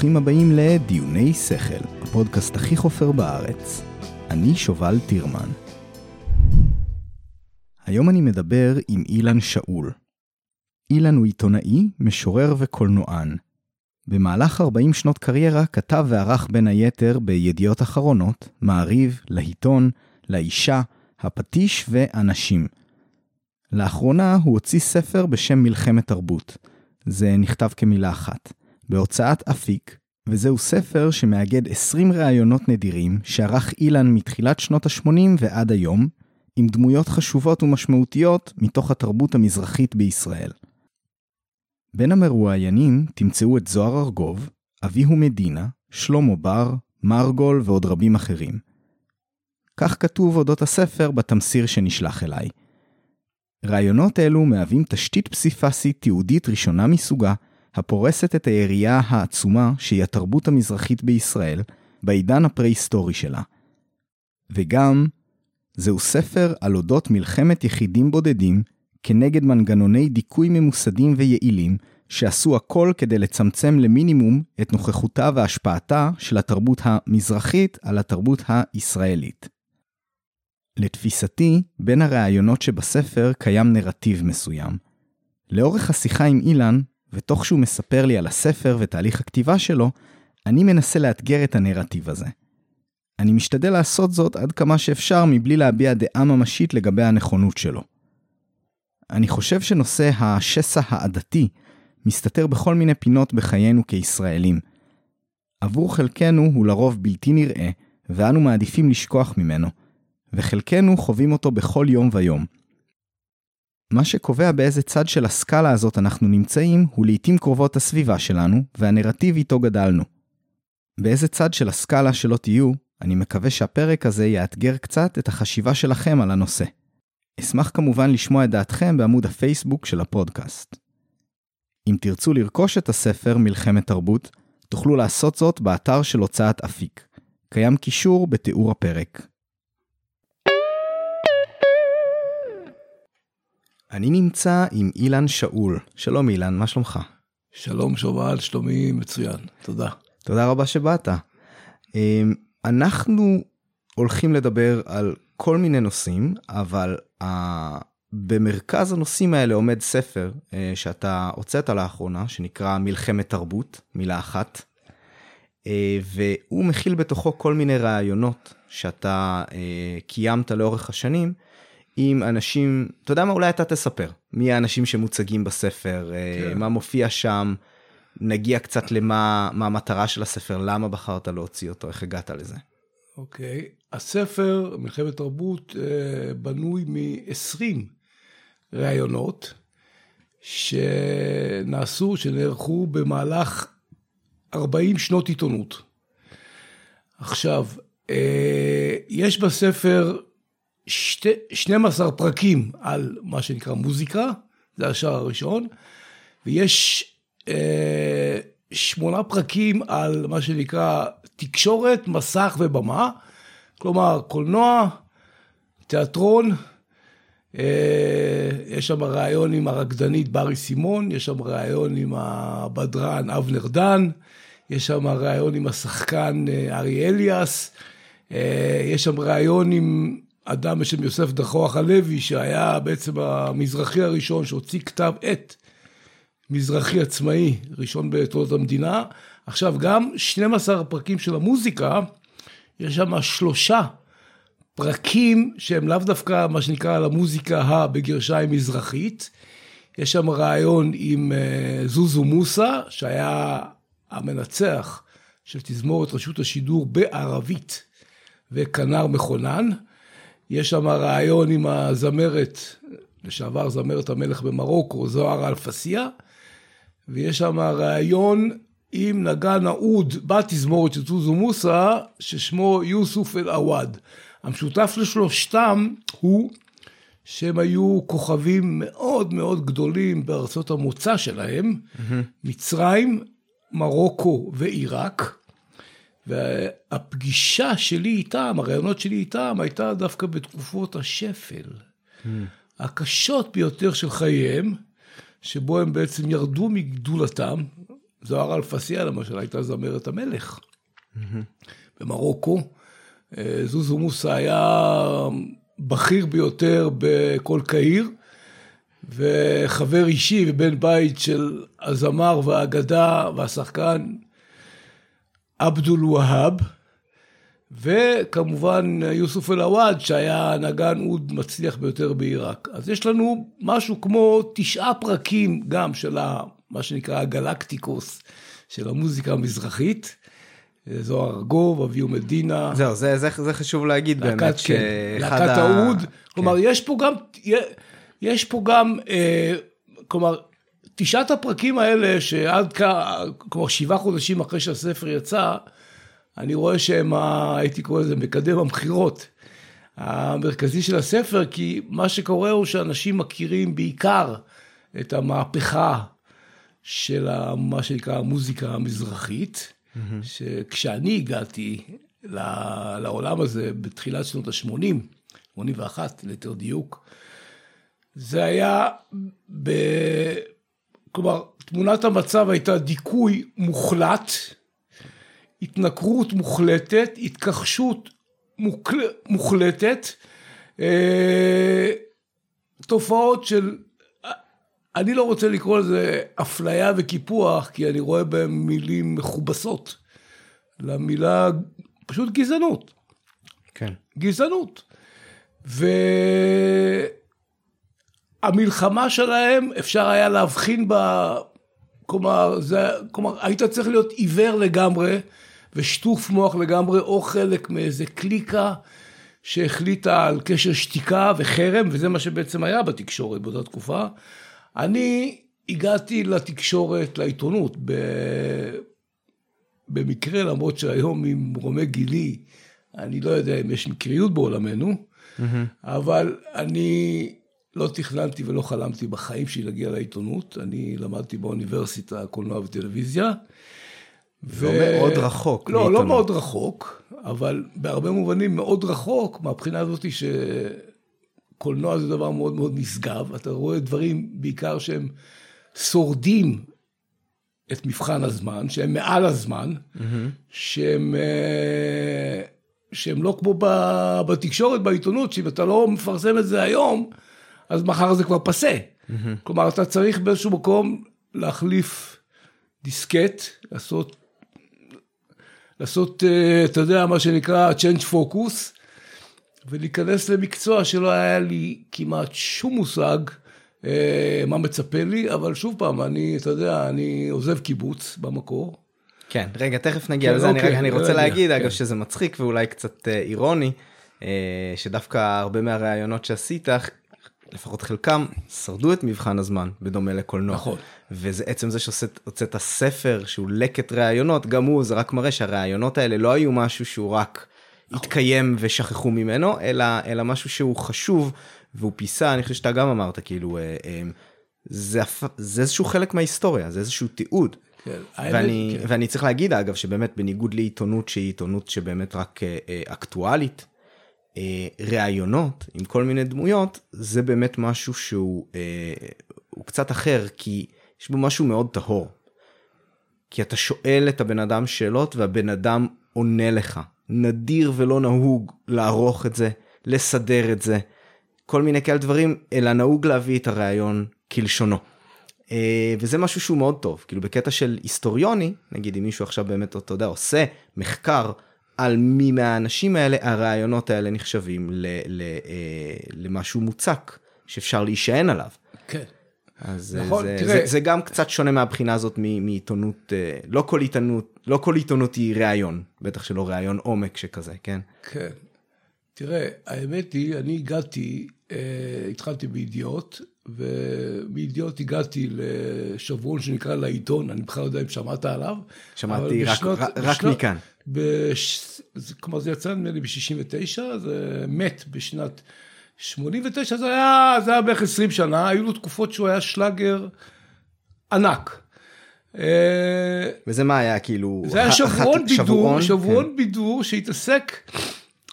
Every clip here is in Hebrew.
שלום, וברוכים הבאים לדיוני שכל, הפודקאסט הכי חופר בארץ. אני שובל טירמן. היום אני מדבר עם אילן שאול. אילן הוא עיתונאי, משורר וקולנוען. במהלך 40 שנות קריירה כתב וערך בין היתר בידיעות אחרונות, מעריב, לעיתון, לאישה, הפטיש ואנשים. לאחרונה הוא הוציא ספר בשם מלחמת תרבות. זה נכתב כמילה אחת. בהוצאת אפיק, וזהו ספר שמאגד 20 ראיונות נדירים שערך אילן מתחילת שנות ה-80 ועד היום, עם דמויות חשובות ומשמעותיות מתוך התרבות המזרחית בישראל. בין המרואיינים תמצאו את זוהר ארגוב, אביהו מדינה, שלמה בר, מרגול ועוד רבים אחרים. כך כתוב אודות הספר בתמסיר שנשלח אליי. רעיונות אלו מהווים תשתית פסיפסית תיעודית ראשונה מסוגה, הפורסת את היריעה העצומה שהיא התרבות המזרחית בישראל, בעידן הפרה-היסטורי שלה. וגם, זהו ספר על אודות מלחמת יחידים בודדים כנגד מנגנוני דיכוי ממוסדים ויעילים, שעשו הכל כדי לצמצם למינימום את נוכחותה והשפעתה של התרבות המזרחית על התרבות הישראלית. לתפיסתי, בין הראיונות שבספר קיים נרטיב מסוים. לאורך השיחה עם אילן, ותוך שהוא מספר לי על הספר ותהליך הכתיבה שלו, אני מנסה לאתגר את הנרטיב הזה. אני משתדל לעשות זאת עד כמה שאפשר מבלי להביע דעה ממשית לגבי הנכונות שלו. אני חושב שנושא השסע העדתי מסתתר בכל מיני פינות בחיינו כישראלים. עבור חלקנו הוא לרוב בלתי נראה, ואנו מעדיפים לשכוח ממנו, וחלקנו חווים אותו בכל יום ויום. מה שקובע באיזה צד של הסקאלה הזאת אנחנו נמצאים, הוא לעיתים קרובות הסביבה שלנו, והנרטיב איתו גדלנו. באיזה צד של הסקאלה שלא תהיו, אני מקווה שהפרק הזה יאתגר קצת את החשיבה שלכם על הנושא. אשמח כמובן לשמוע את דעתכם בעמוד הפייסבוק של הפודקאסט. אם תרצו לרכוש את הספר מלחמת תרבות, תוכלו לעשות זאת באתר של הוצאת אפיק. קיים קישור בתיאור הפרק. אני נמצא עם אילן שאול. שלום אילן, מה שלומך? שלום שובל, שלומי מצוין, תודה. תודה רבה שבאת. אמ, אנחנו הולכים לדבר על כל מיני נושאים, אבל במרכז הנושאים האלה עומד ספר uh, שאתה הוצאת לאחרונה, שנקרא מלחמת תרבות, מילה אחת, uh, והוא מכיל בתוכו כל מיני רעיונות שאתה uh, קיימת לאורך השנים, עם אנשים, אתה יודע מה, אולי אתה תספר, מי האנשים שמוצגים בספר, כן. מה מופיע שם, נגיע קצת למה המטרה של הספר, למה בחרת להוציא אותו, איך הגעת לזה. אוקיי, הספר, מלחמת תרבות, אה, בנוי מ-20 ראיונות שנעשו, שנערכו במהלך 40 שנות עיתונות. עכשיו, אה, יש בספר שתי, 12 פרקים על מה שנקרא מוזיקה, זה השער הראשון, ויש אה, שמונה פרקים על מה שנקרא תקשורת, מסך ובמה, כלומר קולנוע, תיאטרון, אה, יש שם ראיון עם הרקדנית ברי סימון, יש שם ראיון עם הבדרן אבנר דן, יש שם ראיון עם השחקן אה, ארי אליאס, אה, יש שם ראיון עם אדם בשם יוסף דחוח הלוי, שהיה בעצם המזרחי הראשון שהוציא כתב עת מזרחי עצמאי, ראשון בתולדות המדינה. עכשיו, גם 12 פרקים של המוזיקה, יש שם שלושה פרקים שהם לאו דווקא מה שנקרא על המוזיקה הבגרשיים מזרחית. יש שם רעיון עם אה, זוזו מוסה, שהיה המנצח של תזמורת רשות השידור בערבית וכנר מכונן. יש שם רעיון עם הזמרת, לשעבר זמרת המלך במרוקו, זוהר אלפסיה, ויש שם רעיון עם נגן אהוד בתזמורת של זוזו מוסא, ששמו יוסוף אל-עוואד. המשותף לשלושתם הוא שהם היו כוכבים מאוד מאוד גדולים בארצות המוצא שלהם, mm-hmm. מצרים, מרוקו ועיראק. והפגישה שלי איתם, הרעיונות שלי איתם, הייתה דווקא בתקופות השפל, mm. הקשות ביותר של חייהם, שבו הם בעצם ירדו מגדולתם, זוהר אלפסיה למשל הייתה זמרת המלך במרוקו. אה, זוזו מוסא היה בכיר ביותר בכל קהיר, וחבר אישי ובן בית של הזמר והאגדה והשחקן עבדול והאב, וכמובן יוסוף אל-עוואד שהיה נגן אוד מצליח ביותר בעיראק. אז יש לנו משהו כמו תשעה פרקים גם של ה, מה שנקרא הגלקטיקוס של המוזיקה המזרחית. זוהר ארגוב, אביהו מדינה. זהו, זה, זה, זה חשוב להגיד להקת, באמת. כן, להקת ה... האוד. כן. כלומר, יש פה גם, יש פה גם, אה, כלומר, תשעת הפרקים האלה שעד כלומר שבעה חודשים אחרי שהספר יצא, אני רואה שהם, הייתי קורא לזה מקדם המכירות המרכזי של הספר, כי מה שקורה הוא שאנשים מכירים בעיקר את המהפכה של מה שנקרא המוזיקה המזרחית, mm-hmm. שכשאני הגעתי לעולם הזה בתחילת שנות ה-80, 81 ליתר דיוק, זה היה ב... כלומר, תמונת המצב הייתה דיכוי מוחלט, התנכרות מוחלטת, התכחשות מוקל... מוחלטת, אה, תופעות של, אני לא רוצה לקרוא לזה אפליה וקיפוח, כי אני רואה בהם מילים מכובסות, למילה פשוט גזענות. כן. גזענות. והמלחמה שלהם, אפשר היה להבחין בה, כלומר, זה, כלומר, היית צריך להיות עיוור לגמרי, ושטוף מוח לגמרי, או חלק מאיזה קליקה שהחליטה על קשר שתיקה וחרם, וזה מה שבעצם היה בתקשורת באותה תקופה. אני הגעתי לתקשורת, לעיתונות, ב... במקרה, למרות שהיום עם רומי גילי, אני לא יודע אם יש מקריות בעולמנו, mm-hmm. אבל אני לא תכננתי ולא חלמתי בחיים שלי להגיע לעיתונות. אני למדתי באוניברסיטה קולנוע וטלוויזיה. ו... לא מאוד רחוק. לא, לא מעיתונות. לא מאוד רחוק, אבל בהרבה מובנים מאוד רחוק, מהבחינה הזאת שקולנוע זה דבר מאוד מאוד נשגב. אתה רואה דברים בעיקר שהם שורדים את מבחן הזמן, שהם מעל הזמן, mm-hmm. שהם, אה, שהם לא כמו בתקשורת, בעיתונות, שאם אתה לא מפרסם את זה היום, אז מחר זה כבר פסה. Mm-hmm. כלומר, אתה צריך באיזשהו מקום להחליף דיסקט, לעשות, לעשות, אה, אתה יודע, מה שנקרא change focus, ולהיכנס למקצוע שלא היה לי כמעט שום מושג. אה, מה מצפה לי, אבל שוב פעם, אני, אתה יודע, אני עוזב קיבוץ במקור. כן, רגע, תכף נגיע כן, לזה, אוקיי, אני, אני רוצה להגיד, כן. אגב, שזה מצחיק ואולי קצת אה, אירוני, שדווקא הרבה מהראיונות שעשית, לפחות חלקם, שרדו את מבחן הזמן, בדומה לקולנוע. נכון. וזה עצם זה שהוצאת ספר שהוא לקט ראיונות, גם הוא, זה רק מראה שהראיונות האלה לא היו משהו שהוא רק נכון. התקיים ושכחו ממנו, אלא, אלא משהו שהוא חשוב והוא פיסה, אני חושב שאתה גם אמרת, כאילו, אה, אה, זה, זה איזשהו חלק מההיסטוריה, זה איזשהו תיעוד. כן, ואני, כן. ואני צריך להגיד אגב שבאמת בניגוד לעיתונות שהיא עיתונות שבאמת רק אה, אה, אקטואלית, ראיונות עם כל מיני דמויות זה באמת משהו שהוא אה, הוא קצת אחר כי יש בו משהו מאוד טהור. כי אתה שואל את הבן אדם שאלות והבן אדם עונה לך. נדיר ולא נהוג לערוך את זה, לסדר את זה. כל מיני כאלה דברים, אלא נהוג להביא את הרעיון כלשונו. אה, וזה משהו שהוא מאוד טוב, כאילו בקטע של היסטוריוני, נגיד אם מישהו עכשיו באמת, אתה יודע, עושה מחקר על מי מהאנשים האלה, הרעיונות האלה נחשבים ל, ל, אה, למשהו מוצק, שאפשר להישען עליו. כן. אז נכון, זה, תראה... זה, זה גם קצת שונה מהבחינה הזאת מעיתונות, אה, לא כל עיתונות, לא כל עיתונות היא ראיון, בטח שלא ראיון עומק שכזה, כן? כן. תראה, האמת היא, אני הגעתי אה, התחלתי בידיעות, ומידיעות הגעתי לשבועון שנקרא לעיתון, אני בכלל לא יודע אם שמעת עליו. שמעתי רק, בשנות, רק בשנות, מכאן. בש, כלומר זה יצא נדמה לי ב-69, זה מת בשנת 89, זה היה, זה היה בערך 20 שנה, היו לו תקופות שהוא היה שלאגר ענק. אה, וזה מה היה כאילו? זה היה שבועון בידור, שבועון כן. בידור שהתעסק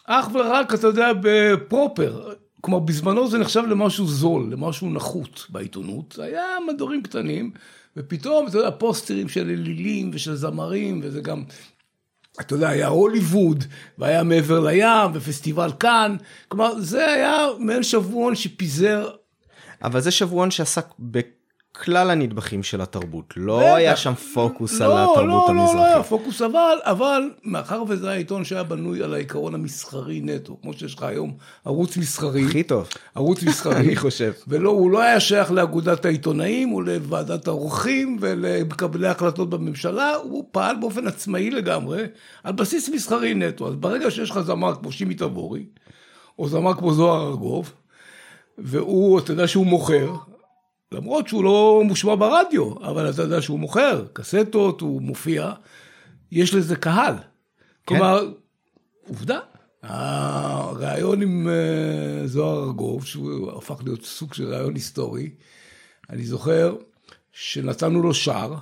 אך ורק, אתה יודע, בפרופר. כלומר, בזמנו זה נחשב למשהו זול, למשהו נחות בעיתונות. זה היה מדורים קטנים, ופתאום, אתה יודע, פוסטרים של אלילים ושל זמרים, וזה גם, אתה יודע, היה הוליווד, והיה מעבר לים, ופסטיבל כאן, כלומר, זה היה מעין שבועון שפיזר אבל זה שבועון שעסק בכלל הנדבכים של התרבות, לא בטח. היה שם פוקוס על לא, התרבות לא, לא, לא היה המזרחית. פוקוס, אבל, אבל מאחר וזה היה עיתון שהיה בנוי על העיקרון המסחרי נטו, כמו שיש לך היום ערוץ מסחרי, הכי טוב, ערוץ מסחרי, אני חושב. ולא, הוא לא היה שייך לאגודת העיתונאים, הוא לוועדת העורכים ולמקבלי ההחלטות בממשלה, הוא פעל באופן עצמאי לגמרי, על בסיס מסחרי נטו. אז ברגע שיש לך זמר כמו שימי תבורי, או זמר כמו זוהר ארגוב, והוא, אתה יודע שהוא מוכר, למרות שהוא לא מושמע ברדיו, אבל אתה יודע שהוא מוכר, קסטות, הוא מופיע, יש לזה קהל. כלומר, עובדה. הריאיון עם אה, זוהר ארגוב, שהוא הפך להיות סוג של ריאיון היסטורי, אני זוכר שנתנו לו שער,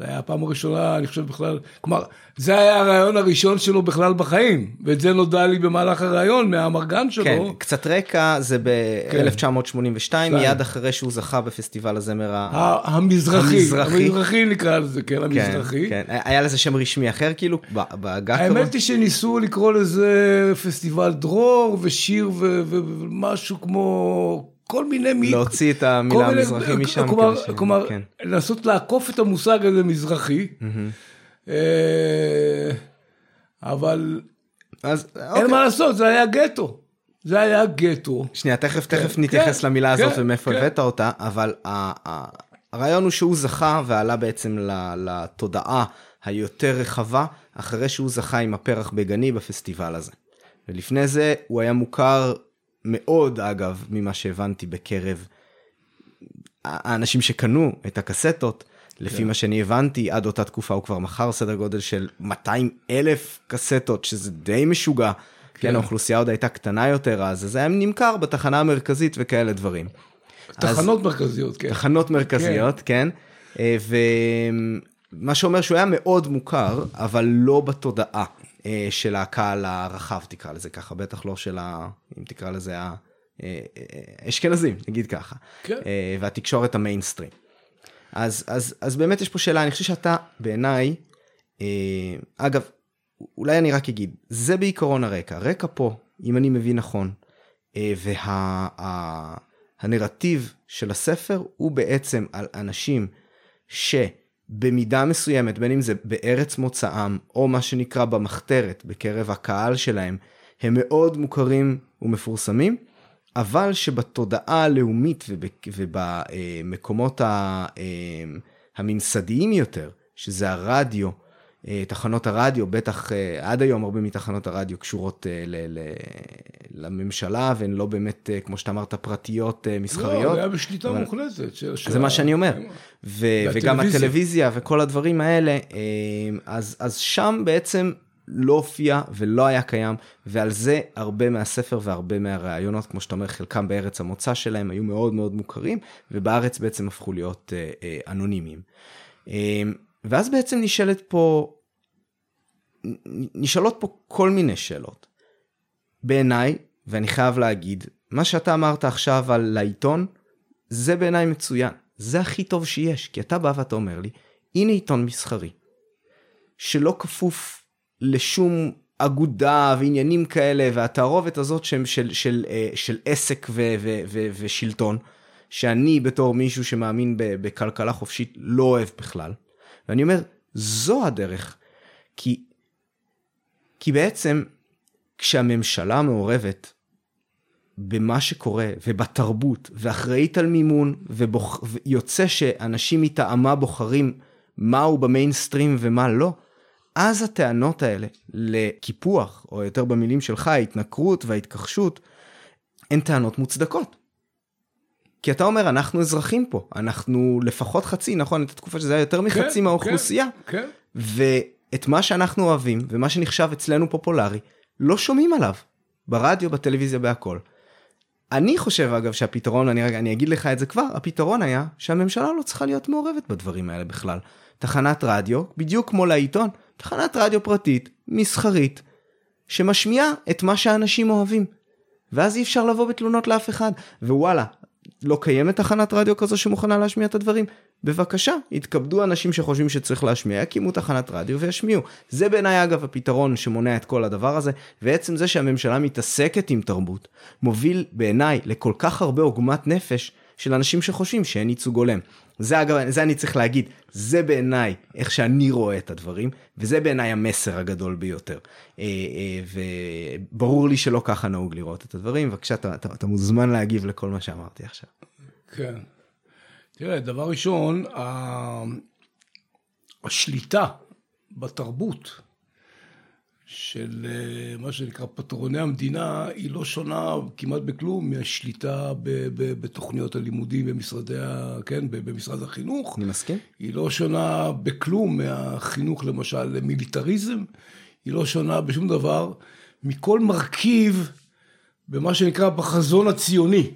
זה היה הפעם הראשונה, אני חושב בכלל, כלומר, זה היה הרעיון הראשון שלו בכלל בחיים, ואת זה נודע לי במהלך הרעיון מהאמרגן שלו. כן, קצת רקע, זה ב-1982, כן. מיד אחרי שהוא זכה בפסטיבל הזמר ה... המזרחי, המזרחי. המזרחי נקרא לזה, כן, כן, המזרחי. כן. היה לזה שם רשמי אחר כאילו, ב- בעגה כזאת? האמת היא שניסו לקרוא לזה פסטיבל דרור ושיר ומשהו כמו כל מיני מי... להוציא את המילה מיני- המזרחי משם. כלומר, כדי ש- כלומר כן. לנסות לעקוף את המושג הזה מזרחי. אה, אבל אז אין אוקיי. מה לעשות, זה היה גטו. זה היה גטו. שנייה, תכף תכף כן, נתייחס כן, למילה הזאת כן, ומאיפה כן. הבאת אותה, אבל ה- ה- הרעיון הוא שהוא זכה ועלה בעצם ל- לתודעה היותר רחבה, אחרי שהוא זכה עם הפרח בגני בפסטיבל הזה. ולפני זה הוא היה מוכר מאוד, אגב, ממה שהבנתי בקרב האנשים שקנו את הקסטות. לפי כן. מה שאני הבנתי, עד אותה תקופה הוא כבר מכר סדר גודל של 200 אלף קסטות, שזה די משוגע. כן, כן. האוכלוסייה עוד הייתה קטנה יותר אז, אז זה היה נמכר בתחנה המרכזית וכאלה דברים. אז- תחנות מרכזיות, כן. תחנות מרכזיות, כן. אה, ומה שאומר שהוא היה מאוד מוכר, אבל לא בתודעה של הקהל הרחב, תקרא לזה ככה, בטח לא של ה... אם תקרא לזה ה... אה, אה, נגיד ככה. כן. אה, והתקשורת המיינסטרים. אז, אז, אז באמת יש פה שאלה, אני חושב שאתה בעיניי, אה, אגב, אולי אני רק אגיד, זה בעיקרון הרקע. הרקע פה, אם אני מבין נכון, אה, והנרטיב של הספר הוא בעצם על אנשים שבמידה מסוימת, בין אם זה בארץ מוצאם, או מה שנקרא במחתרת, בקרב הקהל שלהם, הם מאוד מוכרים ומפורסמים, אבל שבתודעה הלאומית ובמקומות אה, הממסדיים יותר, שזה הרדיו, תחנות הרדיו, בטח אה, עד היום הרבה מתחנות הרדיו קשורות אה, ל- ל- לממשלה, והן לא באמת, אה, כמו שאתה אמרת, פרטיות אה, לא, מסחריות. זה היה בשליטה אבל- מוחלטת. של זה מה שאני אומר. ו- וגם. הטלוויזיה וכל הדברים האלה, אה, אז, אז שם בעצם לא הופיע ולא היה קיים, ועל זה הרבה מהספר והרבה מהראיונות, כמו שאתה אומר, חלקם בארץ המוצא שלהם היו מאוד מאוד מוכרים, ובארץ בעצם הפכו להיות אה, אה, אנונימיים. ואז בעצם נשאלת פה, נשאלות פה כל מיני שאלות. בעיניי, ואני חייב להגיד, מה שאתה אמרת עכשיו על העיתון, זה בעיניי מצוין. זה הכי טוב שיש, כי אתה בא ואתה אומר לי, הנה עיתון מסחרי, שלא כפוף לשום אגודה ועניינים כאלה, והתערובת הזאת שהם של, של, אה, של עסק ו, ו, ו, ושלטון, שאני בתור מישהו שמאמין בכלכלה חופשית לא אוהב בכלל. ואני אומר, זו הדרך. כי, כי בעצם כשהממשלה מעורבת במה שקורה ובתרבות ואחראית על מימון ובוח... ויוצא שאנשים מטעמה בוחרים מהו במיינסטרים ומה לא, אז הטענות האלה לקיפוח, או יותר במילים שלך, ההתנכרות וההתכחשות, הן טענות מוצדקות. כי אתה אומר, אנחנו אזרחים פה, אנחנו לפחות חצי, נכון, את התקופה שזה היה יותר מחצי כן, מהאוכלוסייה, כן. ואת מה שאנחנו אוהבים, ומה שנחשב אצלנו פופולרי, לא שומעים עליו. ברדיו, בטלוויזיה, בהכל. אני חושב אגב שהפתרון, אני, רגע, אני אגיד לך את זה כבר, הפתרון היה שהממשלה לא צריכה להיות מעורבת בדברים האלה בכלל. תחנת רדיו, בדיוק כמו לעיתון, תחנת רדיו פרטית, מסחרית, שמשמיעה את מה שאנשים אוהבים. ואז אי אפשר לבוא בתלונות לאף אחד. ווואלה, לא קיימת תחנת רדיו כזו שמוכנה להשמיע את הדברים? בבקשה, יתכבדו אנשים שחושבים שצריך להשמיע, יקימו תחנת רדיו וישמיעו. זה בעיניי אגב הפתרון שמונע את כל הדבר הזה, ועצם זה שהממשלה מתעסקת עם תרבות, מוביל בעיניי לכל כך הרבה עוגמת נפש של אנשים שחושבים שאין ייצוג הולם. זה אגב, זה אני צריך להגיד, זה בעיניי איך שאני רואה את הדברים, וזה בעיניי המסר הגדול ביותר. אה, אה, וברור לי שלא ככה נהוג לראות את הדברים, בבקשה, אתה, אתה, אתה מוזמן להגיב לכל מה שאמרתי עכשיו. כן. תראה, דבר ראשון, השליטה בתרבות של אה, מה שנקרא פטרוני המדינה, היא לא שונה כמעט בכלום מהשליטה בתוכניות הלימודים במשרדי, כן, במשרד החינוך. אני מסכים. היא לא שונה בכלום מהחינוך למשל למיליטריזם, היא לא שונה בשום דבר מכל מרכיב במה שנקרא בחזון הציוני.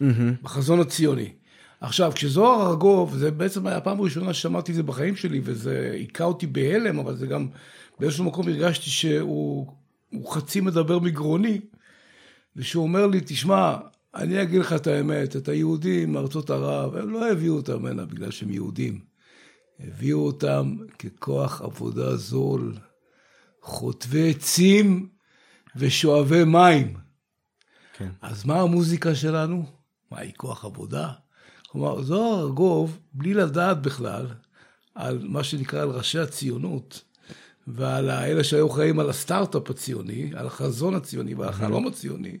Mm-hmm. בחזון הציוני. עכשיו, כשזוהר ארגוב, זה בעצם היה הפעם הראשונה ששמעתי את זה בחיים שלי, וזה היכה אותי בהלם, אבל זה גם, באיזשהו מקום הרגשתי שהוא חצי מדבר מגרוני, ושהוא אומר לי, תשמע, אני אגיד לך את האמת, את היהודים מארצות ערב, הם לא הביאו אותם הנה בגלל שהם יהודים. הביאו אותם ככוח עבודה זול, חוטבי עצים ושואבי מים. כן. אז מה המוזיקה שלנו? מה, היא כוח עבודה? כלומר, זוהר ארגוב, בלי לדעת בכלל על מה שנקרא, על ראשי הציונות, ועל האלה שהיו חיים על הסטארט-אפ הציוני, על החזון הציוני ועל החלום הציוני,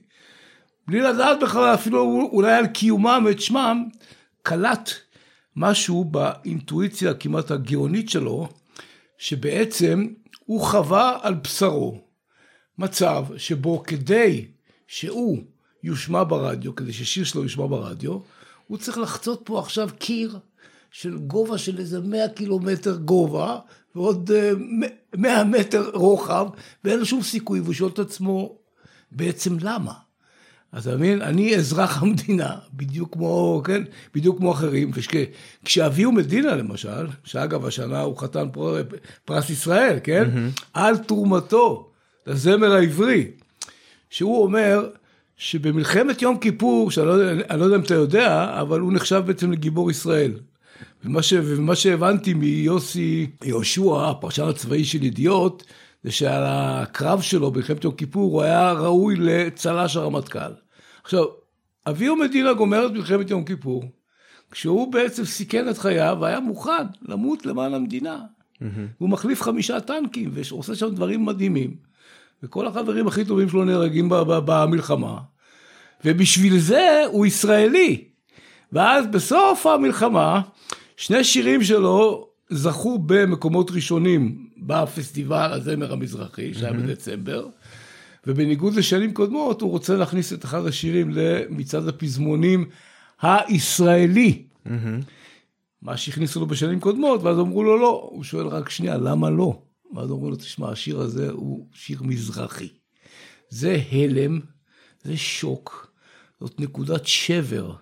בלי לדעת בכלל אפילו אולי על קיומם ואת שמם, קלט משהו באינטואיציה הכמעט הגאונית שלו, שבעצם הוא חווה על בשרו מצב שבו כדי שהוא יושמע ברדיו, כדי ששיר שלו יושמע ברדיו, הוא צריך לחצות פה עכשיו קיר של גובה של איזה 100 קילומטר גובה, ועוד 100 אה, מטר רוחב, ואין לו שום סיכוי, והוא שואל את עצמו, בעצם למה? אז אתה מבין, אני אזרח המדינה, בדיוק כמו, כן, בדיוק כמו אחרים, וכשאביהו מדינה למשל, שאגב השנה הוא חתן פרס ישראל, כן, mm-hmm. על תרומתו לזמר העברי, שהוא אומר, שבמלחמת יום כיפור, שאני לא, לא יודע אם אתה יודע, אבל הוא נחשב בעצם לגיבור ישראל. ומה, ש, ומה שהבנתי מיוסי יהושע, הפרשן הצבאי של ידיעות, זה שעל הקרב שלו במלחמת יום כיפור הוא היה ראוי לצל"ש הרמטכ"ל. עכשיו, אביהו מדינה גומר את מלחמת יום כיפור, כשהוא בעצם סיכן את חייו והיה מוכן למות למען המדינה. Mm-hmm. הוא מחליף חמישה טנקים ועושה שם דברים מדהימים. וכל החברים הכי טובים שלו נהרגים במלחמה, ובשביל זה הוא ישראלי. ואז בסוף המלחמה, שני שירים שלו זכו במקומות ראשונים בפסטיבל הזמר המזרחי, שהיה mm-hmm. בדצמבר, ובניגוד לשנים קודמות, הוא רוצה להכניס את אחד השירים למצעד הפזמונים הישראלי. Mm-hmm. מה שהכניסו לו בשנים קודמות, ואז אמרו לו לא, הוא שואל רק שנייה, למה לא? ואז אומרים לו, תשמע, השיר הזה הוא שיר מזרחי. זה הלם, זה שוק, זאת נקודת שבר,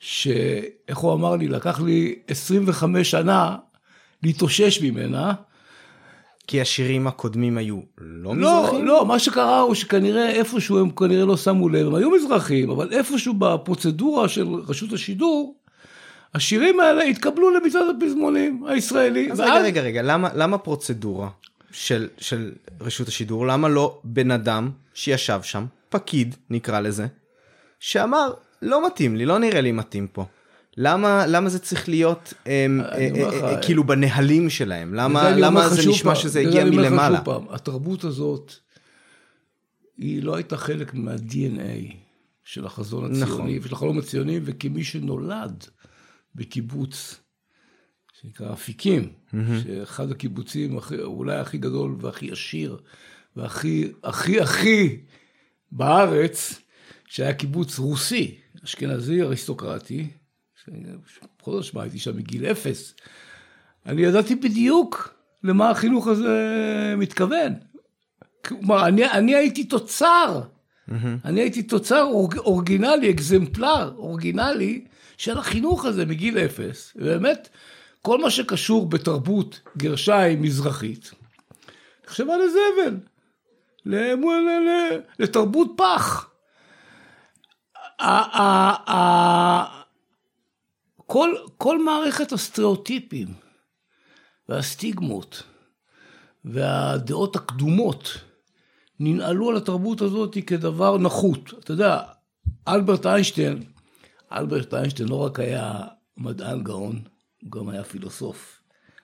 שאיך הוא אמר לי, לקח לי 25 שנה להתאושש ממנה. כי השירים הקודמים היו לא, לא מזרחים? לא, מה שקרה הוא שכנראה איפשהו הם כנראה לא שמו לב, הם היו מזרחים, אבל איפשהו בפרוצדורה של רשות השידור, השירים האלה התקבלו למצעד הפזמונים הישראלי. אז ואז... רגע, רגע, רגע, למה, למה פרוצדורה של, של רשות השידור? למה לא בן אדם שישב שם, פקיד נקרא לזה, שאמר, לא מתאים לי, לא נראה לי מתאים פה. למה, למה זה צריך להיות הם, אה, אה, אה, אה, כאילו בנהלים שלהם? למה, למה זה נשמע פעם, שזה הגיע מלמעלה? פעם, התרבות הזאת, היא לא הייתה חלק מה-DNA של החזון הציוני נכון. ושל החלום הציוני, וכמי שנולד בקיבוץ שנקרא אפיקים, mm-hmm. שאחד הקיבוצים הכי, אולי הכי גדול והכי עשיר והכי הכי הכי בארץ, שהיה קיבוץ רוסי, אשכנזי אריסטוקרטי, בכל זאת שמע, הייתי שם מגיל אפס. אני ידעתי בדיוק למה החינוך הזה מתכוון. כלומר, אני, אני הייתי תוצר, mm-hmm. אני הייתי תוצר אורג, אורגינלי, אקזמפלר אורגינלי של החינוך הזה מגיל אפס, ובאמת, כל מה שקשור בתרבות גרשיים מזרחית, נחשבה לזבל, לתרבות פח. כל, כל מערכת הסטריאוטיפים והסטיגמות והדעות הקדומות ננעלו על התרבות הזאת כדבר נחות. אתה יודע, אלברט איינשטיין, אלברט איינשטיין לא רק היה מדען גאון, הוא גם היה פילוסוף.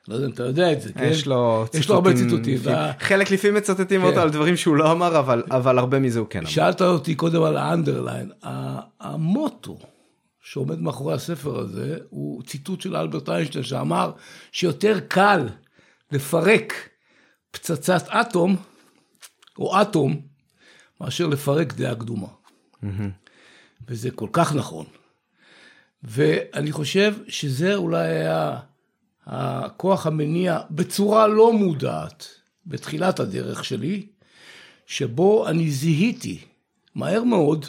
לא יודע אם אתה יודע את זה, כן? יש לו יש לו הרבה ציטוטים ציטוטים. וה- חלק לפעמים מצטטים כן. אותו על דברים שהוא לא אמר, אבל- אבל הרבה מזה הוא כן אמר. שאלת אותי קודם על האנדרליין, ה- המוטו שעומד מאחורי הספר הזה הוא ציטוט של אלברט איינשטיין שאמר שיותר קל לפרק פצצת אטום או אטום מאשר לפרק דעה קדומה. וזה כל כך נכון. ואני חושב שזה אולי היה הכוח המניע בצורה לא מודעת בתחילת הדרך שלי, שבו אני זיהיתי מהר מאוד,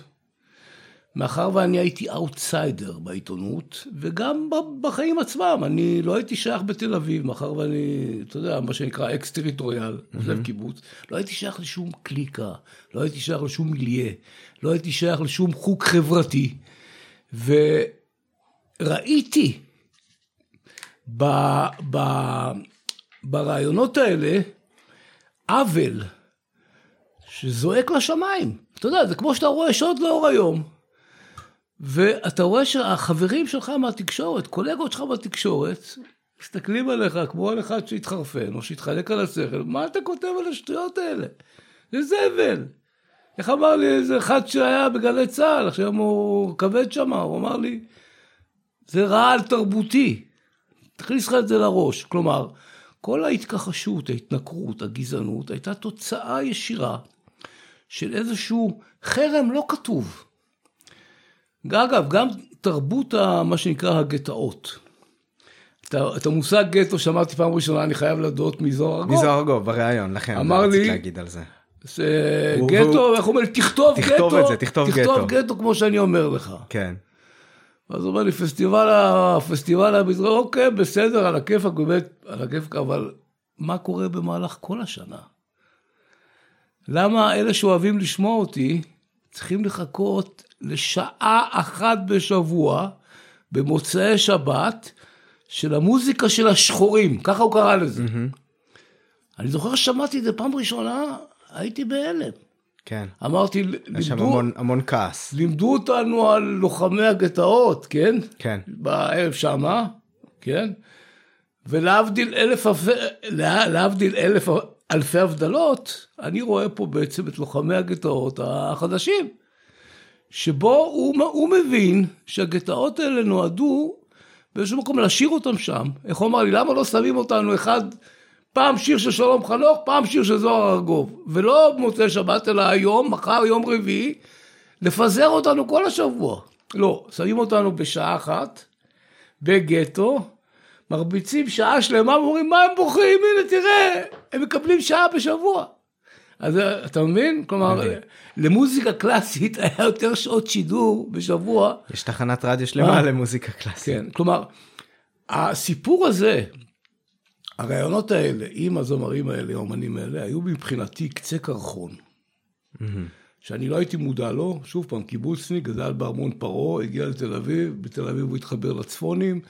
מאחר ואני הייתי אאוטסיידר בעיתונות, וגם בחיים עצמם, אני לא הייתי שייך בתל אביב, מאחר ואני, אתה יודע, מה שנקרא ex-territorial, עוזב קיבוץ, לא הייתי שייך לשום קליקה, לא הייתי שייך לשום milieu, לא הייתי שייך לשום חוג חברתי, וראיתי ב, ב, ברעיונות האלה עוול שזועק לשמיים. אתה יודע, זה כמו שאתה רואה שעות לאור היום, ואתה רואה שהחברים שלך מהתקשורת, קולגות שלך בתקשורת, מסתכלים עליך כמו על אחד שהתחרפן, או שהתחלק על השכל, מה אתה כותב על השטויות האלה? זה זבל. איך אמר לי איזה אחד שהיה בגלי צה"ל, עכשיו הוא כבד שם, הוא אמר לי, זה רעל תרבותי. תכניס לך את זה לראש. כלומר, כל ההתכחשות, ההתנכרות, הגזענות, הייתה תוצאה ישירה של איזשהו חרם לא כתוב. אגב, גם תרבות ה, מה שנקרא הגטאות. את את המושג גטו שמעתי פעם ראשונה, אני חייב לדעות מזוהר ארגוב. מזוהר ארגוב בריאיון, לכן אמר רציתי לי- להגיד על זה. זה גטו, איך הוא אומר תכתוב גטו. תכתוב את זה, תכתוב גטו." תכתוב גטו כמו שאני אומר לך. כן. אז הוא אומר לי, פסטיבל, פסטיבל המזרח, אוקיי, בסדר, על הכיפאק, באמת, על הכיפאק, אבל מה קורה במהלך כל השנה? למה אלה שאוהבים לשמוע אותי צריכים לחכות לשעה אחת בשבוע, במוצאי שבת, של המוזיקה של השחורים, ככה הוא קרא לזה. אני זוכר ששמעתי את זה פעם ראשונה, הייתי בהלם. כן. אמרתי, יש שם לימדו, המון- המון כעס. לימדו אותנו על לוחמי הגטאות, כן? כן. בערב שמה, כן? ולהבדיל אלף, להבדיל אלף אלפי הבדלות, אני רואה פה בעצם את לוחמי הגטאות החדשים, שבו הוא, הוא מבין שהגטאות האלה נועדו באיזשהו מקום להשאיר אותם שם. איך הוא אמר לי, למה לא שמים אותנו אחד, פעם שיר של שלום חנוך, פעם שיר של זוהר ארגוב, ולא במוצאי שבת, אלא היום, מחר, יום רביעי, לפזר אותנו כל השבוע. לא, שמים אותנו בשעה אחת, בגטו, מרביצים שעה שלמה, ואומרים, מה הם בוכים? הנה, תראה, הם מקבלים שעה בשבוע. אז אה, אתה מבין? כלומר, מבין. למוזיקה קלאסית היה יותר שעות שידור בשבוע. יש תחנת רדיו שלמה מה? למוזיקה קלאסית. כן, כלומר, הסיפור הזה, הרעיונות האלה, עם הזמרים האלה, האומנים האלה, היו מבחינתי קצה קרחון. שאני לא הייתי מודע לו, שוב פעם, קיבוצניק, גדל בארמון פרעה, הגיע לתל אביב, בתל אביב הוא התחבר לצפונים.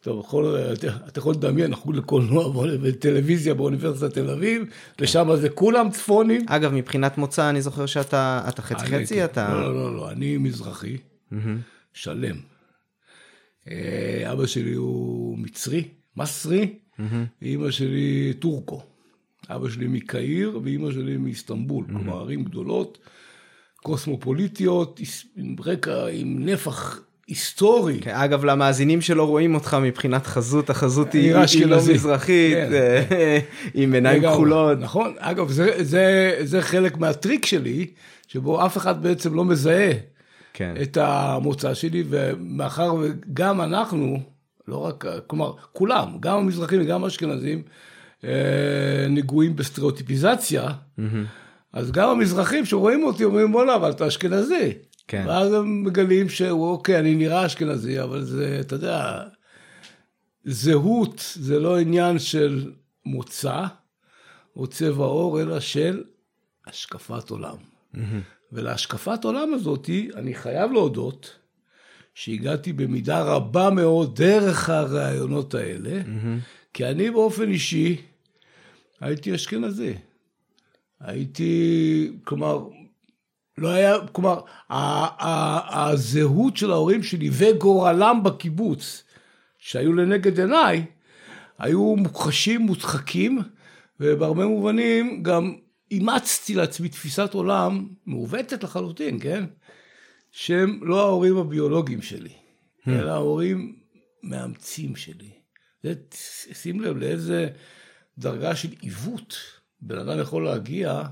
אתה יכול, אתה, יכול לדמיין, חוג לקולנוע וטלוויזיה באוניברסיטת תל אביב, לשם זה כולם צפונים. אגב, מבחינת מוצא, אני זוכר שאתה אתה חצי אני- חצי, אתה... לא, לא, לא, לא, אני מזרחי, שלם. אה, אבא שלי הוא מצרי, מסרי, ואימא שלי טורקו. אבא שלי מקהיר ואימא שלי מאיסטנבול, כלומר ערים גדולות, קוסמופוליטיות, עם רקע, עם נפח היסטורי. כן, אגב, למאזינים שלא רואים אותך מבחינת חזות, החזות היא לא. מזרחית, כן. אה, עם עיניים. כחולות. נכון, אגב, זה, זה, זה חלק מהטריק שלי, שבו אף אחד בעצם לא מזהה כן. את המוצא שלי, ומאחר וגם אנחנו, לא רק, כלומר, כולם, גם המזרחים וגם האשכנזים, אה, נגועים בסטריאוטיפיזציה, אז גם המזרחים שרואים אותי אומרים, בואנה, אבל אתה אשכנזי. כן. ואז הם מגלים שאוקיי, אני נראה אשכנזי, אבל זה, אתה יודע, זהות זה לא עניין של מוצא או צבע עור, אלא של השקפת עולם. ולהשקפת עולם הזאתי, אני חייב להודות שהגעתי במידה רבה מאוד דרך הרעיונות האלה, mm-hmm. כי אני באופן אישי הייתי אשכנזי. הייתי, כלומר, לא היה, כלומר, הזהות של ההורים שלי וגורלם בקיבוץ, שהיו לנגד עיניי, היו מוכחשים, מודחקים, ובהרבה מובנים גם אימצתי לעצמי תפיסת עולם מעוותת לחלוטין, כן? שהם לא ההורים הביולוגיים שלי, hmm. אלא ההורים מאמצים שלי. זה, שים לב לאיזה דרגה של עיוות בן אדם יכול להגיע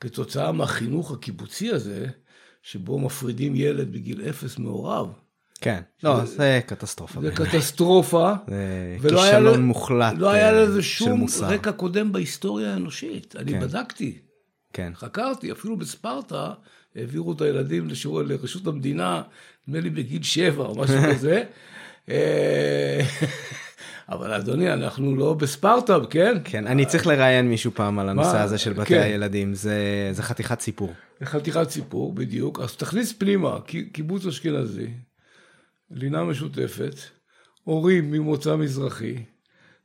כתוצאה מהחינוך הקיבוצי הזה, שבו מפרידים ילד בגיל אפס מהוריו. כן, לא, זה, קטסטרופה. זה קטסטרופה. זה כישלון מוחלט לא היה לזה שום רקע קודם בהיסטוריה האנושית. אני כן. בדקתי. כן. חקרתי, אפילו בספרטה העבירו את הילדים לשיעור לרשות המדינה, נדמה לי בגיל שבע או משהו כזה. אה, אבל אדוני, אנחנו לא בספרטה, כן? כן, אני צריך לראיין מישהו פעם על הנושא הזה של בתי כן. הילדים, זה, זה חתיכת סיפור. חתיכת סיפור, בדיוק. אז תכניס פנימה, קיבוץ אשכנזי, לינה משותפת, הורים ממוצא מזרחי,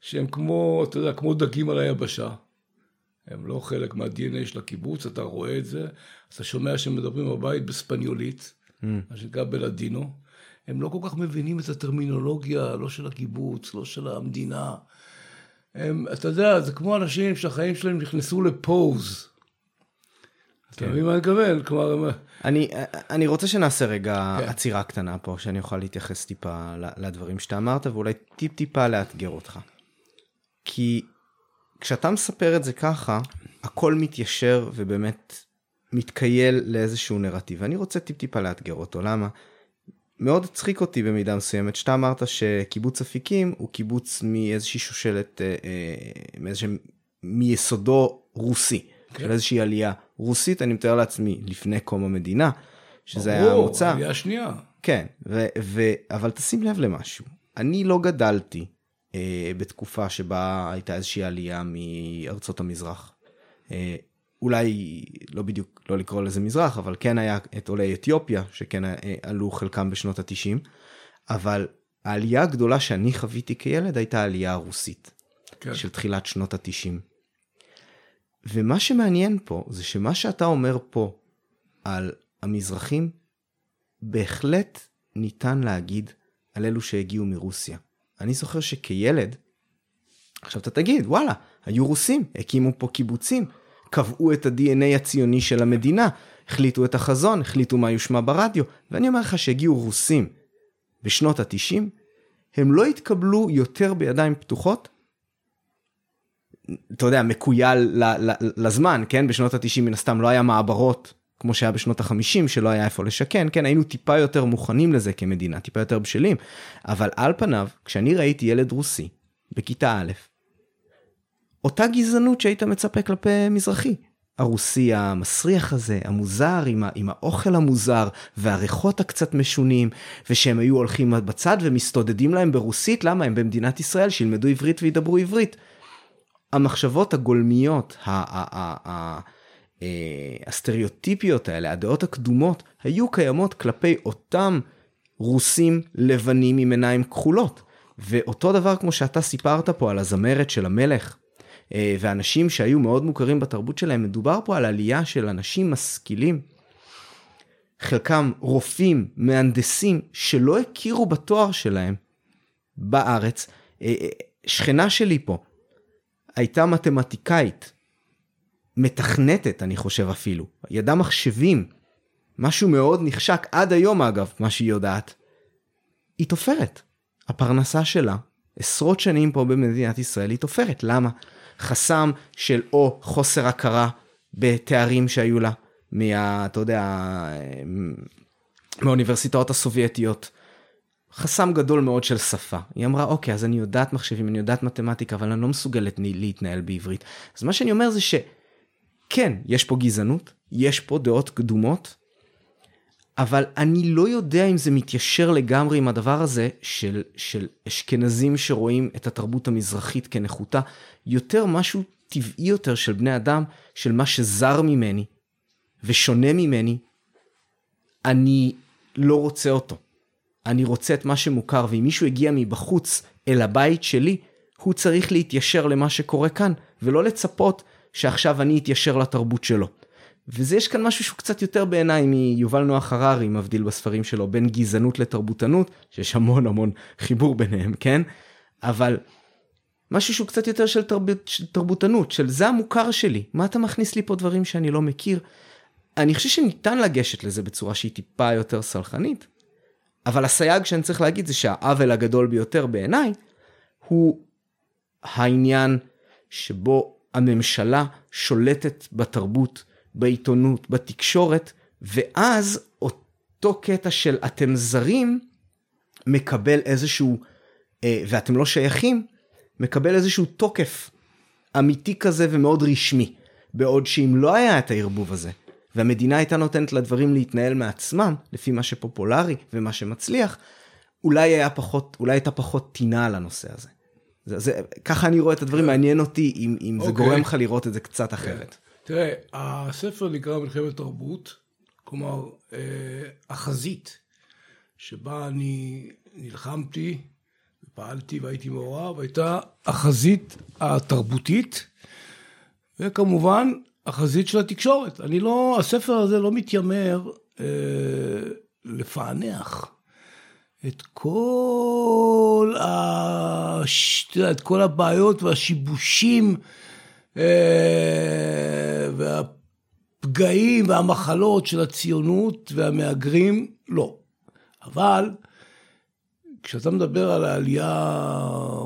שהם כמו, אתה יודע, כמו דגים על היבשה. הם לא חלק מה-DNA של הקיבוץ, אתה רואה את זה, אתה שומע שהם מדברים בבית בספניולית, mm. מה שנקרא בלדינו. הם לא כל כך מבינים את הטרמינולוגיה, לא של הקיבוץ, לא של המדינה. הם, אתה יודע, זה כמו אנשים שהחיים שלהם נכנסו לפוז. אתה כן. מבין מה אני מתכוון? כלומר, הם... אני, אני רוצה שנעשה רגע כן. עצירה קטנה פה, שאני אוכל להתייחס טיפה לדברים שאתה אמרת, ואולי טיפ-טיפה לאתגר אותך. כי כשאתה מספר את זה ככה, הכל מתיישר ובאמת מתקייל לאיזשהו נרטיב. ואני רוצה טיפ-טיפה לאתגר אותו. למה? מאוד הצחיק אותי במידה מסוימת שאתה אמרת שקיבוץ אפיקים הוא קיבוץ מאיזושהי שושלת, אה, אה, מאיזשהו, מיסודו רוסי, כן. של איזושהי עלייה רוסית, אני מתאר לעצמי, לפני קום המדינה, שזה ברור, היה המוצא. ברור, עלייה שנייה. כן, ו, ו, אבל תשים לב למשהו, אני לא גדלתי בתקופה שבה הייתה איזושהי עלייה מארצות המזרח. אה, אולי לא בדיוק לא לקרוא לזה מזרח אבל כן היה את עולי אתיופיה שכן אה, עלו חלקם בשנות התשעים אבל העלייה הגדולה שאני חוויתי כילד הייתה העלייה הרוסית כן. של תחילת שנות התשעים. ומה שמעניין פה זה שמה שאתה אומר פה על המזרחים בהחלט ניתן להגיד על אלו שהגיעו מרוסיה. אני זוכר שכילד, עכשיו אתה תגיד וואלה היו רוסים הקימו פה קיבוצים קבעו את ה-DNA הציוני של המדינה, החליטו את החזון, החליטו מה יושמע ברדיו, ואני אומר לך שהגיעו רוסים בשנות ה-90, הם לא התקבלו יותר בידיים פתוחות, אתה יודע, מקוייל לזמן, כן? בשנות ה-90 מן הסתם לא היה מעברות כמו שהיה בשנות ה-50, שלא היה איפה לשכן, כן? היינו טיפה יותר מוכנים לזה כמדינה, טיפה יותר בשלים, אבל על פניו, כשאני ראיתי ילד רוסי בכיתה א', אותה גזענות שהיית מצפה כלפי מזרחי. הרוסי המסריח הזה, המוזר, עם, ה, עם האוכל המוזר והריחות הקצת משונים, ושהם היו הולכים בצד ומסתודדים להם ברוסית, למה הם במדינת ישראל, שילמדו עברית וידברו עברית. המחשבות הגולמיות, ה- ה- ה- ה- הסטריאוטיפיות האלה, הדעות הקדומות, היו קיימות כלפי אותם רוסים לבנים עם עיניים כחולות. ואותו דבר כמו שאתה סיפרת פה על הזמרת של המלך, אה, ואנשים שהיו מאוד מוכרים בתרבות שלהם, מדובר פה על עלייה של אנשים משכילים, חלקם רופאים, מהנדסים, שלא הכירו בתואר שלהם בארץ. אה, אה, שכנה שלי פה הייתה מתמטיקאית, מתכנתת אני חושב אפילו, ידעה מחשבים, משהו מאוד נחשק עד היום אגב, מה שהיא יודעת. היא תופרת. הפרנסה שלה, עשרות שנים פה במדינת ישראל, היא תופרת. למה? חסם של או חוסר הכרה בתארים שהיו לה, מה... אתה יודע, מהאוניברסיטאות הסובייטיות. חסם גדול מאוד של שפה. היא אמרה, אוקיי, אז אני יודעת מחשבים, אני יודעת מתמטיקה, אבל אני לא מסוגלת להתנהל בעברית. אז מה שאני אומר זה שכן, יש פה גזענות, יש פה דעות קדומות, אבל אני לא יודע אם זה מתיישר לגמרי עם הדבר הזה של, של אשכנזים שרואים את התרבות המזרחית כנחותה, יותר משהו טבעי יותר של בני אדם, של מה שזר ממני, ושונה ממני, אני לא רוצה אותו. אני רוצה את מה שמוכר, ואם מישהו הגיע מבחוץ אל הבית שלי, הוא צריך להתיישר למה שקורה כאן, ולא לצפות שעכשיו אני אתיישר לתרבות שלו. וזה יש כאן משהו שהוא קצת יותר בעיניי מיובל נוח הררי מבדיל בספרים שלו בין גזענות לתרבותנות, שיש המון המון חיבור ביניהם, כן? אבל משהו שהוא קצת יותר של, תרבות, של תרבותנות, של זה המוכר שלי, מה אתה מכניס לי פה דברים שאני לא מכיר? אני חושב שניתן לגשת לזה בצורה שהיא טיפה יותר סלחנית, אבל הסייג שאני צריך להגיד זה שהעוול הגדול ביותר בעיניי הוא העניין שבו הממשלה שולטת בתרבות, בעיתונות, בתקשורת, ואז אותו קטע של אתם זרים מקבל איזשהו, אה, ואתם לא שייכים, מקבל איזשהו תוקף אמיתי כזה ומאוד רשמי. בעוד שאם לא היה את הערבוב הזה, והמדינה הייתה נותנת לדברים להתנהל מעצמם, לפי מה שפופולרי ומה שמצליח, אולי היה פחות, אולי הייתה פחות טינה על הנושא הזה. זה, זה, ככה אני רואה את הדברים, מעניין אותי אם, אם okay. זה אוקיי. גורם לך לראות את זה קצת אחרת. תראה, הספר נקרא מלחמת תרבות, כלומר, אה, החזית שבה אני נלחמתי, פעלתי והייתי מעורב, הייתה החזית התרבותית, וכמובן החזית של התקשורת. אני לא, הספר הזה לא מתיימר אה, לפענח את כל, הש... את כל הבעיות והשיבושים אה, והפגעים והמחלות של הציונות והמהגרים, לא. אבל כשאתה מדבר על העלייה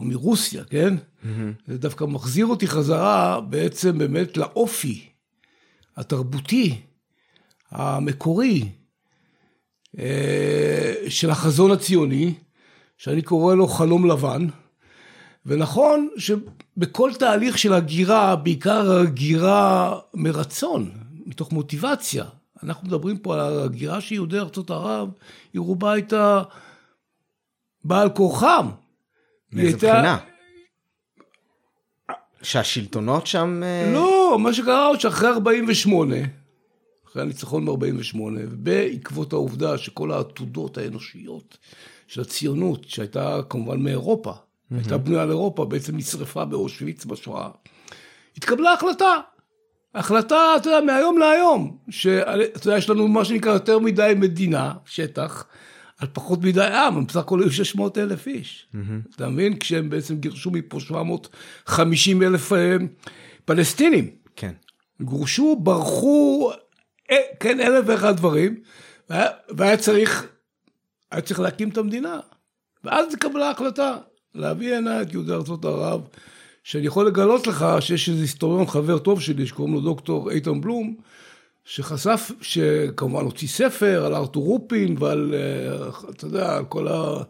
מרוסיה, כן? Mm-hmm. זה דווקא מחזיר אותי חזרה בעצם באמת לאופי התרבותי, המקורי, של החזון הציוני, שאני קורא לו חלום לבן. ונכון שבכל תהליך של הגירה, בעיקר הגירה מרצון, מתוך מוטיבציה, אנחנו מדברים פה על הגירה של יהודי ארצות ערב, היא רובה הייתה בעל כורחם. מאיזה בחינה? שהשלטונות שם... אה, לא, מה שקרה עוד שאחרי 48, אחרי הניצחון ב-48, ובעקבות העובדה שכל העתודות האנושיות של הציונות, שהייתה כמובן מאירופה, mm-hmm. הייתה בנויה על אירופה, בעצם נשרפה באושוויץ בשואה, התקבלה החלטה. החלטה, אתה יודע, מהיום להיום, שאתה יודע, יש לנו מה שנקרא יותר מדי מדינה, שטח, על פחות מדי עם, הם בסך הכל היו 600 אלף איש. Mm-hmm. אתה מבין? כשהם בעצם גירשו מפה 750 אלף אה, פלסטינים. כן. גורשו, ברחו, כן, אלף ואחד דברים, והיה, והיה צריך, היה צריך להקים את המדינה. ואז התקבלה החלטה להביא הנה את יהודי ארצות ערב, שאני יכול לגלות לך שיש איזה היסטוריון חבר טוב שלי שקוראים לו דוקטור איתן בלום, שחשף, שכמובן הוציא ספר על ארתור רופין ועל, אה, אתה יודע, על כל, ה,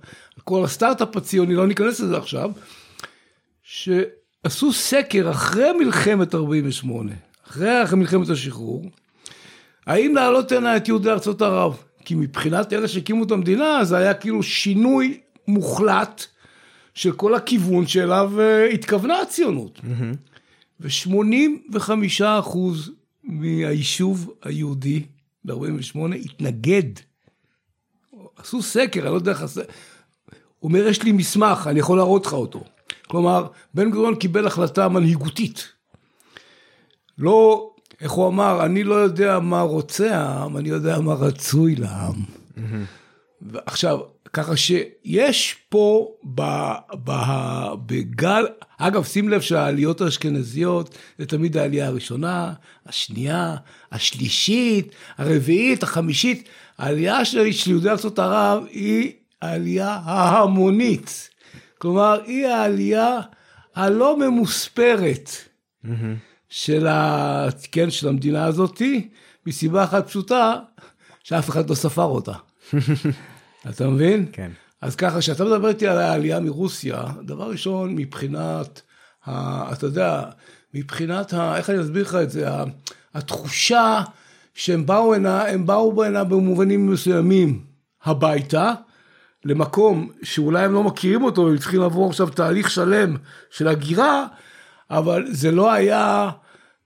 כל הסטארט-אפ הציוני, לא ניכנס לזה עכשיו, שעשו סקר אחרי מלחמת 48, אחרי מלחמת השחרור, האם להעלות הנה את יהודי ארצות ערב? כי מבחינת אלה שהקימו את המדינה, זה היה כאילו שינוי מוחלט של כל הכיוון שאליו אה, התכוונה הציונות. Mm-hmm. ו-85 אחוז מהיישוב היהודי ב-48 התנגד. עשו סקר, אני לא יודע איך... אומר, יש לי מסמך, אני יכול להראות לך אותו. כלומר, בן גוריון קיבל החלטה מנהיגותית. לא, איך הוא אמר, אני לא יודע מה רוצה העם, אני יודע מה רצוי לעם. עכשיו, ככה שיש פה ב, ב, בגל, אגב שים לב שהעליות האשכנזיות זה תמיד העלייה הראשונה, השנייה, השלישית, הרביעית, החמישית, העלייה של יהודי ארצות ערב היא העלייה ההמונית, כלומר היא העלייה הלא ממוספרת mm-hmm. של, ה, כן, של המדינה הזאתי, מסיבה אחת פשוטה, שאף אחד לא ספר אותה. אתה מבין? כן. אז ככה, כשאתה מדבר איתי על העלייה מרוסיה, דבר ראשון, מבחינת, ה, אתה יודע, מבחינת, ה, איך אני אסביר לך את זה, התחושה שהם באו הנה, הם באו הנה במובנים מסוימים הביתה, למקום שאולי הם לא מכירים אותו, הם צריכים לעבור עכשיו תהליך שלם של הגירה, אבל זה לא היה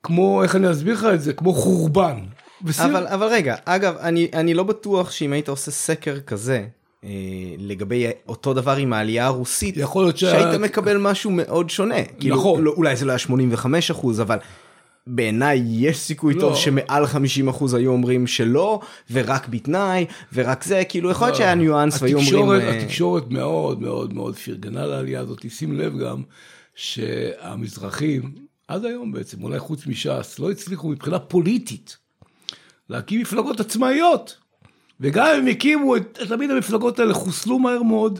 כמו, איך אני אסביר לך את זה, כמו חורבן. ושים- אבל, אבל רגע, אגב, אני, אני לא בטוח שאם היית עושה סקר כזה, אה, לגבי אותו דבר עם העלייה הרוסית, יכול להיות שה- שהיית מקבל משהו מאוד שונה. כאילו, נכון. לא, אולי זה לא היה 85 אחוז, אבל בעיניי יש סיכוי לא. טוב שמעל 50 אחוז היו אומרים שלא, ורק בתנאי, ורק זה, כאילו, יכול להיות שהיה ניואנס והיו אומרים... אה, התקשורת מאוד מאוד מאוד פרגנה לעלייה הזאת, שים לב גם שהמזרחים, עד היום בעצם, אולי חוץ מש"ס, לא הצליחו מבחינה פוליטית להקים מפלגות עצמאיות. וגם אם הקימו, את- תמיד המפלגות האלה חוסלו מהר מאוד,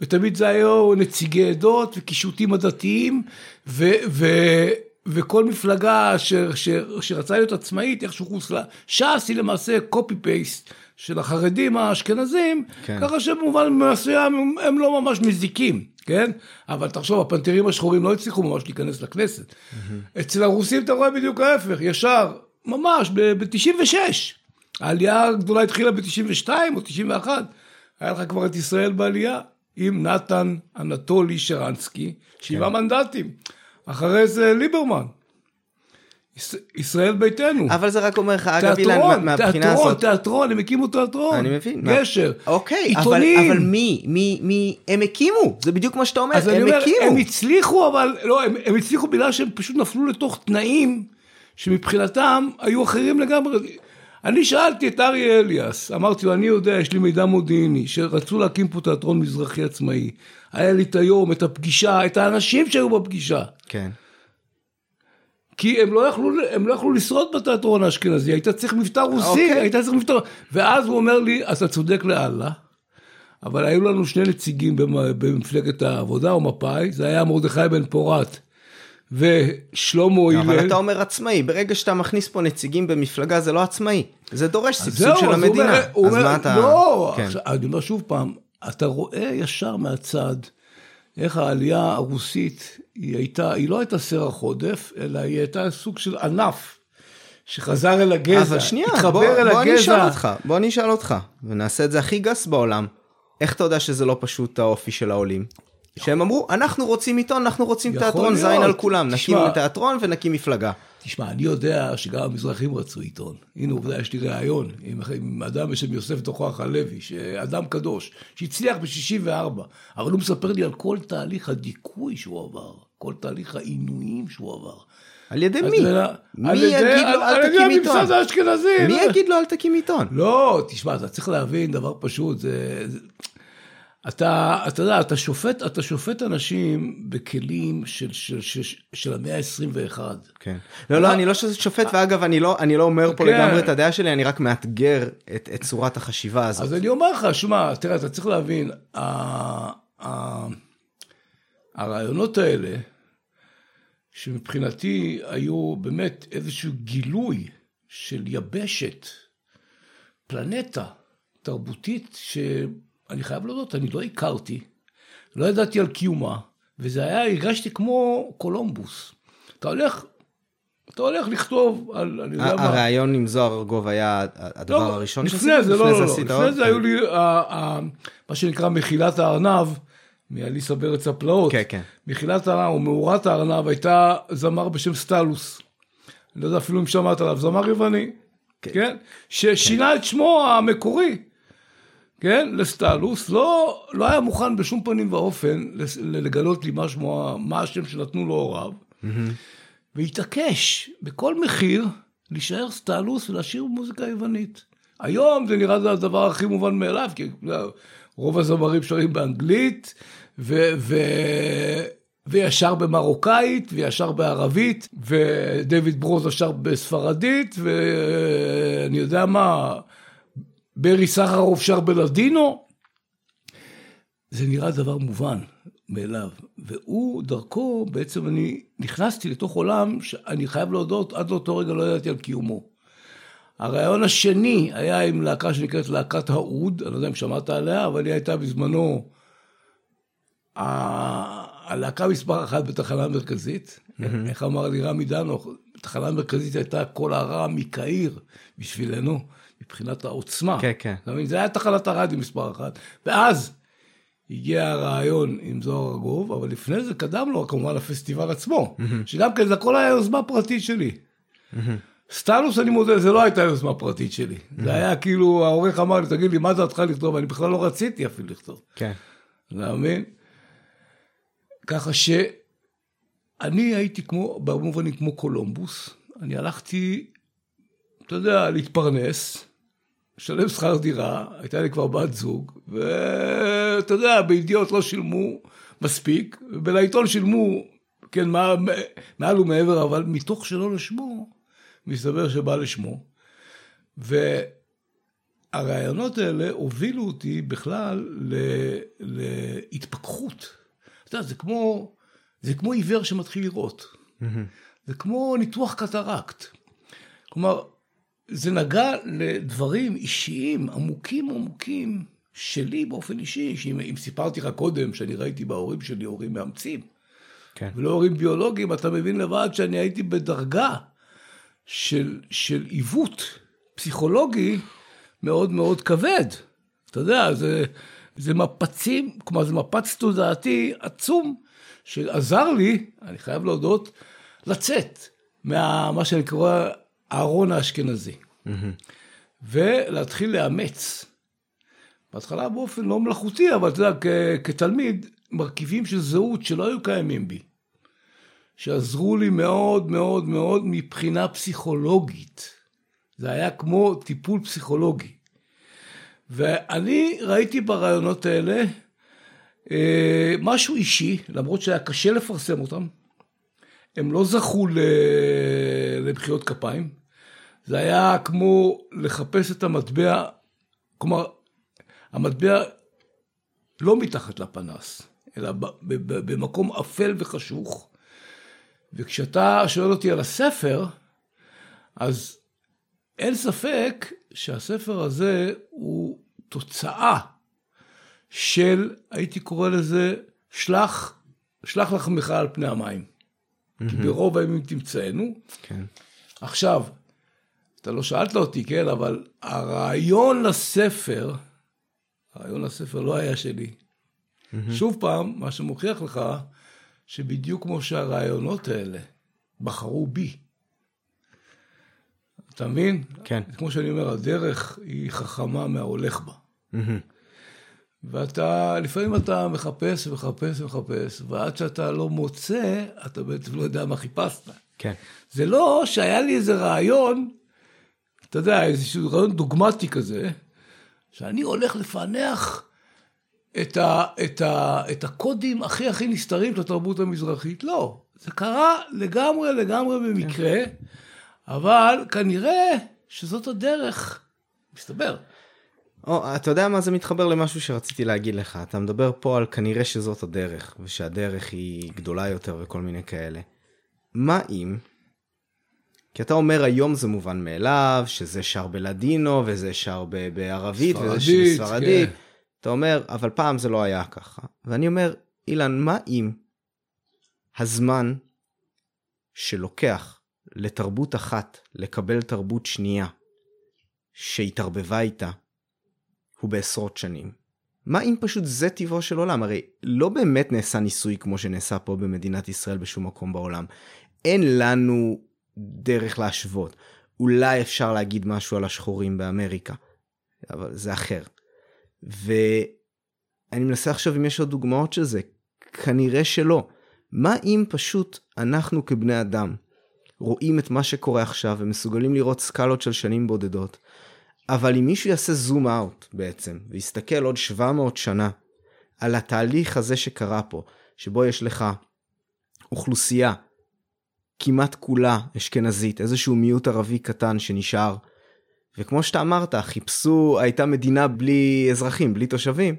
ותמיד זה היו נציגי עדות וקישוטים עדתיים, ו, ו, וכל מפלגה ש, ש, שרצה להיות עצמאית איכשהו חוסלה. ש"ס היא למעשה קופי פייסט של החרדים האשכנזים, כן. ככה שבמובן מסוים הם, הם לא ממש מזיקים, כן? אבל תחשוב, הפנתרים השחורים לא הצליחו ממש להיכנס לכנסת. אצל הרוסים אתה רואה בדיוק ההפך, ישר, ממש, ב-96. העלייה הגדולה התחילה ב-92 או 91. היה לך כבר את ישראל בעלייה, עם נתן אנטולי שרנסקי, שבעה מנדטים. אחרי זה ליברמן. יש- ישראל ביתנו. אבל זה רק אומר לך, אגב, אילן, תיאטרון, מה- מהבחינה תיאטרון, הזאת... תיאטרון, הם הקימו תיאטרון. אני מבין. מה- גשר. אוקיי, אבל, עיתונים. אבל מי, מי, מי, הם הקימו, זה בדיוק מה שאתה אומר, אז אני הם אומר, הקימו. הם הצליחו, אבל, לא, הם, הם הצליחו בגלל שהם פשוט נפלו לתוך תנאים שמבחינתם היו אחרים לגמרי. אני שאלתי את אריה אליאס, אמרתי לו, אני יודע, יש לי מידע מודיעיני, שרצו להקים פה תיאטרון מזרחי עצמאי. היה לי את היום, את הפגישה, את האנשים שהיו בפגישה. כן. כי הם לא יכלו, הם לא יכלו לשרוד בתיאטרון האשכנזי, היית צריך מבטא רוסי, אוקיי. היית צריך מבטא... ואז הוא אומר לי, אתה צודק לאללה, אבל היו לנו שני נציגים במ- במפלגת העבודה או מפא"י, זה היה מרדכי בן פורת ושלמה אבל הלל. אתה אומר עצמאי, ברגע שאתה מכניס פה נציגים במפלגה זה לא עצמאי, זה דורש סבסוד של המדינה. אז אומר, מה אתה... לא, כן. עכשיו, אני אומר שוב פעם, אתה רואה ישר מהצד איך העלייה הרוסית, היא הייתה, היא לא הייתה סרח עודף, אלא היא הייתה סוג של ענף. שחזר אל הגזע, אבל שנייה, התחבר בוא, אל בוא אני אשאל הגזע. אותך, בוא אני אשאל אותך, ונעשה את זה הכי גס בעולם. איך אתה יודע שזה לא פשוט האופי של העולים? שהם אמרו, אנחנו רוצים עיתון, אנחנו רוצים תיאטרון להיות. זין על כולם, נקים. תיאטרון ונקים מפלגה. תשמע, אני יודע שגם המזרחים רצו עיתון. הנה עובדה, יש לי ראיון עם, עם אדם בשם יוסף דוכח הלוי, שאדם קדוש, שהצליח ב-64, אבל הוא מספר לי על כל תהליך הדיכוי שהוא עבר, כל תהליך העינויים שהוא עבר. על ידי מי? זה- מי על ידי- יגיד לו על- אל על ידי תקים עיתון? הממסד האשכנזי. מי לא- יגיד לו אל תקים עיתון? לא, תשמע, אתה צריך להבין דבר פשוט, זה... זה... אתה, אתה יודע, אתה שופט, אתה שופט אנשים בכלים של, של, של, של המאה ה-21. כן. לא, לא, אני לא שופט, ואגב, אני לא, אני לא אומר פה כן. לגמרי את הדעה שלי, אני רק מאתגר את, את צורת החשיבה הזאת. אז אני אומר לך, שמע, תראה, אתה צריך להבין, ה- ה- הרעיונות האלה, שמבחינתי היו באמת איזשהו גילוי של יבשת, פלנטה תרבותית, שאני חייב להודות, אני לא הכרתי, לא ידעתי על קיומה, וזה היה, הרגשתי כמו קולומבוס. אתה הולך, אתה הולך לכתוב על, אני יודע מה. הרעיון עם זוהר ארגוב היה הדבר לא, הראשון לפני זה, לא, לא, לא? לפני זה היו לי ה- ה- מה שנקרא מחילת הארנב, מאליסה בארץ הפלאות. כן, כן. מחילת הארנב, או מאורת הארנב, הייתה זמר בשם סטלוס. אני לא יודע אפילו אם שמעת עליו, זמר יווני, כן? ששינה את שמו המקורי, כן? לסטלוס, לא, לא היה מוכן בשום פנים ואופן לגלות לי מה שמו, מה השם שנתנו לו הוריו. והתעקש בכל מחיר להישאר סטלוס ולשיר מוזיקה יוונית. היום זה נראה זה הדבר הכי מובן מאליו, כי רוב הזמרים שרים באנגלית, ו- ו- וישר במרוקאית, וישר בערבית, ודויד ברוזה שר בספרדית, ואני יודע מה, ברי סחרוף שר בלדינו. זה נראה דבר מובן מאליו. והוא, דרכו, בעצם אני נכנסתי לתוך עולם שאני חייב להודות, עד לאותו רגע לא ידעתי על קיומו. הרעיון השני היה עם להקה שנקראת להקת האוד, אני לא יודע אם שמעת עליה, אבל היא הייתה בזמנו ה- הלהקה מספר אחת בתחנה המרכזית. איך אמר לי רמי דנוך, התחנה המרכזית הייתה כל הרע מקהיר בשבילנו, מבחינת העוצמה. כן, כן. זה היה תחנת הרדיו מספר אחת. ואז הגיע הרעיון עם זוהר ארגוב, אבל לפני זה קדם לו כמובן הפסטיבל עצמו, שגם כן זה הכל היה יוזמה פרטית שלי. סטלוס, אני מודה, זה לא הייתה יוזמה פרטית שלי. זה היה כאילו, העורך אמר לי, תגיד לי, מה דעתך לכתוב? אני בכלל לא רציתי אפילו לכתוב. כן. אתה מבין? ככה שאני הייתי כמו, בהרבה מובנים כמו קולומבוס. אני הלכתי, אתה יודע, להתפרנס, לשלם שכר דירה, הייתה לי כבר בת זוג, ואתה יודע, בידיעות לא שילמו מספיק, ולעיתון שילמו, כן, מעל ומעבר, אבל מתוך שלא לשמו, מסתבר שבא לשמו. והרעיונות האלה הובילו אותי בכלל להתפכחות. אתה יודע, זה כמו, זה כמו עיוור שמתחיל לראות. Mm-hmm. זה כמו ניתוח קטרקט. כלומר, זה נגע לדברים אישיים, עמוקים עמוקים, שלי באופן אישי, שאם סיפרתי לך קודם שאני ראיתי בהורים שלי הורים מאמצים, כן. ולא הורים ביולוגיים, אתה מבין לבד שאני הייתי בדרגה של, של עיוות פסיכולוגי מאוד מאוד כבד. אתה יודע, זה, זה מפצים, כלומר זה מפץ תודעתי עצום, שעזר לי, אני חייב להודות, לצאת מה שאני קורא הארון האשכנזי. Mm-hmm. ולהתחיל לאמץ. בהתחלה באופן לא מלאכותי, אבל אתה יודע, כתלמיד, מרכיבים של זהות שלא היו קיימים בי. שעזרו לי מאוד מאוד מאוד מבחינה פסיכולוגית. זה היה כמו טיפול פסיכולוגי. ואני ראיתי ברעיונות האלה אה, משהו אישי, למרות שהיה קשה לפרסם אותם. הם לא זכו למחיאות כפיים. זה היה כמו לחפש את המטבע, כלומר, המטבע לא מתחת לפנס, אלא במקום אפל וחשוך. וכשאתה שואל אותי על הספר, אז אין ספק שהספר הזה הוא תוצאה של, הייתי קורא לזה, שלח, שלח לחמך על פני המים. Mm-hmm. כי ברוב הימים תמצאנו. כן. עכשיו, אתה לא שאלת אותי, כן, אבל הרעיון לספר, הרעיון לספר לא היה שלי. Mm-hmm. שוב פעם, מה שמוכיח לך, שבדיוק כמו שהרעיונות האלה בחרו בי. אתה מבין? כן. כמו שאני אומר, הדרך היא חכמה מההולך בה. Mm-hmm. ואתה, לפעמים אתה מחפש ומחפש ומחפש, ועד שאתה לא מוצא, אתה בעצם לא יודע מה חיפשת. כן. זה לא שהיה לי איזה רעיון, אתה יודע, איזשהו רעיון דוגמטי כזה, שאני הולך לפענח את, ה, את, ה, את הקודים הכי הכי נסתרים של התרבות המזרחית. לא, זה קרה לגמרי לגמרי במקרה. אבל כנראה שזאת הדרך, מסתבר. או, אתה יודע מה זה מתחבר למשהו שרציתי להגיד לך. אתה מדבר פה על כנראה שזאת הדרך, ושהדרך היא גדולה יותר וכל מיני כאלה. מה אם כי אתה אומר היום זה מובן מאליו, שזה שר בלדינו, וזה שר בערבית, וזה שר בספרדית. כן. אתה אומר, אבל פעם זה לא היה ככה. ואני אומר, אילן, מה אם הזמן שלוקח לתרבות אחת לקבל תרבות שנייה, שהתערבבה איתה, הוא בעשרות שנים? מה אם פשוט זה טבעו של עולם? הרי לא באמת נעשה ניסוי כמו שנעשה פה במדינת ישראל בשום מקום בעולם. אין לנו דרך להשוות. אולי אפשר להגיד משהו על השחורים באמריקה, אבל זה אחר. ואני מנסה עכשיו אם יש עוד דוגמאות של זה, כנראה שלא. מה אם פשוט אנחנו כבני אדם רואים את מה שקורה עכשיו ומסוגלים לראות סקלות של שנים בודדות, אבל אם מישהו יעשה זום אאוט בעצם, ויסתכל עוד 700 שנה על התהליך הזה שקרה פה, שבו יש לך אוכלוסייה כמעט כולה אשכנזית, איזשהו מיעוט ערבי קטן שנשאר. וכמו שאתה אמרת, חיפשו, הייתה מדינה בלי אזרחים, בלי תושבים,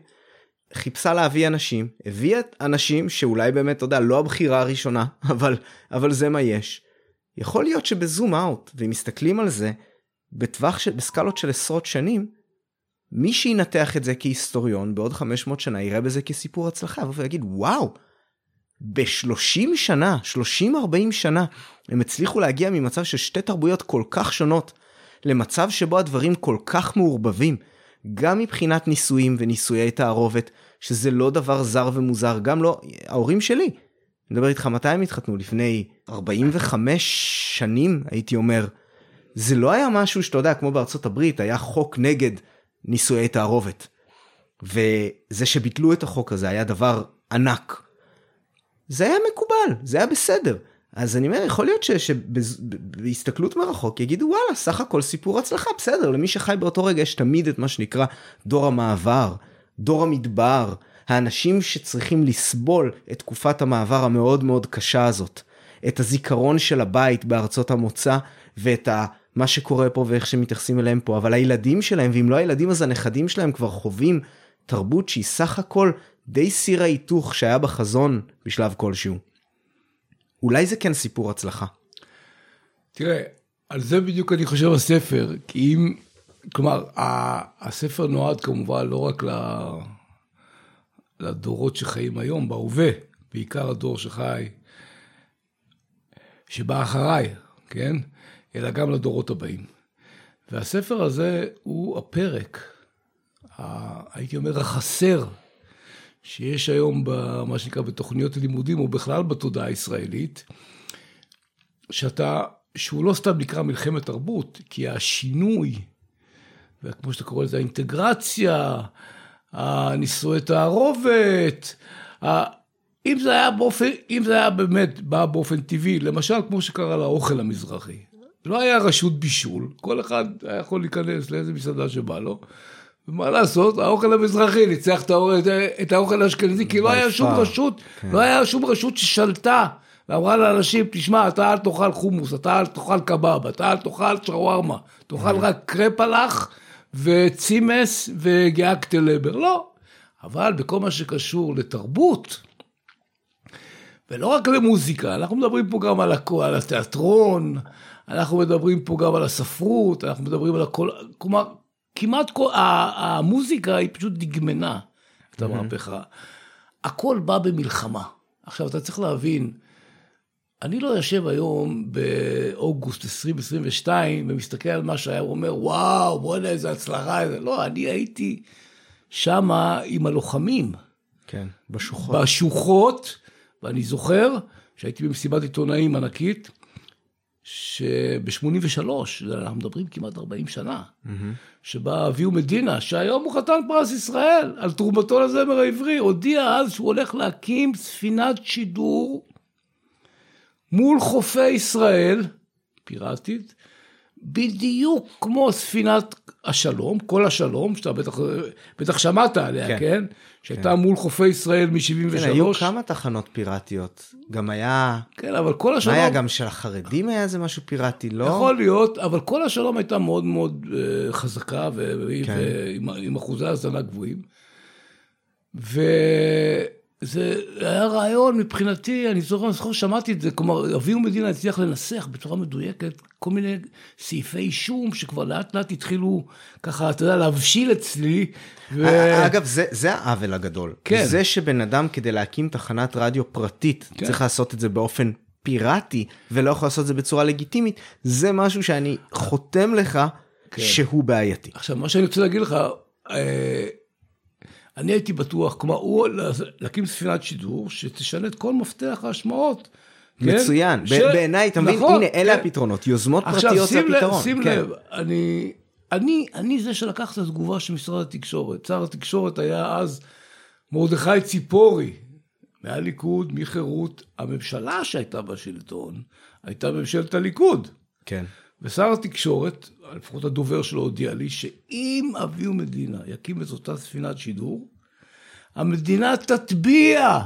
חיפשה להביא אנשים, הביאה אנשים שאולי באמת, אתה יודע, לא הבחירה הראשונה, אבל, אבל זה מה יש. יכול להיות שבזום אאוט, ואם מסתכלים על זה, בטווח של, בסקלות של עשרות שנים, מי שינתח את זה כהיסטוריון בעוד 500 שנה יראה בזה כסיפור הצלחה, ויגיד וואו, ב-30 שנה, 30-40 שנה, הם הצליחו להגיע ממצב של שתי תרבויות כל כך שונות, למצב שבו הדברים כל כך מעורבבים, גם מבחינת נישואים ונישואי תערובת, שזה לא דבר זר ומוזר, גם לא, ההורים שלי, אני מדבר איתך מתי הם התחתנו? לפני 45 שנים, הייתי אומר. זה לא היה משהו שאתה יודע, כמו בארצות הברית, היה חוק נגד נישואי תערובת. וזה שביטלו את החוק הזה היה דבר ענק. זה היה מקובל, זה היה בסדר. אז אני אומר, יכול להיות שבהסתכלות מרחוק יגידו וואלה, סך הכל סיפור הצלחה, בסדר, למי שחי באותו רגע יש תמיד את מה שנקרא דור המעבר, דור המדבר, האנשים שצריכים לסבול את תקופת המעבר המאוד מאוד קשה הזאת, את הזיכרון של הבית בארצות המוצא ואת ה... מה שקורה פה ואיך שמתייחסים אליהם פה, אבל הילדים שלהם, ואם לא הילדים אז הנכדים שלהם כבר חווים תרבות שהיא סך הכל די סיר ההיתוך שהיה בחזון בשלב כלשהו. אולי זה כן סיפור הצלחה. תראה, על זה בדיוק אני חושב הספר, כי אם, כלומר, הספר נועד כמובן לא רק לדורות שחיים היום, בהווה, בעיקר הדור שחי, שבא אחריי, כן? אלא גם לדורות הבאים. והספר הזה הוא הפרק, הייתי אומר, החסר שיש היום במה שנקרא בתוכניות הלימודים, או בכלל בתודעה הישראלית, שאתה, שהוא לא סתם נקרא מלחמת תרבות, כי השינוי, וכמו שאתה קורא לזה, האינטגרציה, הנישואי תערובת, אם זה היה באופן, אם זה היה באמת בא באופן טבעי, למשל כמו שקרה לאוכל המזרחי, לא היה רשות בישול, כל אחד היה יכול להיכנס לאיזה מסעדה שבא לו, ומה לעשות, האוכל המזרחי ניצח את האוכל האשכנזי, כי לא היה שום רשות, כן. לא היה שום רשות ששלטה. ואמרה לאנשים, תשמע, אתה אל תאכל חומוס, אתה אל תאכל קבב, אתה אל תאכל שווארמה, תאכל רק קרפלח וצימס וגיאקטלבר. לא. אבל בכל מה שקשור לתרבות, ולא רק למוזיקה, אנחנו מדברים פה גם על, הכל, על התיאטרון, אנחנו מדברים פה גם על הספרות, אנחנו מדברים על הכל, כלומר, כמעט כל, המוזיקה היא פשוט דגמנה את המהפכה. הכל בא במלחמה. עכשיו, אתה צריך להבין, אני לא יושב היום באוגוסט 2022 ומסתכל על מה שהיה ואומר, וואו, בוא'נה, איזה הצלחה. לא, אני הייתי שמה עם הלוחמים. כן, בשוחות. בשוחות, ואני זוכר שהייתי במסיבת עיתונאים ענקית, שב-83, אנחנו מדברים כמעט 40 שנה, mm-hmm. שבה אביהו מדינה, שהיום הוא חתן פרס ישראל, על תרומתו לזמר העברי, הודיע אז שהוא הולך להקים ספינת שידור מול חופי ישראל, פיראטית, בדיוק כמו ספינת השלום, כל השלום, שאתה בטח, בטח שמעת עליה, כן? כן? שהייתה כן. מול חופי ישראל מ-73. כן, היו כמה תחנות פיראטיות. גם היה... כן, אבל כל השלום... מה היה, גם של החרדים היה איזה משהו פיראטי, לא? יכול להיות, אבל כל השלום הייתה מאוד מאוד uh, חזקה, כן. ועם אחוזי האזנה גבוהים. ו... זה היה רעיון מבחינתי, אני זוכר, אני זוכר שמעתי את זה, כלומר, אביהו מדינה הצליח לנסח בצורה מדויקת כל מיני סעיפי אישום שכבר לאט לאט התחילו ככה, אתה יודע, להבשיל אצלי. ו... אגב, זה, זה העוול הגדול. כן. זה שבן אדם כדי להקים תחנת רדיו פרטית, כן. צריך לעשות את זה באופן פיראטי, ולא יכול לעשות את זה בצורה לגיטימית, זה משהו שאני חותם לך כן. שהוא בעייתי. עכשיו, מה שאני רוצה להגיד לך, אה, אני הייתי בטוח, כלומר, הוא להקים ספינת שידור שתשנה את כל מפתח ההשמעות. כן? מצוין, ש... בעיניי, אתה מבין, נכון, הנה, אלה כן. הפתרונות, יוזמות פרטיות זה הפתרון. עכשיו, שים כן. לב, אני, אני, אני זה שלקח את התגובה של משרד התקשורת. שר התקשורת היה אז מרדכי ציפורי, מהליכוד, מחירות. הממשלה שהייתה בשלטון, הייתה ממשלת הליכוד. כן. ושר התקשורת, לפחות הדובר שלו הודיע לי, שאם אביהו מדינה יקים את אותה ספינת שידור, המדינה תטביע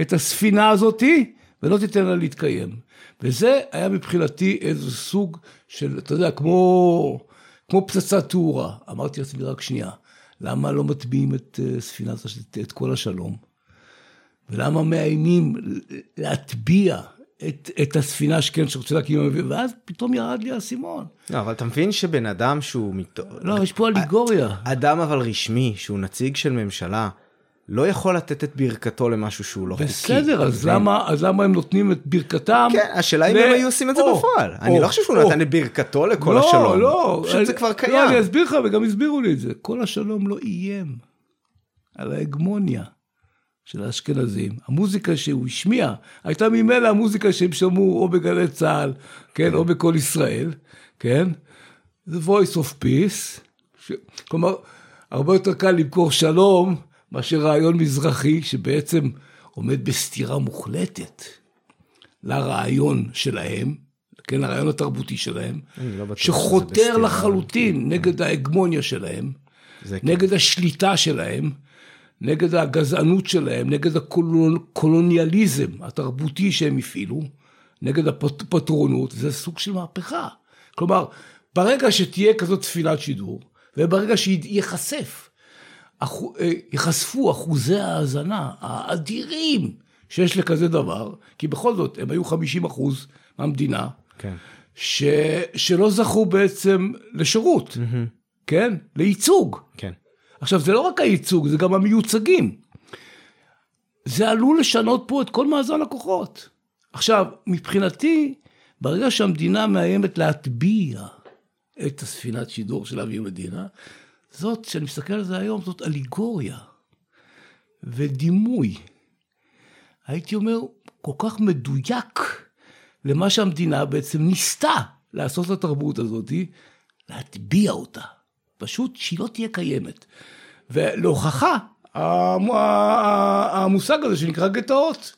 את הספינה הזאתי ולא תיתן לה להתקיים. וזה היה מבחינתי איזה סוג של, אתה יודע, כמו, כמו פצצת תאורה. אמרתי לעצמי רק שנייה, למה לא מטביעים את אה, ספינת, את כל השלום? ולמה מאיימים להטביע את, את הספינה שכן שרוצה להקים, ואז פתאום ירד לי האסימון. לא, אבל אתה מבין שבן אדם שהוא... לא, יש פה אליגוריה. אדם אבל רשמי, שהוא נציג של ממשלה, לא יכול לתת את ברכתו למשהו שהוא לא חוקי. בסדר, אז למה, אז למה הם נותנים את ברכתם? כן, השאלה אם הם היו עושים את זה בפועל. אני לא חושב שהוא נתן את ברכתו לכל לא, השלום. לא, לא. פשוט זה כבר קיים. לא, אני אסביר לך, וגם הסבירו לי את זה. כל השלום לא איים על ההגמוניה. של האשכנזים. המוזיקה שהוא השמיע, הייתה ממילא המוזיקה שהם שמעו או בגלי צה"ל, כן, או בקול ישראל, כן? זה voice of peace, ש... כלומר, הרבה יותר קל למכור שלום מאשר רעיון מזרחי שבעצם עומד בסתירה מוחלטת לרעיון שלהם, כן, לרעיון התרבותי שלהם, לא שחותר. לחלוטין נגד ההגמוניה שלהם, זה כן. נגד השליטה שלהם, נגד הגזענות שלהם, נגד הקולוניאליזם התרבותי שהם הפעילו, נגד הפטרונות, זה סוג של מהפכה. כלומר, ברגע שתהיה כזאת תפילת שידור, וברגע שייחשף, אחו- אה, ייחשפו אחוזי ההאזנה האדירים שיש לכזה דבר, כי בכל זאת הם היו 50 אחוז מהמדינה, כן. ש... שלא זכו בעצם לשירות, כן? לייצוג. כן. עכשיו, זה לא רק הייצוג, זה גם המיוצגים. זה עלול לשנות פה את כל מאזן הכוחות. עכשיו, מבחינתי, ברגע שהמדינה מאיימת להטביע את הספינת שידור של אבי מדינה, זאת, כשאני מסתכל על זה היום, זאת אליגוריה ודימוי. הייתי אומר, כל כך מדויק למה שהמדינה בעצם ניסתה לעשות לתרבות הזאת, להטביע אותה. פשוט שהיא לא תהיה קיימת. ולהוכחה, המושג הזה שנקרא גטאות,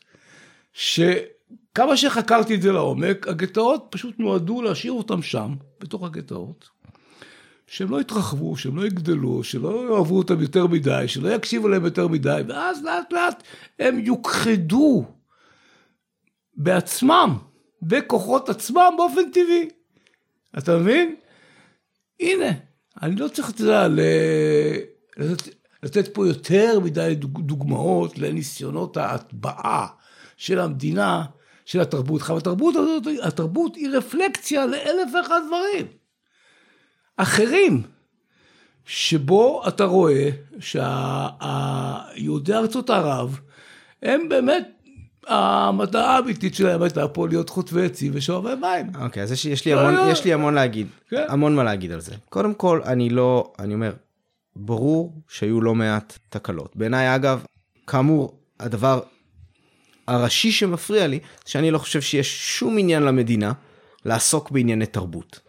שכמה שחקרתי את זה לעומק, הגטאות פשוט נועדו להשאיר אותם שם, בתוך הגטאות, שהם לא יתרחבו, שהם לא יגדלו, שלא יאהבו אותם יותר מדי, שלא יקשיבו להם יותר מדי, ואז לאט לאט הם יוכחדו בעצמם, בכוחות עצמם באופן טבעי. אתה מבין? הנה, אני לא צריך, אתה יודע, לתת, לתת פה יותר מדי דוג- דוגמאות לניסיונות ההטבעה של המדינה, של התרבות. אבל התרבות הזאת, התרבות היא רפלקציה לאלף ואחד דברים. אחרים, שבו אתה רואה שיהודי ארצות ערב, הם באמת, המטרה האמיתית שלהם הייתה פה להיות חוטבי עצים ושואבי מים. אוקיי, אז יש, יש, לי לא, המון, לא. יש לי המון להגיד, כן. המון מה להגיד על זה. קודם כל, אני לא, אני אומר, ברור שהיו לא מעט תקלות. בעיניי, אגב, כאמור, הדבר הראשי שמפריע לי, שאני לא חושב שיש שום עניין למדינה לעסוק בענייני תרבות.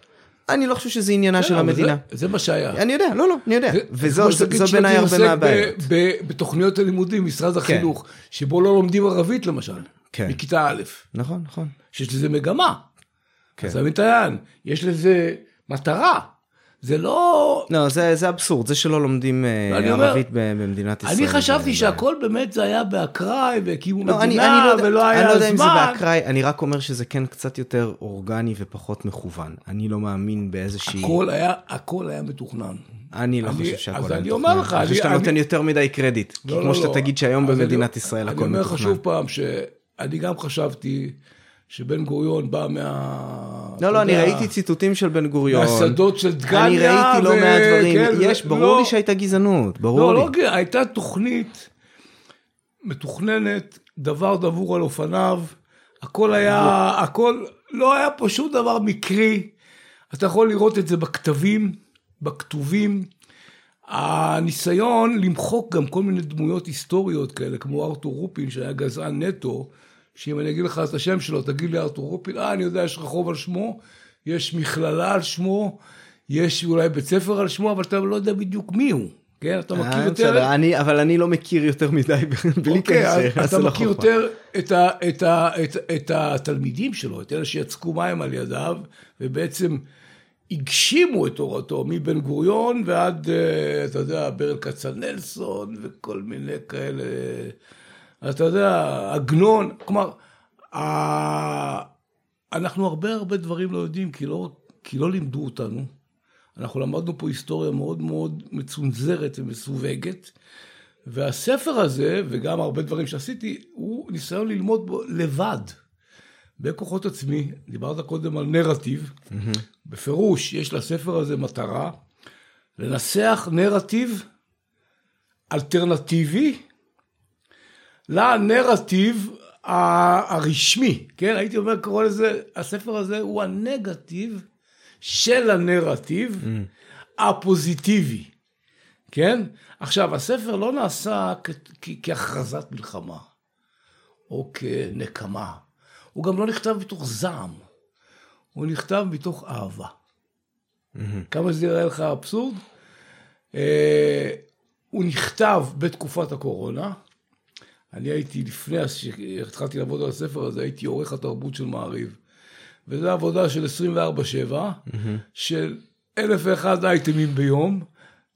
אני לא חושב שזה עניינה של אבל המדינה. זה, מה שהיה. אני יודע, לא, לא, אני יודע. וזו בעיניי הרבה מהבעיות. כן. בתוכניות הלימודים, משרד החינוך, שבו לא לומדים ערבית למשל, כן. מכיתה א', נכון, נכון. שיש לזה מגמה. כן. אז אתה יש לזה מטרה. זה לא... לא, זה, זה אבסורד, זה שלא לומדים אה, אני אומר, ערבית ב- במדינת ישראל. אני חשבתי זה- שהכל באמת זה היה באקראי, והקימו לא, אני, אני מדינה, לא ולא אני היה לא יודע אם זה זמן. באקראי, אני רק אומר שזה כן קצת יותר אורגני ופחות מכוון. אני לא מאמין באיזושהי... הכל היה, הכל היה מתוכנן. אני לא אני- חושב אז שהכל היה אני מתוכנן. אומר לך, אני חושב אני- שאתה אני- נותן יותר מדי קרדיט. כי לא, כמו לא, שאתה לא. תגיד שהיום אז במדינת אני- ישראל הכל אני אומר לך מתוכנן. שוב פעם, שאני גם חשבתי שבן גוריון בא מה... לא, לא, אני ראיתי ציטוטים של בן גוריון. מהשדות של דגניה. אני ראיתי לא מעט דברים. כן, יש, ו- ברור לא- לי שהייתה גזענות, ברור לא, לי. לא, גאה, הייתה תוכנית מתוכננת, דבר דבור על אופניו, הכל היה, הכל, לא היה פה שום דבר מקרי. אתה יכול לראות את זה בכתבים, בכתובים. הניסיון למחוק גם כל מיני דמויות היסטוריות כאלה, כמו ארתור רופין, שהיה גזען נטו, שאם אני אגיד לך את השם שלו, תגיד לי ארתור רופין, אה, אני יודע, יש רחוב על שמו, יש מכללה על שמו, יש אולי בית ספר על שמו, אבל אתה לא יודע בדיוק מי הוא, כן? אתה מכיר אה, יותר... בסדר, אני- אבל אני לא מכיר יותר מדי, בלי אוקיי, קשר. אתה לא מכיר. יותר את, ה, את, ה, את, את התלמידים שלו, את אלה שיצקו מים על ידיו, ובעצם הגשימו את תורתו, מבן גוריון ועד, אה, אתה יודע, ברל כצנלסון וכל מיני כאלה, אתה יודע, עגנון, כלומר, ה... אנחנו הרבה הרבה דברים לא יודעים, כי לא, כי לא לימדו אותנו. אנחנו למדנו פה היסטוריה מאוד מאוד מצונזרת ומסווגת, והספר הזה, וגם הרבה דברים שעשיתי, הוא ניסיון ללמוד בו לבד, בכוחות עצמי. דיברת קודם על נרטיב, בפירוש יש לספר הזה מטרה, לנסח נרטיב אלטרנטיבי לנרטיב הרשמי, כן? הייתי אומר, קורא לזה, הספר הזה הוא הנגטיב של הנרטיב הפוזיטיבי, כן? עכשיו, הספר לא נעשה כהכרזת מלחמה, או כנקמה. הוא גם לא נכתב מתוך זעם, הוא נכתב מתוך אהבה. כמה שזה יראה לך אבסורד. אה, הוא נכתב בתקופת הקורונה. אני הייתי, לפני שהתחלתי לעבוד על הספר הזה, הייתי עורך התרבות של מעריב. וזו עבודה של 24-7, של אלף ואחד אייטמים ביום,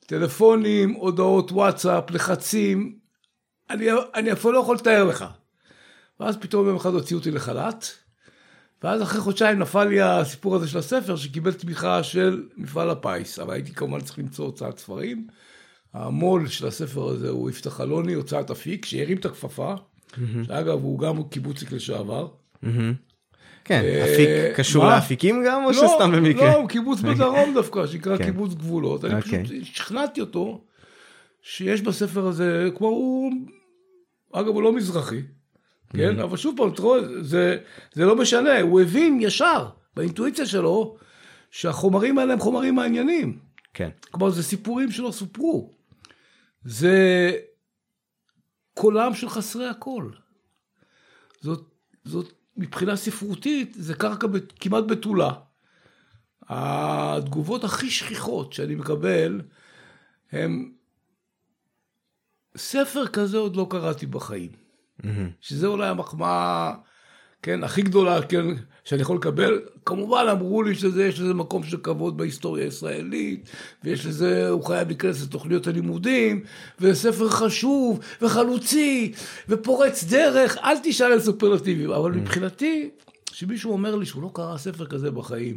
טלפונים, הודעות וואטסאפ, לחצים, אני, אני אפילו לא יכול לתאר לך. ואז פתאום יום אחד הוציאו אותי לחל"ת, ואז אחרי חודשיים נפל לי הסיפור הזה של הספר, שקיבל תמיכה של מפעל הפיס, אבל הייתי כמובן צריך למצוא הוצאת ספרים. המו"ל של הספר הזה הוא יפתח אלוני, הוצאת אפיק, שהרים את הכפפה, שאגב הוא גם קיבוציק לשעבר. כן, אה, אפיק קשור? לאפיקים גם, או לא, שסתם במקרה? לא, הוא קיבוץ בדרום דווקא, שנקרא כן. קיבוץ גבולות. אני אוקיי. פשוט שכנעתי אותו שיש בספר הזה, כמו הוא, אגב, הוא לא מזרחי, כן? אבל שוב פעם, זה לא משנה, הוא הבין ישר, באינטואיציה שלו, שהחומרים האלה הם חומרים מעניינים. כן. כלומר, זה סיפורים שלא סופרו. זה קולם של חסרי הקול. זאת, זאת מבחינה ספרותית, זה קרקע כמעט בתולה. התגובות הכי שכיחות שאני מקבל, הם ספר כזה עוד לא קראתי בחיים. שזה אולי המחמאה, כן, הכי גדולה, כן, שאני יכול לקבל. כמובן אמרו לי שזה, יש לזה מקום של כבוד בהיסטוריה הישראלית, ויש לזה, הוא חייב להיכנס לתוכניות הלימודים, וזה ספר חשוב, וחלוצי, ופורץ דרך, אל תשאל על סופרלטיבים. אבל מבחינתי, שמישהו אומר לי שהוא לא קרא ספר כזה בחיים,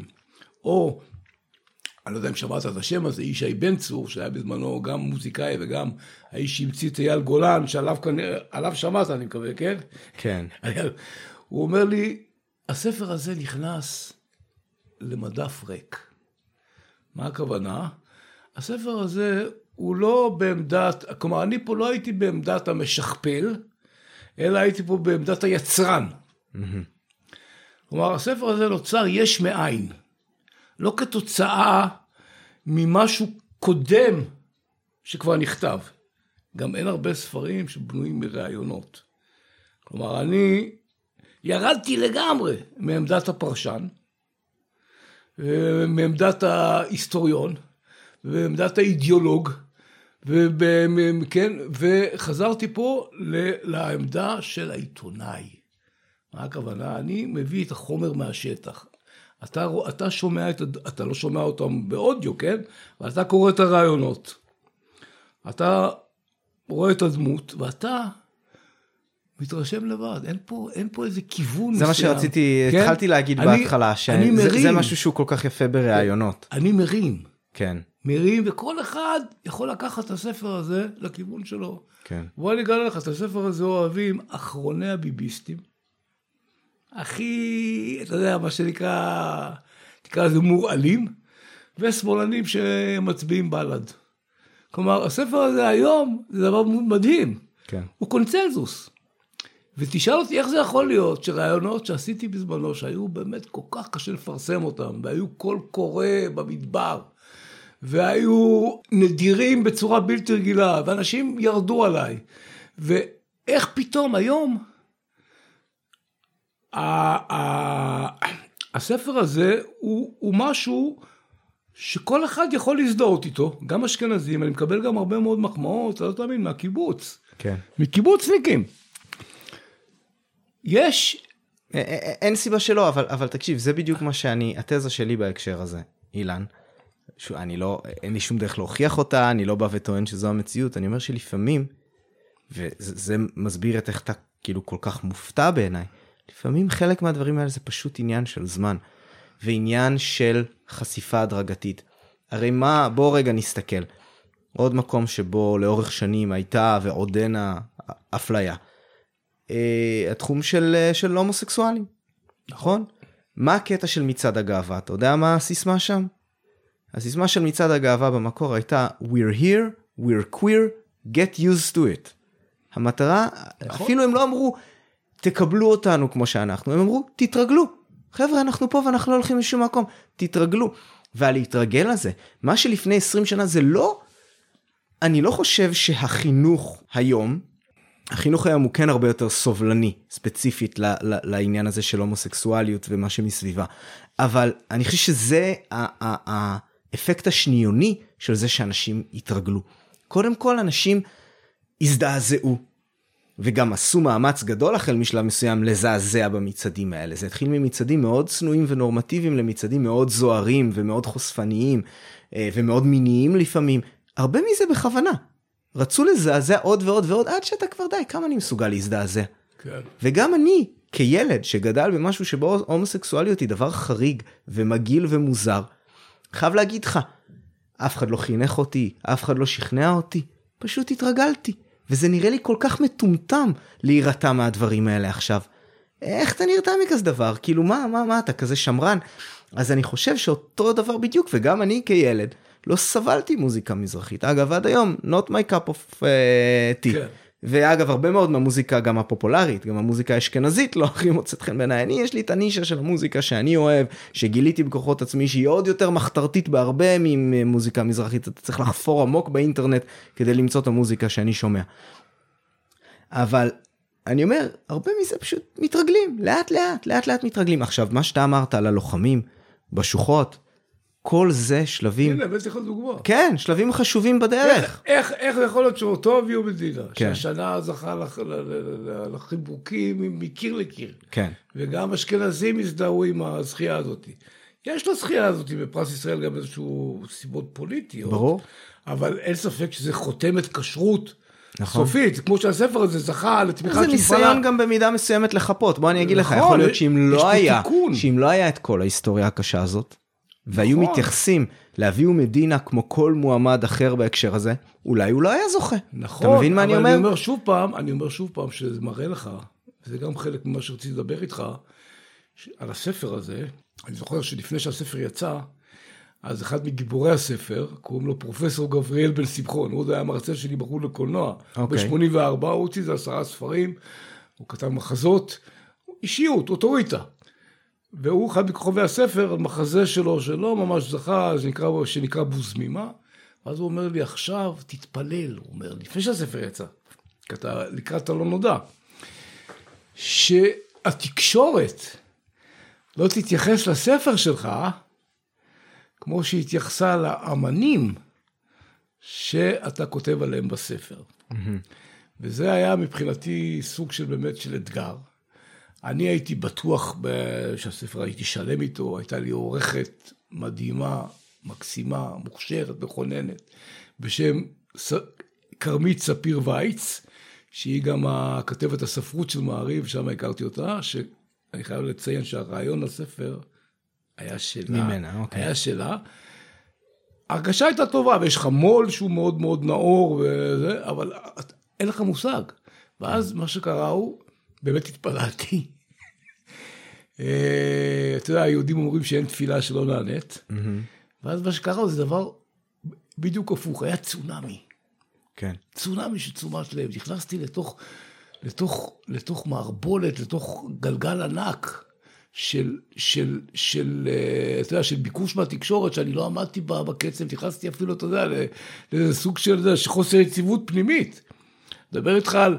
או אני לא יודע אם שמעת את השם הזה, ישי בן צור, שהיה בזמנו גם מוזיקאי וגם האיש שהמציא את אייל גולן, שעליו כנראה, עליו שמעת, אני מקווה, כן? כן. הוא אומר לי, הספר הזה נכנס למדף ריק. מה הכוונה? הספר הזה הוא לא בעמדת, כלומר, אני פה לא הייתי בעמדת המשכפל, אלא הייתי פה בעמדת היצרן. כלומר, הספר הזה נוצר יש מאין. לא כתוצאה ממשהו קודם שכבר נכתב. גם אין הרבה ספרים שבנויים מראיונות. כלומר, אני ירדתי לגמרי מעמדת הפרשן, מעמדת ההיסטוריון, ועמדת האידיאולוג, וכן, וחזרתי פה לעמדה של העיתונאי. מה הכוונה? אני מביא את החומר מהשטח. אתה, אתה שומע את, אתה לא שומע אותם באודיו, כן? אבל אתה קורא את הרעיונות. אתה רואה את הדמות, ואתה מתרשם לבד. אין פה, אין פה איזה כיוון זה מה מסוים. שרציתי, כן? התחלתי להגיד אני- בהתחלה, שזה. משהו שהוא כל כך יפה בראיונות. אני מרים. כן, מרים, וכל אחד יכול לקחת את הספר הזה לכיוון שלו. כן. בוא אני אגלה לך, את הספר הזה אוהבים אחרוני הביביסטים. הכי, אתה יודע, מה שנקרא, תקרא לזה מורעלים, ושמאלנים שמצביעים בל"ד. כלומר, הספר הזה היום זה דבר מדהים. כן. הוא קונצנזוס. ותשאל אותי איך זה יכול להיות שרעיונות שעשיתי בזמנו, שהיו באמת כל כך קשה לפרסם אותם, והיו קול קורא במדבר, והיו נדירים בצורה בלתי רגילה, ואנשים ירדו עליי. ואיך פתאום היום, הספר הזה הוא, הוא משהו שכל אחד יכול להזדהות איתו, גם אשכנזים, אני מקבל גם הרבה מאוד מחמאות, אתה לא תאמין, מהקיבוץ. כן. מקיבוצניקים. יש, א- א- א- אין סיבה שלא, אבל, אבל תקשיב, זה בדיוק מה שאני, התזה שלי בהקשר הזה, אילן. ש- אני לא, אין לי שום דרך להוכיח אותה, אני לא בא וטוען שזו המציאות, אני אומר שלפעמים, וזה זה מסביר את איך אתה כאילו כל כך מופתע בעיניי, לפעמים חלק מהדברים האלה זה פשוט עניין של זמן, ועניין של חשיפה הדרגתית. הרי מה, בוא רגע נסתכל. עוד מקום שבו לאורך שנים הייתה ועודנה אפליה. אה, התחום של, אה, של הומוסקסואלים, נכון? מה הקטע של מצעד הגאווה? אתה יודע מה הסיסמה שם? הסיסמה של מצעד הגאווה במקור הייתה We're here, we're queer, get used to it. המטרה, נכון. אפילו הם לא אמרו תקבלו אותנו כמו שאנחנו, הם אמרו תתרגלו. חבר'ה אנחנו פה ואנחנו לא הולכים לשום מקום, תתרגלו. והלהתרגל לזה, מה שלפני 20 שנה זה לא, אני לא חושב שהחינוך היום, החינוך היום הוא כן הרבה יותר סובלני, ספציפית ל- ל- לעניין הזה של הומוסקסואליות ומה שמסביבה. אבל אני חושב שזה האפקט השניוני של זה שאנשים התרגלו. קודם כל אנשים הזדעזעו, וגם עשו מאמץ גדול החל משלב מסוים לזעזע במצעדים האלה. זה התחיל ממצעדים מאוד צנועים ונורמטיביים למצעדים מאוד זוהרים ומאוד חושפניים אה, ומאוד מיניים לפעמים. הרבה מזה בכוונה. רצו לזעזע עוד ועוד ועוד עד שאתה כבר די, כמה אני מסוגל להזדעזע. כן. וגם אני, כילד שגדל במשהו שבו הומוסקסואליות היא דבר חריג ומגעיל ומוזר, חייב להגיד לך, אף אחד לא חינך אותי, אף אחד לא שכנע אותי, פשוט התרגלתי. וזה נראה לי כל כך מטומטם להירתע מהדברים האלה עכשיו. איך אתה נרתע מכזה דבר? כאילו מה, מה, מה, אתה כזה שמרן? אז אני חושב שאותו דבר בדיוק, וגם אני כילד, לא סבלתי מוזיקה מזרחית. אגב, עד היום, not my cup of uh, tea. כן. ואגב, הרבה מאוד מהמוזיקה גם הפופולרית, גם המוזיקה האשכנזית לא הכי מוצאת חן בעיניי. אני, יש לי את הנישה של המוזיקה שאני אוהב, שגיליתי בכוחות עצמי שהיא עוד יותר מחתרתית בהרבה ממוזיקה מזרחית. אתה צריך לחפור עמוק באינטרנט כדי למצוא את המוזיקה שאני שומע. אבל אני אומר, הרבה מזה פשוט מתרגלים, לאט לאט, לאט לאט מתרגלים. עכשיו, מה שאתה אמרת על הלוחמים בשוחות, כל זה שלבים, הנה, הבאתי לך דוגמה. כן, שלבים חשובים בדרך. איך, איך, איך יכול להיות שאותו אביהו מדינה, כן. שהשנה זכה לח- לחיבוקים מקיר לקיר, כן. וגם אשכנזים הזדהו עם הזכייה הזאת. יש לזכייה הזאת בפרס ישראל גם איזשהו סיבות פוליטיות. ברור. אבל אין ספק שזה חותמת כשרות נכון. סופית, כמו שהספר הזה זכה לתמיכה זה של ניסיון גם במידה מסוימת לחפות בוא אני אגיד לך נכון, יכול להיות יש- שאם לא היה תיקון. שאם לא היה את כל ההיסטוריה הקשה הזאת והיו נכון. מתייחסים לאביהו מדינה כמו כל מועמד אחר בהקשר הזה אולי הוא לא היה זוכה. נכון, אתה מבין מה אני אומר? אני אומר שוב פעם, אני אומר שוב פעם שזה מראה לך, וזה גם חלק ממה שרציתי לדבר איתך, על הספר הזה, אני זוכר שלפני שהספר יצא, אז אחד מגיבורי הספר, קוראים לו פרופסור גבריאל בן שמחון, הוא עוד היה מרצה שלי בחוג לקולנוע, אוקיי. ב-84, הוא הוציא איזה עשרה ספרים, הוא כתב מחזות, אישיות, אוטוריטה. והוא אחד מכוכבי הספר, המחזה שלו, שלא ממש זכה, שנקרא, שנקרא בוזמימה, ואז הוא אומר לי, עכשיו תתפלל, הוא אומר, לפני שהספר יצא, כי אתה לקראת הלא נודע, שהתקשורת לא תתייחס לספר שלך כמו שהתייחסה לאמנים שאתה כותב עליהם בספר. וזה היה מבחינתי סוג של באמת של אתגר. אני הייתי בטוח שהספר הייתי שלם איתו, הייתה לי עורכת מדהימה, מקסימה, מוכשרת, מכוננת, בשם כרמית ספיר וייץ, שהיא גם הכתבת הספרות של מעריב, שם הכרתי אותה, שאני חייב לציין שהרעיון לספר היה שלה. ממנה, אוקיי. היה שלה. ההרגשה הייתה טובה, ויש לך מו"ל שהוא מאוד מאוד נאור, וזה, אבל אין לך מושג. ואז מה שקרה הוא, באמת התפללתי. אה, אתה יודע, היהודים אומרים שאין תפילה שלא נענית, ואז מה שקרה זה דבר בדיוק הפוך, היה צונאמי. כן. צונאמי של תשומת לב. נכנסתי לתוך, לתוך, לתוך מערבולת, לתוך גלגל ענק של, של, של, אה, אתה יודע, של ביקוש מהתקשורת, שאני לא עמדתי בה בקצב, נכנסתי אפילו, אתה יודע, לאיזה סוג של, אתה יודע, של חוסר יציבות פנימית. מדבר איתך על,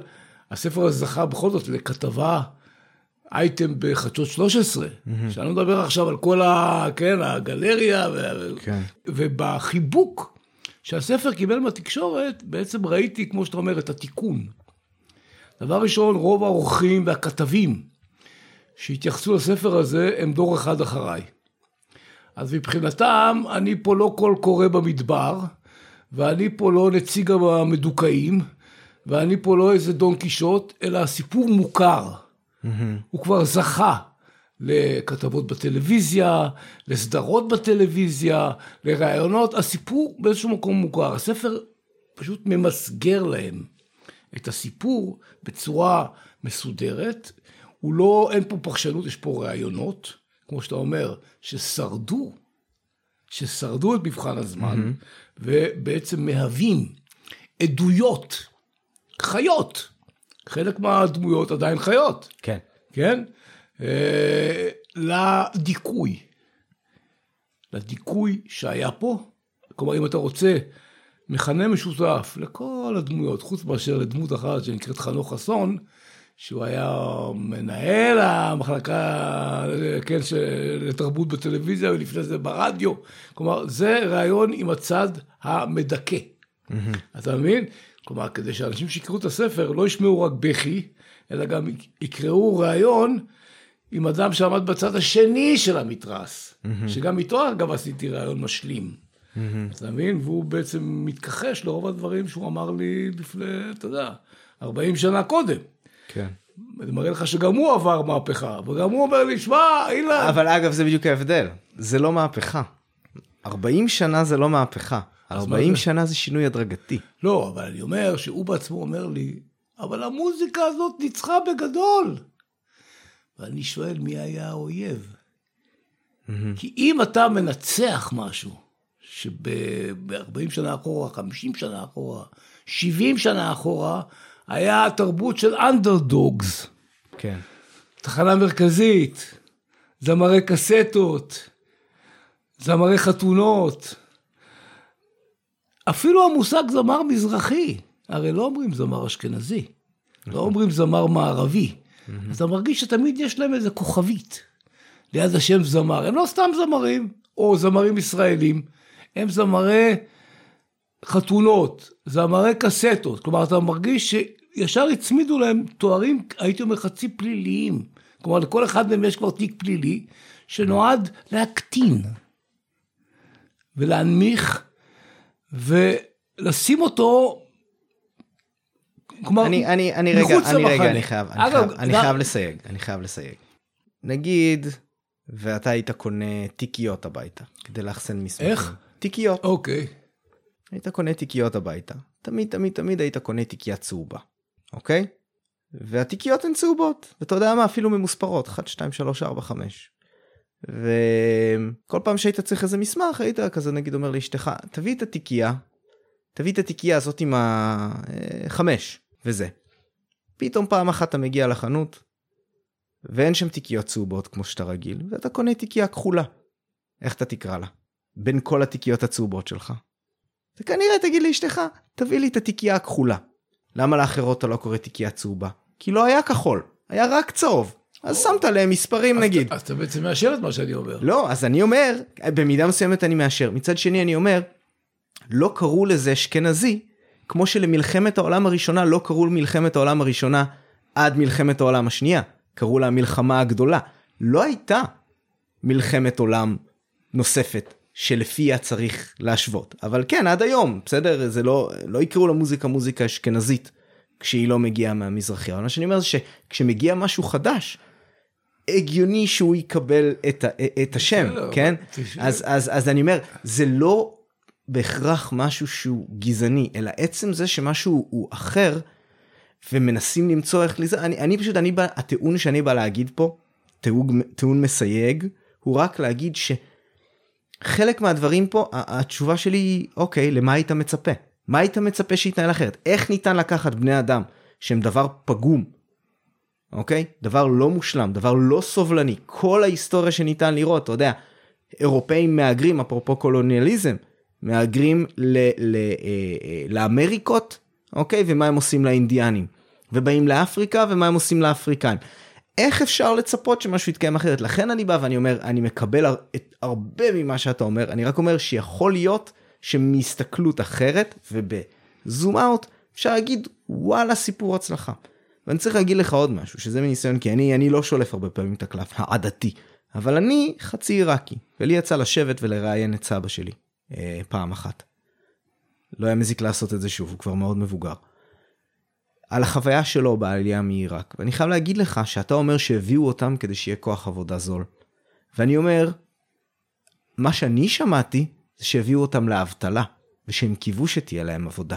הספר הזה זכה בכל זאת לכתבה, אייטם בחדשות 13, שאני לא מדבר עכשיו על כל ה... כן, הגלריה, ו... כן. ובחיבוק שהספר קיבל מהתקשורת, בעצם ראיתי, כמו שאתה אומר, את התיקון. דבר ראשון, רוב העורכים והכתבים שהתייחסו לספר הזה הם דור אחד אחריי. אז מבחינתם, אני פה לא קול קורא במדבר, ואני פה לא נציג המדוכאים, ואני פה לא איזה דון קישוט, אלא הסיפור מוכר. הוא כבר זכה לכתבות בטלוויזיה, לסדרות בטלוויזיה, לראיונות, הסיפור באיזשהו מקום מוכר. הספר פשוט ממסגר להם את הסיפור בצורה מסודרת. הוא לא, אין פה פרשנות, יש פה ראיונות, כמו שאתה אומר, ששרדו, ששרדו את מבחן הזמן, ובעצם מהווים עדויות, חיות. חלק מהדמויות עדיין חיות. כן. כן? אה, לדיכוי. לדיכוי שהיה פה. כלומר, אם אתה רוצה מכנה משותף לכל הדמויות, חוץ מאשר לדמות אחת שנקראת חנוך חסון, שהוא היה מנהל המחלקה כן, של- לתרבות בטלוויזיה ולפני זה ברדיו. כלומר, זה ראיון עם הצד המדכא. אתה מבין? כלומר, כדי שאנשים שיקראו את הספר לא ישמעו רק בכי, אלא גם יקראו ראיון עם אדם שעמד בצד השני של המתרס, שגם איתו אגב עשיתי ראיון משלים. אתה מבין? והוא בעצם מתכחש לרוב הדברים שהוא אמר לי לפני, אתה יודע, 40 שנה קודם. כן. אני מראה לך שגם הוא עבר מהפכה, וגם הוא אומר לי, שמע, אילן, אבל אגב זה בדיוק ההבדל, זה לא מהפכה. 40 שנה זה לא מהפכה, 40 מה זה? שנה זה שינוי הדרגתי. לא, אבל אני אומר שהוא בעצמו אומר לי, אבל המוזיקה הזאת ניצחה בגדול. ואני שואל, מי היה האויב? כי אם אתה מנצח משהו, שב-40 שנה אחורה, 50 שנה אחורה, 70 שנה אחורה, היה תרבות של אנדרדוגס, כן. תחנה מרכזית, זמרי קסטות, זמרי חתונות. אפילו המושג זמר מזרחי, הרי לא אומרים זמר אשכנזי, לא אומרים זמר מערבי. אתה מרגיש שתמיד יש להם איזה כוכבית ליד השם זמר. הם לא סתם זמרים, או זמרים ישראלים, הם זמרי חתונות, זמרי קסטות. כלומר, אתה מרגיש שישר הצמידו להם תוארים, הייתי אומר, חצי פליליים. כלומר, לכל אחד מהם יש כבר תיק פלילי, שנועד להקטין ולהנמיך ולשים אותו, כלומר, אני, אני, אני רגע, מחוץ אני רגע. אני חייב, אני אגב, חייב, אני גם- חייב לסייג, אני חייב לסייג. נגיד, ואתה היית קונה תיקיות הביתה, כדי לאחסן מסמכים. איך? תיקיות. אוקיי, היית קונה תיקיות הביתה. תמיד, תמיד, תמיד היית קונה תיקייה צהובה, אוקיי? והתיקיות הן צהובות, ואתה יודע מה? אפילו ממוספרות, 1, 2, 3, 4, 5. וכל פעם שהיית צריך איזה מסמך, היית כזה נגיד אומר לאשתך, תביא את התיקייה, תביא את התיקייה הזאת עם החמש, וזה. פתאום פעם אחת אתה מגיע לחנות, ואין שם תיקיות צהובות כמו שאתה רגיל, ואתה קונה תיקייה כחולה. איך אתה תקרא לה? בין כל התיקיות הצהובות שלך. אתה כנראה תגיד לאשתך, תביא לי את התיקייה הכחולה. למה לאחרות אתה לא קורא תיקייה צהובה? כי לא היה כחול, היה רק צהוב. אז שמת להם מספרים נגיד. אז אתה בעצם מאשר את מה שאני אומר. לא, אז אני אומר, במידה מסוימת אני מאשר. מצד שני אני אומר, לא קראו לזה אשכנזי, כמו שלמלחמת העולם הראשונה לא קראו למלחמת העולם הראשונה עד מלחמת העולם השנייה. קראו לה המלחמה הגדולה. לא הייתה מלחמת עולם נוספת שלפיה צריך להשוות. אבל כן, עד היום, בסדר? זה לא, לא יקראו למוזיקה מוזיקה אשכנזית כשהיא לא מגיעה מהמזרחי. אבל מה שאני אומר זה שכשמגיע משהו חדש, הגיוני שהוא יקבל את, ה, את השם, בסדר, כן? תשמע- אז, אז, אז אני אומר, זה לא בהכרח משהו שהוא גזעני, אלא עצם זה שמשהו הוא אחר, ומנסים למצוא איך לזה, אני, אני פשוט, אני בא, הטיעון שאני בא להגיד פה, טיעון, טיעון מסייג, הוא רק להגיד שחלק מהדברים פה, התשובה שלי היא, אוקיי, למה היית מצפה? מה היית מצפה שיתנהל אחרת? איך ניתן לקחת בני אדם שהם דבר פגום, אוקיי? דבר לא מושלם, דבר לא סובלני, כל ההיסטוריה שניתן לראות, אתה יודע, אירופאים מהגרים, אפרופו קולוניאליזם, מהגרים ל, ל, אה, אה, לאמריקות, אוקיי? ומה הם עושים לאינדיאנים. ובאים לאפריקה, ומה הם עושים לאפריקאים. איך אפשר לצפות שמשהו יתקיים אחרת? לכן אני בא ואני אומר, אני מקבל הר- הרבה ממה שאתה אומר, אני רק אומר שיכול להיות שמהסתכלות אחרת, ובזום אאוט, אפשר להגיד, וואלה, סיפור הצלחה. ואני צריך להגיד לך עוד משהו, שזה מניסיון, כי אני, אני לא שולף הרבה פעמים את הקלף העדתי, אבל אני חצי עיראקי, ולי יצא לשבת ולראיין את סבא שלי אה, פעם אחת. לא היה מזיק לעשות את זה שוב, הוא כבר מאוד מבוגר. על החוויה שלו בעלייה מעיראק, ואני חייב להגיד לך שאתה אומר שהביאו אותם כדי שיהיה כוח עבודה זול. ואני אומר, מה שאני שמעתי זה שהביאו אותם לאבטלה, ושהם קיוו שתהיה להם עבודה.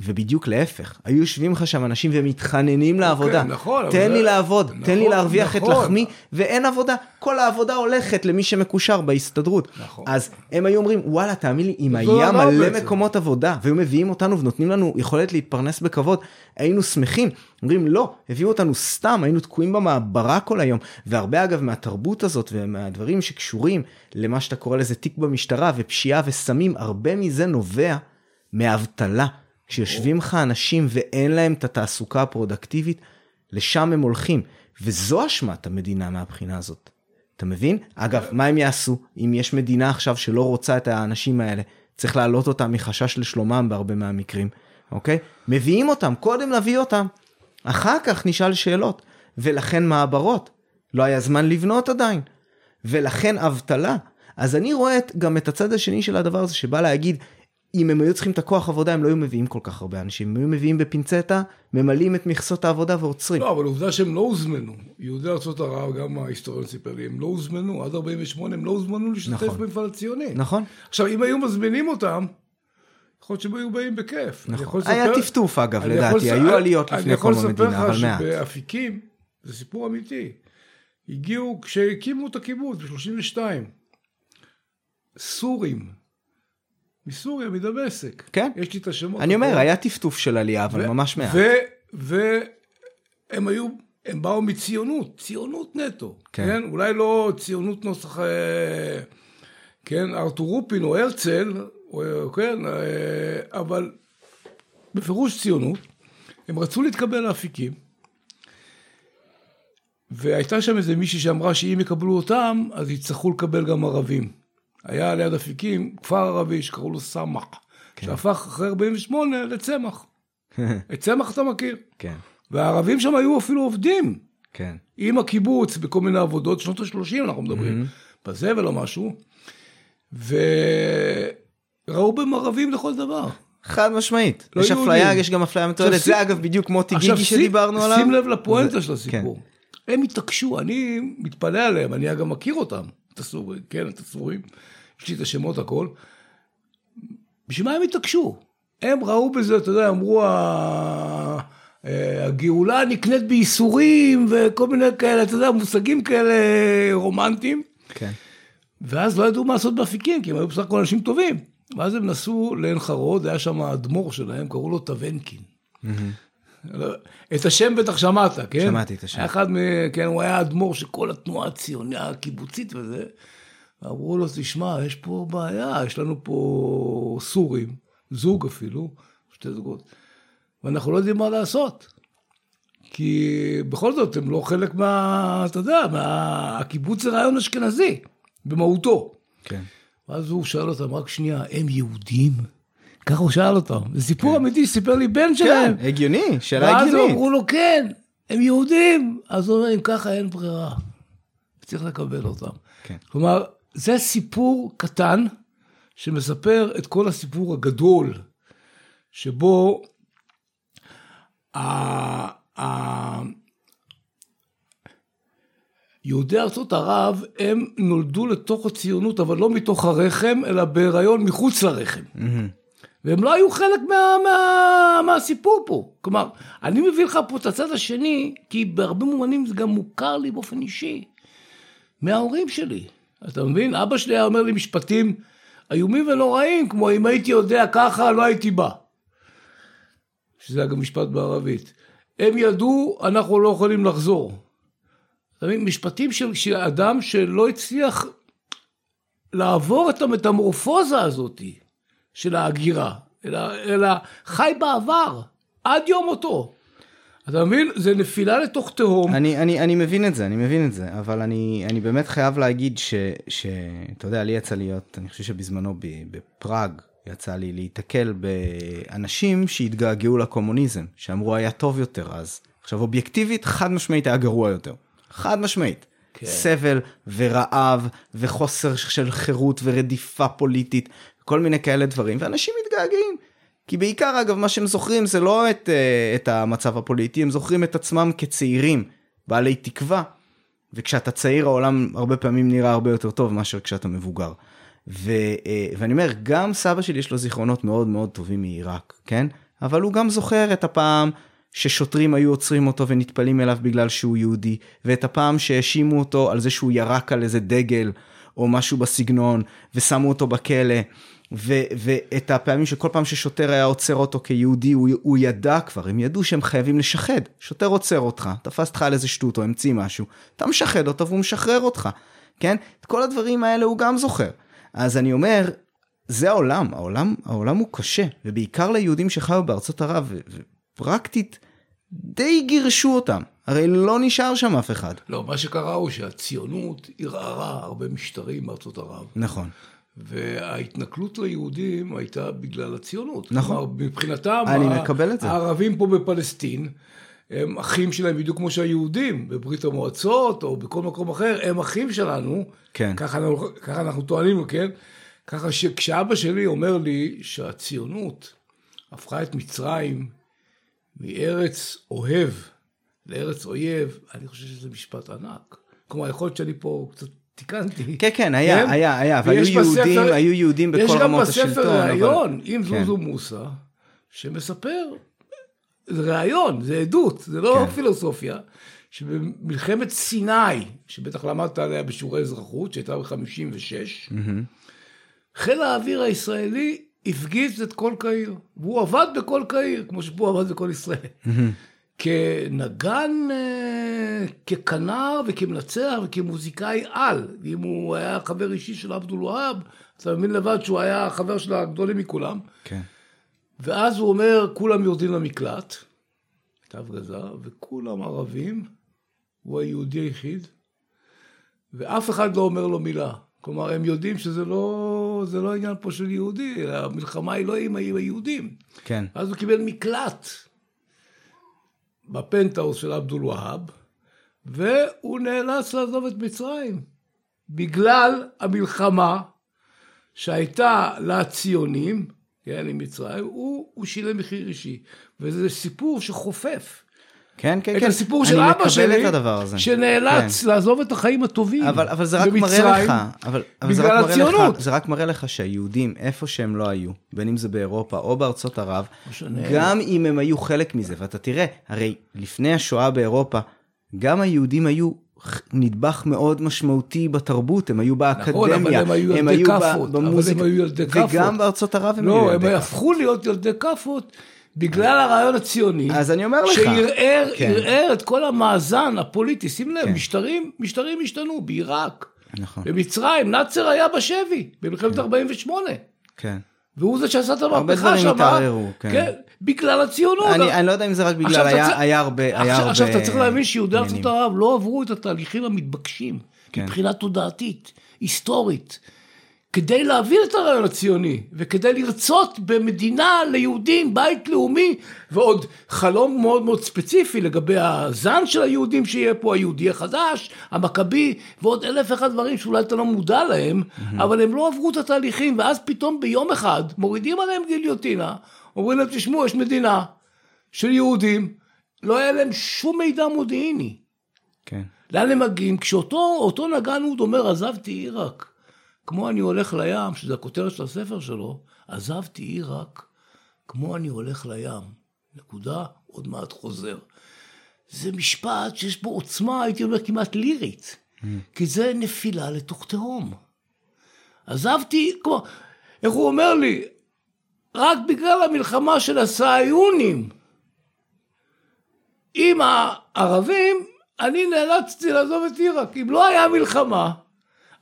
ובדיוק להפך, היו יושבים לך שם אנשים ומתחננים לעבודה. נכון, אבל תן זה- לי לעבוד, נכון, תן לי להרוויח את נכון. לחמי, ואין עבודה. כל העבודה הולכת למי שמקושר בהסתדרות. נכון. אז הם היו אומרים, וואלה, תאמין לי, אם היה הרע מלא בעצם. מקומות עבודה, והיו מביאים אותנו ונותנים לנו יכולת להתפרנס בכבוד, היינו שמחים. אומרים, לא, הביאו אותנו סתם, היינו תקועים במעברה כל היום. והרבה אגב מהתרבות הזאת ומהדברים שקשורים למה שאתה קורא לזה תיק במשטרה ופשיעה וסמים, הרבה מזה נובע מאבטלה. כשיושבים לך אנשים ואין להם את התעסוקה הפרודקטיבית, לשם הם הולכים, וזו אשמת המדינה מהבחינה הזאת. אתה מבין? אגב, מה הם יעשו אם יש מדינה עכשיו שלא רוצה את האנשים האלה? צריך להעלות אותם מחשש לשלומם בהרבה מהמקרים, אוקיי? מביאים אותם, קודם להביא אותם, אחר כך נשאל שאלות. ולכן מעברות, לא היה זמן לבנות עדיין. ולכן אבטלה. אז אני רואה גם את הצד השני של הדבר הזה שבא להגיד, אם הם היו צריכים את הכוח עבודה הם לא היו מביאים כל כך הרבה אנשים, הם היו מביאים בפינצטה, ממלאים את מכסות העבודה ועוצרים. לא, אבל עובדה שהם לא הוזמנו. יהודי ארצות ערב, גם ההיסטוריון סיפר לי, הם לא הוזמנו, עד 48' הם לא הוזמנו להשתתף נכון. במפעל הציוני. נכון? עכשיו, אם היו מזמינים אותם, יכול להיות שהם היו באים בכיף. אני יכול נכון. היה לספר- טפטוף אגב, אני יכול לדעתי, לס- היו עליות לפני אני המדינה, יכול אבל לספר מעט. לך שבאפיקים, זה סיפור אמיתי, הגיעו, כשהקימו את הקיבוץ ב-32, סורים, מסוריה, מדמשק. כן. יש לי את השמות. אני אומר. היה טפטוף של עלייה, אבל ממש מעט. והם היו, הם באו מציונות, ציונות נטו. כן. כן. אולי לא ציונות נוסח, אה, כן, ארתור רופין או הרצל, כן, אה, אבל בפירוש ציונות. הם רצו להתקבל לאפיקים. והייתה שם איזה מישהי שאמרה שאם יקבלו אותם, אז יצטרכו לקבל גם ערבים. היה ליד אפיקים כפר ערבי שקראו לו סמך, כן. שהפך אחרי 48 לצמח. את צמח אתה מכיר. כן, והערבים שם היו אפילו עובדים כן. עם הקיבוץ בכל מיני עבודות, שנות ה-30 אנחנו מדברים, בזבל או משהו, וראו בהם ערבים לכל דבר. חד משמעית. לא יש. אפליה, יש גם אפליה מתועדת. שים- זה אגב בדיוק מוטי גיגי שים- שדיברנו עליו. שים לב לפואנטה זה- של הסיפור. כן. הם התעקשו, אני מתפלא עליהם, אני גם מכיר אותם, את הסורים, כן, את הסורים, יש לי את השמות הכל. בשביל מה הם התעקשו? הם ראו בזה, אתה יודע, אמרו, אה, הגאולה נקנית בייסורים וכל מיני כאלה, אתה יודע, מושגים כאלה רומנטיים. כן. ואז לא ידעו מה לעשות באפיקים, כי הם היו בסך הכל אנשים טובים. ואז הם נסעו לעין חרוד, היה שם האדמו"ר שלהם, קראו לו טבנקין. לא, את השם בטח שמעת, כן? שמעתי את השם. היה אחד מ... כן, הוא היה האדמו"ר של כל התנועה הציונית, הקיבוצית וזה. אמרו לו, תשמע, יש פה בעיה, יש לנו פה סורים, זוג אפילו, שתי זוגות, ואנחנו לא יודעים מה לעשות. כי בכל זאת, הם לא חלק מה... אתה יודע, מה... הקיבוץ זה רעיון אשכנזי, במהותו. כן. ואז הוא שאל אותם, רק שנייה, הם יהודים? ככה הוא שאל אותם. זה סיפור אמיתי, סיפר לי בן שלהם. כן, הגיוני, שאלה ואז הגיונית. אמרו לו, כן, הם יהודים. אז הוא אומר, אם ככה אין ברירה. צריך לקבל אותם. כן. כלומר, זה סיפור קטן שמספר את כל הסיפור הגדול, שבו יהודי ארצות ערב, הם נולדו לתוך הציונות, אבל לא מתוך הרחם, אלא בהיריון מחוץ לרחם. והם לא היו חלק מה, מה, מהסיפור פה. כלומר, אני מביא לך פה את הצד השני, כי בהרבה מובנים זה גם מוכר לי באופן אישי, מההורים שלי. אתה מבין? אבא שלי היה אומר לי משפטים איומים ונוראים, כמו אם הייתי יודע ככה, לא הייתי בא. שזה היה גם משפט בערבית. הם ידעו, אנחנו לא יכולים לחזור. אתה מבין? משפטים של, של אדם שלא הצליח לעבור את המטמורפוזה הזאת של ההגירה, אלא, אלא חי בעבר, עד יום מותו. אתה מבין? זה נפילה לתוך תהום. אני, אני, אני מבין את זה, אני מבין את זה, אבל אני, אני באמת חייב להגיד ש, שאתה יודע, לי יצא להיות, אני חושב שבזמנו בפראג יצא לי להיתקל באנשים שהתגעגעו לקומוניזם, שאמרו היה טוב יותר אז. עכשיו אובייקטיבית, חד משמעית היה גרוע יותר. חד משמעית. כן. סבל ורעב וחוסר של חירות ורדיפה פוליטית, כל מיני כאלה דברים, ואנשים מתגעגעים. כי בעיקר אגב מה שהם זוכרים זה לא את, אה, את המצב הפוליטי, הם זוכרים את עצמם כצעירים, בעלי תקווה. וכשאתה צעיר העולם הרבה פעמים נראה הרבה יותר טוב מאשר כשאתה מבוגר. ו, אה, ואני אומר, גם סבא שלי יש לו זיכרונות מאוד מאוד טובים מעיראק, כן? אבל הוא גם זוכר את הפעם ששוטרים היו עוצרים אותו ונטפלים אליו בגלל שהוא יהודי, ואת הפעם שהאשימו אותו על זה שהוא ירק על איזה דגל או משהו בסגנון, ושמו אותו בכלא. ו- ואת הפעמים שכל פעם ששוטר היה עוצר אותו כיהודי הוא, הוא ידע כבר הם ידעו שהם חייבים לשחד שוטר עוצר אותך תפס אותך על איזה שטות או המציא משהו אתה משחד אותו והוא משחרר אותך כן את כל הדברים האלה הוא גם זוכר אז אני אומר זה העולם העולם העולם הוא קשה ובעיקר ליהודים שחיו בארצות ערב ופרקטית די גירשו אותם. הרי לא נשאר שם אף אחד. לא, מה שקרה הוא שהציונות ערערה הרבה משטרים בארצות ערב. נכון. וההתנכלות ליהודים הייתה בגלל הציונות. נכון. כלומר, מבחינתם, אני ה- מקבל את זה. הערבים פה בפלסטין, הם אחים שלהם בדיוק כמו שהיהודים בברית המועצות או בכל מקום אחר, הם אחים שלנו. כן. ככה אנחנו, ככה אנחנו טוענים, כן? ככה שכשאבא שלי אומר לי שהציונות הפכה את מצרים מארץ אוהב לארץ אויב, אני חושב שזה משפט ענק. כלומר, יכול להיות שאני פה קצת תיקנתי. כן, כן, היה, היה, היה, אבל היו ויש בספר- יהודים, היו יהודים בכל רמות השלטון. יש גם בספר אבל- ראיון עם כן. זוזו מוסא, שמספר, זה ראיון, זה עדות, זה לא כן. פילוסופיה, שבמלחמת סיני, שבטח למדת עליה בשיעורי אזרחות, שהייתה ב-56, חיל האוויר הישראלי הפגיז את כל קהיר, והוא עבד בכל קהיר, כמו שפה עבד בכל ישראל. כנגן, אה, ככנר וכמנצח וכמוזיקאי על. אם הוא היה חבר אישי של עבדול והאב, אתה מבין לבד שהוא היה החבר של הגדולים מכולם. כן. ואז הוא אומר, כולם יורדים למקלט, הייתה הפגזה, וכולם ערבים, הוא היהודי היחיד, ואף אחד לא אומר לו מילה. כלומר, הם יודעים שזה לא, זה לא עניין פה של יהודי, המלחמה היא לא עם היהודים. כן. אז הוא קיבל מקלט בפנטהאוס של עבדול והאב, והוא נאלץ לעזוב את מצרים, בגלל המלחמה שהייתה לציונים, כן, עם מצרים, הוא, הוא שילם מחיר אישי. וזה סיפור שחופף. כן, כן, את כן. הסיפור של אבא שלי. שנאלץ כן. לעזוב את החיים הטובים אבל, אבל זה רק במצרים, מראה לך, אבל, אבל זה, רק מראה הציונות. לך, זה רק מראה לך שהיהודים, איפה שהם לא היו, בין אם זה באירופה או בארצות ערב, משנה. גם אם הם היו חלק מזה, ואתה תראה, הרי לפני השואה באירופה, גם היהודים היו נדבך מאוד משמעותי בתרבות, הם היו באקדמיה, נכון, אבל הם היו ילדי ב- כאפות, אבל במוזיקה, הם היו ילדי כאפות. וגם בארצות ערב הם היו לא, ילדי הם כאפות. הפכו להיות ילדי כאפות בגלל הרעיון הציוני. אז אני אומר לך. שערער כן. את כל המאזן הפוליטי. שים לב, כן. משטרים, משטרים השתנו בעיראק, נכון, במצרים, נאצר היה בשבי, במלחמת 48. כן. והוא זה שעשה את הרבה המהפכה דברים שם. התערערו, כן. בגלל הציונות. אני, אני לא יודע אם זה רק בגלל, עכשיו היה, צריך- היה הרבה, היה עכשיו, הרבה עכשיו אתה צריך להבין שיהודי ארצות. ערב לא עברו את התהליכים המתבקשים, כן. מבחינה תודעתית, היסטורית, כדי להבין את הרעיון הציוני, וכדי לרצות במדינה ליהודים, בית לאומי, ועוד חלום מאוד מאוד ספציפי לגבי הזן של היהודים שיהיה פה, היהודי החדש, המכבי, ועוד אלף ואחד דברים שאולי אתה לא מודע להם, אבל הם לא עברו את התהליכים, ואז פתאום ביום אחד מורידים עליהם גיליוטינה, אומרים להם, תשמעו, יש מדינה של יהודים, לא היה להם שום מידע מודיעיני. כן. לאן הם מגיעים? כשאותו אותו נגן אוד אומר, עזבתי עיראק, כמו אני הולך לים, שזה הכותרת של הספר שלו, עזבתי עיראק, כמו אני הולך לים. נקודה, עוד מעט חוזר. זה משפט שיש בו עוצמה, הייתי אומר, כמעט לירית. כי זה נפילה לתוך תהום. עזבתי, כמו, איך הוא אומר לי? רק בגלל המלחמה של הסהיונים עם הערבים, אני נאלצתי לעזוב את עיראק. אם לא היה מלחמה,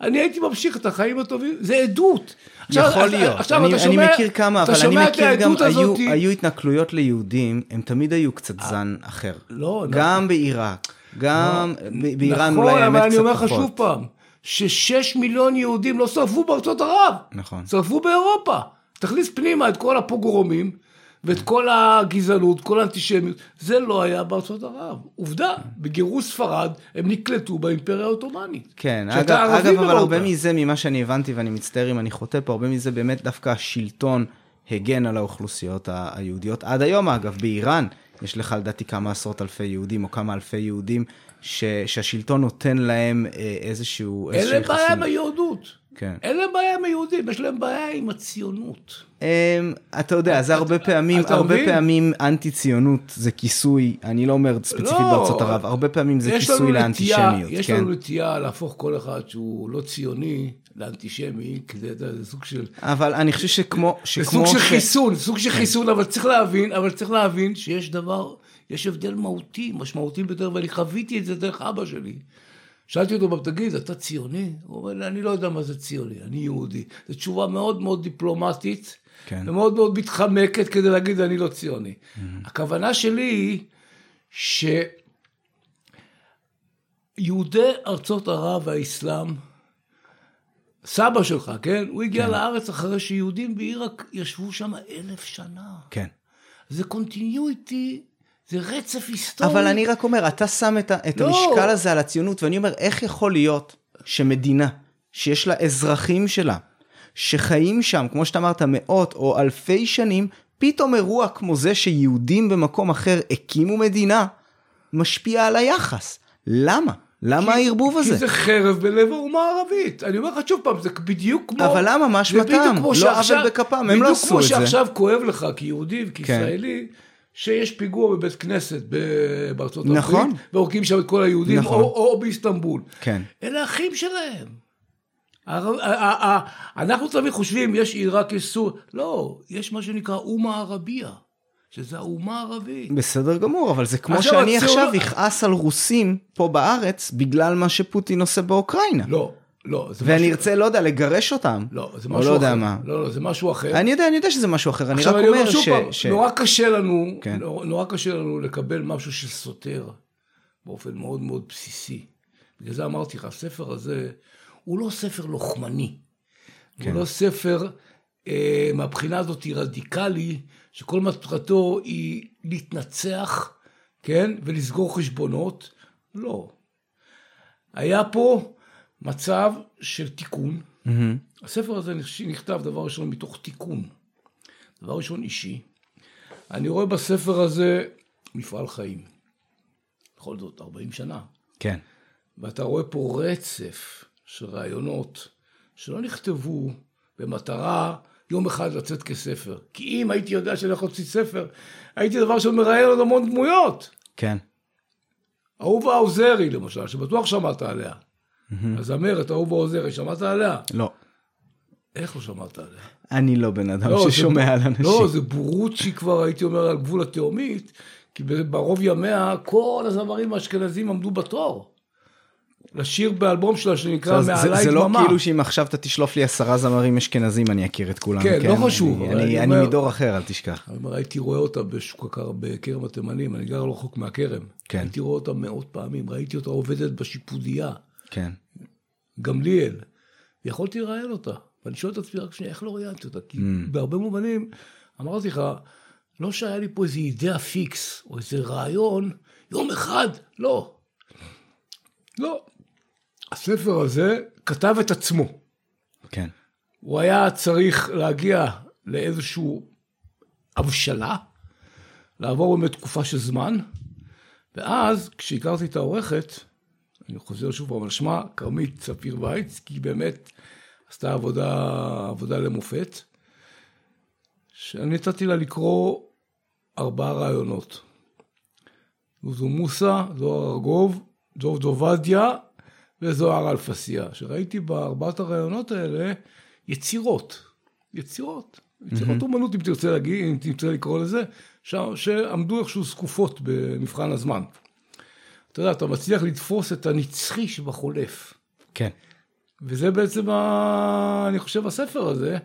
אני הייתי ממשיך את החיים הטובים. זה עדות. עכשיו- יכול אז- להיות, עכשיו אני, אתה אני שומע- מכיר כמה, אתה אבל אני מכיר גם, העדות היו, הזאת- היו התנכלויות ליהודים, הם תמיד היו קצת זן אחר. לא, גם בעיראק, גם ב- באיראן נכון, אולי אבל האמת אני קצת אומר לך פחות. שוב פעם, ששש מיליון יהודים לא שרפו בארצות ערב. נכון. שרפו באירופה. תכניס פנימה את כל הפוגרומים ואת כל הגזענות, כל האנטישמיות. זה לא היה בארצות ערב. עובדה, בגירוש ספרד הם נקלטו באימפריה העות'מאנית. כן, אגב, אגב אבל. הרבה מזה, ממה שאני הבנתי, ואני מצטער אם אני חוטא פה, הרבה מזה באמת דווקא השלטון הגן על האוכלוסיות היהודיות. עד היום, אגב, באיראן יש לך לדעתי כמה עשרות אלפי יהודים, או כמה אלפי יהודים, ש, שהשלטון נותן להם אה, איזשהו... אין להם בעיה עם חסינות. כן. אין להם בעיה עם היהודים, יש להם בעיה עם הציונות. אמ, אתה יודע, זה הרבה פעמים, אתה הרבה מבין? פעמים אנטי ציונות זה כיסוי, אני לא אומר ספציפית לא. בארצות ערב, הרבה פעמים זה כיסוי לאנטישמיות, יש כן? לנו נטייה להפוך כל אחד שהוא לא ציוני לאנטישמי, כי זה זה סוג של... אבל אני חושב שכמו, זה סוג של ש- חיסון, סוג כן. של חיסון, אבל צריך להבין, אבל צריך להבין שיש דבר, יש הבדל מהותי, משמעותי ביותר, ואני חוויתי את זה דרך אבא שלי. שאלתי אותו, "אבל תגיד, אתה ציוני? הוא אומר לי, אני לא יודע מה זה ציוני, אני יהודי. זו תשובה מאוד מאוד דיפלומטית, כן. ומאוד מאוד מתחמקת כדי להגיד, אני לא ציוני. הכוונה שלי היא שיהודי ארצות ערב והאסלאם, סבא שלך, כן? הוא הגיע כן. לארץ אחרי שיהודים בעיראק ישבו שם אלף שנה. כן. זה continuity, זה רצף היסטורי. אבל אני רק אומר, אתה שם את, את לא. המשקל הזה על הציונות, ואני אומר, איך יכול להיות שמדינה שיש לה אזרחים שלה, שחיים שם, כמו שאתה אמרת, מאות או אלפי שנים, פתאום אירוע כמו זה שיהודים במקום אחר הקימו מדינה, משפיע על היחס. למה? למה הערבוב הזה? כי זה חרב בלב האומה הערבית. אני אומר לך שוב פעם, זה בדיוק כמו... אבל למה? מה בדיוק אשמתם? כמו לא עוול בכפם, הם לא בדיוק עשו כמו את זה. כן. שעכשיו כואב לך כיהודי וכישראלי, שיש פיגוע בבית כנסת בארצות נכון. הברית, והורגים שם את כל היהודים, נכון. או, או באיסטנבול. כן. אלה אחים שלהם. אנחנו תמיד חושבים, יש עיראק, יש סור... לא, יש מה שנקרא אומה ערבייה, שזה האומה הערבית. בסדר גמור, אבל זה כמו עכשיו, שאני עכשיו אכעס על רוסים פה בארץ בגלל מה שפוטין עושה באוקראינה. לא, לא, זה ואני ארצה, לא יודע, לגרש אותם. לא, זה או משהו לא יודע אחר. מה. לא, לא, זה משהו אחר. אני יודע, אני יודע שזה משהו אחר, אני רק עכשיו אני אומר אומר שוב ש... פעם, ש- נורא קשה לנו, כן. נורא, נורא קשה לנו לקבל משהו שסותר באופן מאוד מאוד בסיסי. בגלל זה אמרתי לך, הספר הזה הוא לא ספר לוחמני. כן. הוא לא ספר אה, מהבחינה הזאת רדיקלי, שכל מטרתו היא להתנצח, כן, ולסגור חשבונות. לא. היה פה מצב של תיקון. מהמם. הספר הזה נכתב דבר ראשון מתוך תיקון, דבר ראשון אישי. אני רואה בספר הזה מפעל חיים. בכל זאת, 40 שנה. כן. ואתה רואה פה רצף של רעיונות שלא נכתבו במטרה יום אחד לצאת כספר. כי אם הייתי יודע שאני יכול להוציא ספר, הייתי דבר ראשון מראיין עוד המון דמויות. כן. אהובה עוזרי למשל, שבטוח שמעת עליה. הזמרת אהובה עוזרי, שמעת עליה? לא. איך לא שמעת עליה? אני לא בן אדם לא, זה ששומע ב- על אנשים. לא, זה בורות שהיא כבר, הייתי אומר, על גבול התהומית, כי ברוב ימיה כל הזמרים האשכנזים עמדו בתור. לשיר באלבום שלה שנקרא זה- זה- מעלי זה לא דממה. כאילו שאם עכשיו אתה תשלוף לי עשרה זמרים אשכנזים אני אכיר את כולם. כן, לא חשוב, אני- מדור אחר, אל תשכח. הייתי רואה אותה בשוק הכר, בכרם התימנים, אני גר לא רחוק מהכרם. כן. הייתי רואה אותה מאות פעמים, ראיתי אותה עובדת בשיפודיה, כן. גמליאל. יכולתי לראיין אותה. ואני שואל את עצמי רק שנייה, איך לא ראיינתי אותה? כי Mm. בהרבה מובנים, אמרתי לך, לא שהיה לי פה איזה אידאה פיקס, או איזה רעיון, יום אחד, לא. לא. הספר הזה כתב את עצמו. כן. הוא היה צריך להגיע לאיזושהי הבשלה, לעבור באמת תקופה של זמן, ואז כשהכרתי את העורכת, אני חוזר שוב על שמה, כרמית ספיר וייץ, כי היא באמת עשתה עבודה, עבודה למופת, שאני נתתי לה לקרוא ארבעה רעיונות. זוזו מוסא, זוהר ארגוב, דוב דובדיה וזוהר אלפסיה, שראיתי בארבעת הרעיונות האלה יצירות, יצירות, יצירות אומנות אם תרצה להגיד, אם תרצה לקרוא לזה, ש- שעמדו איכשהו זקופות במבחן הזמן. אתה יודע, אתה מצליח לתפוס את הנצחי שבחולף. כן. וזה בעצם, ה... אני חושב, הספר הזה,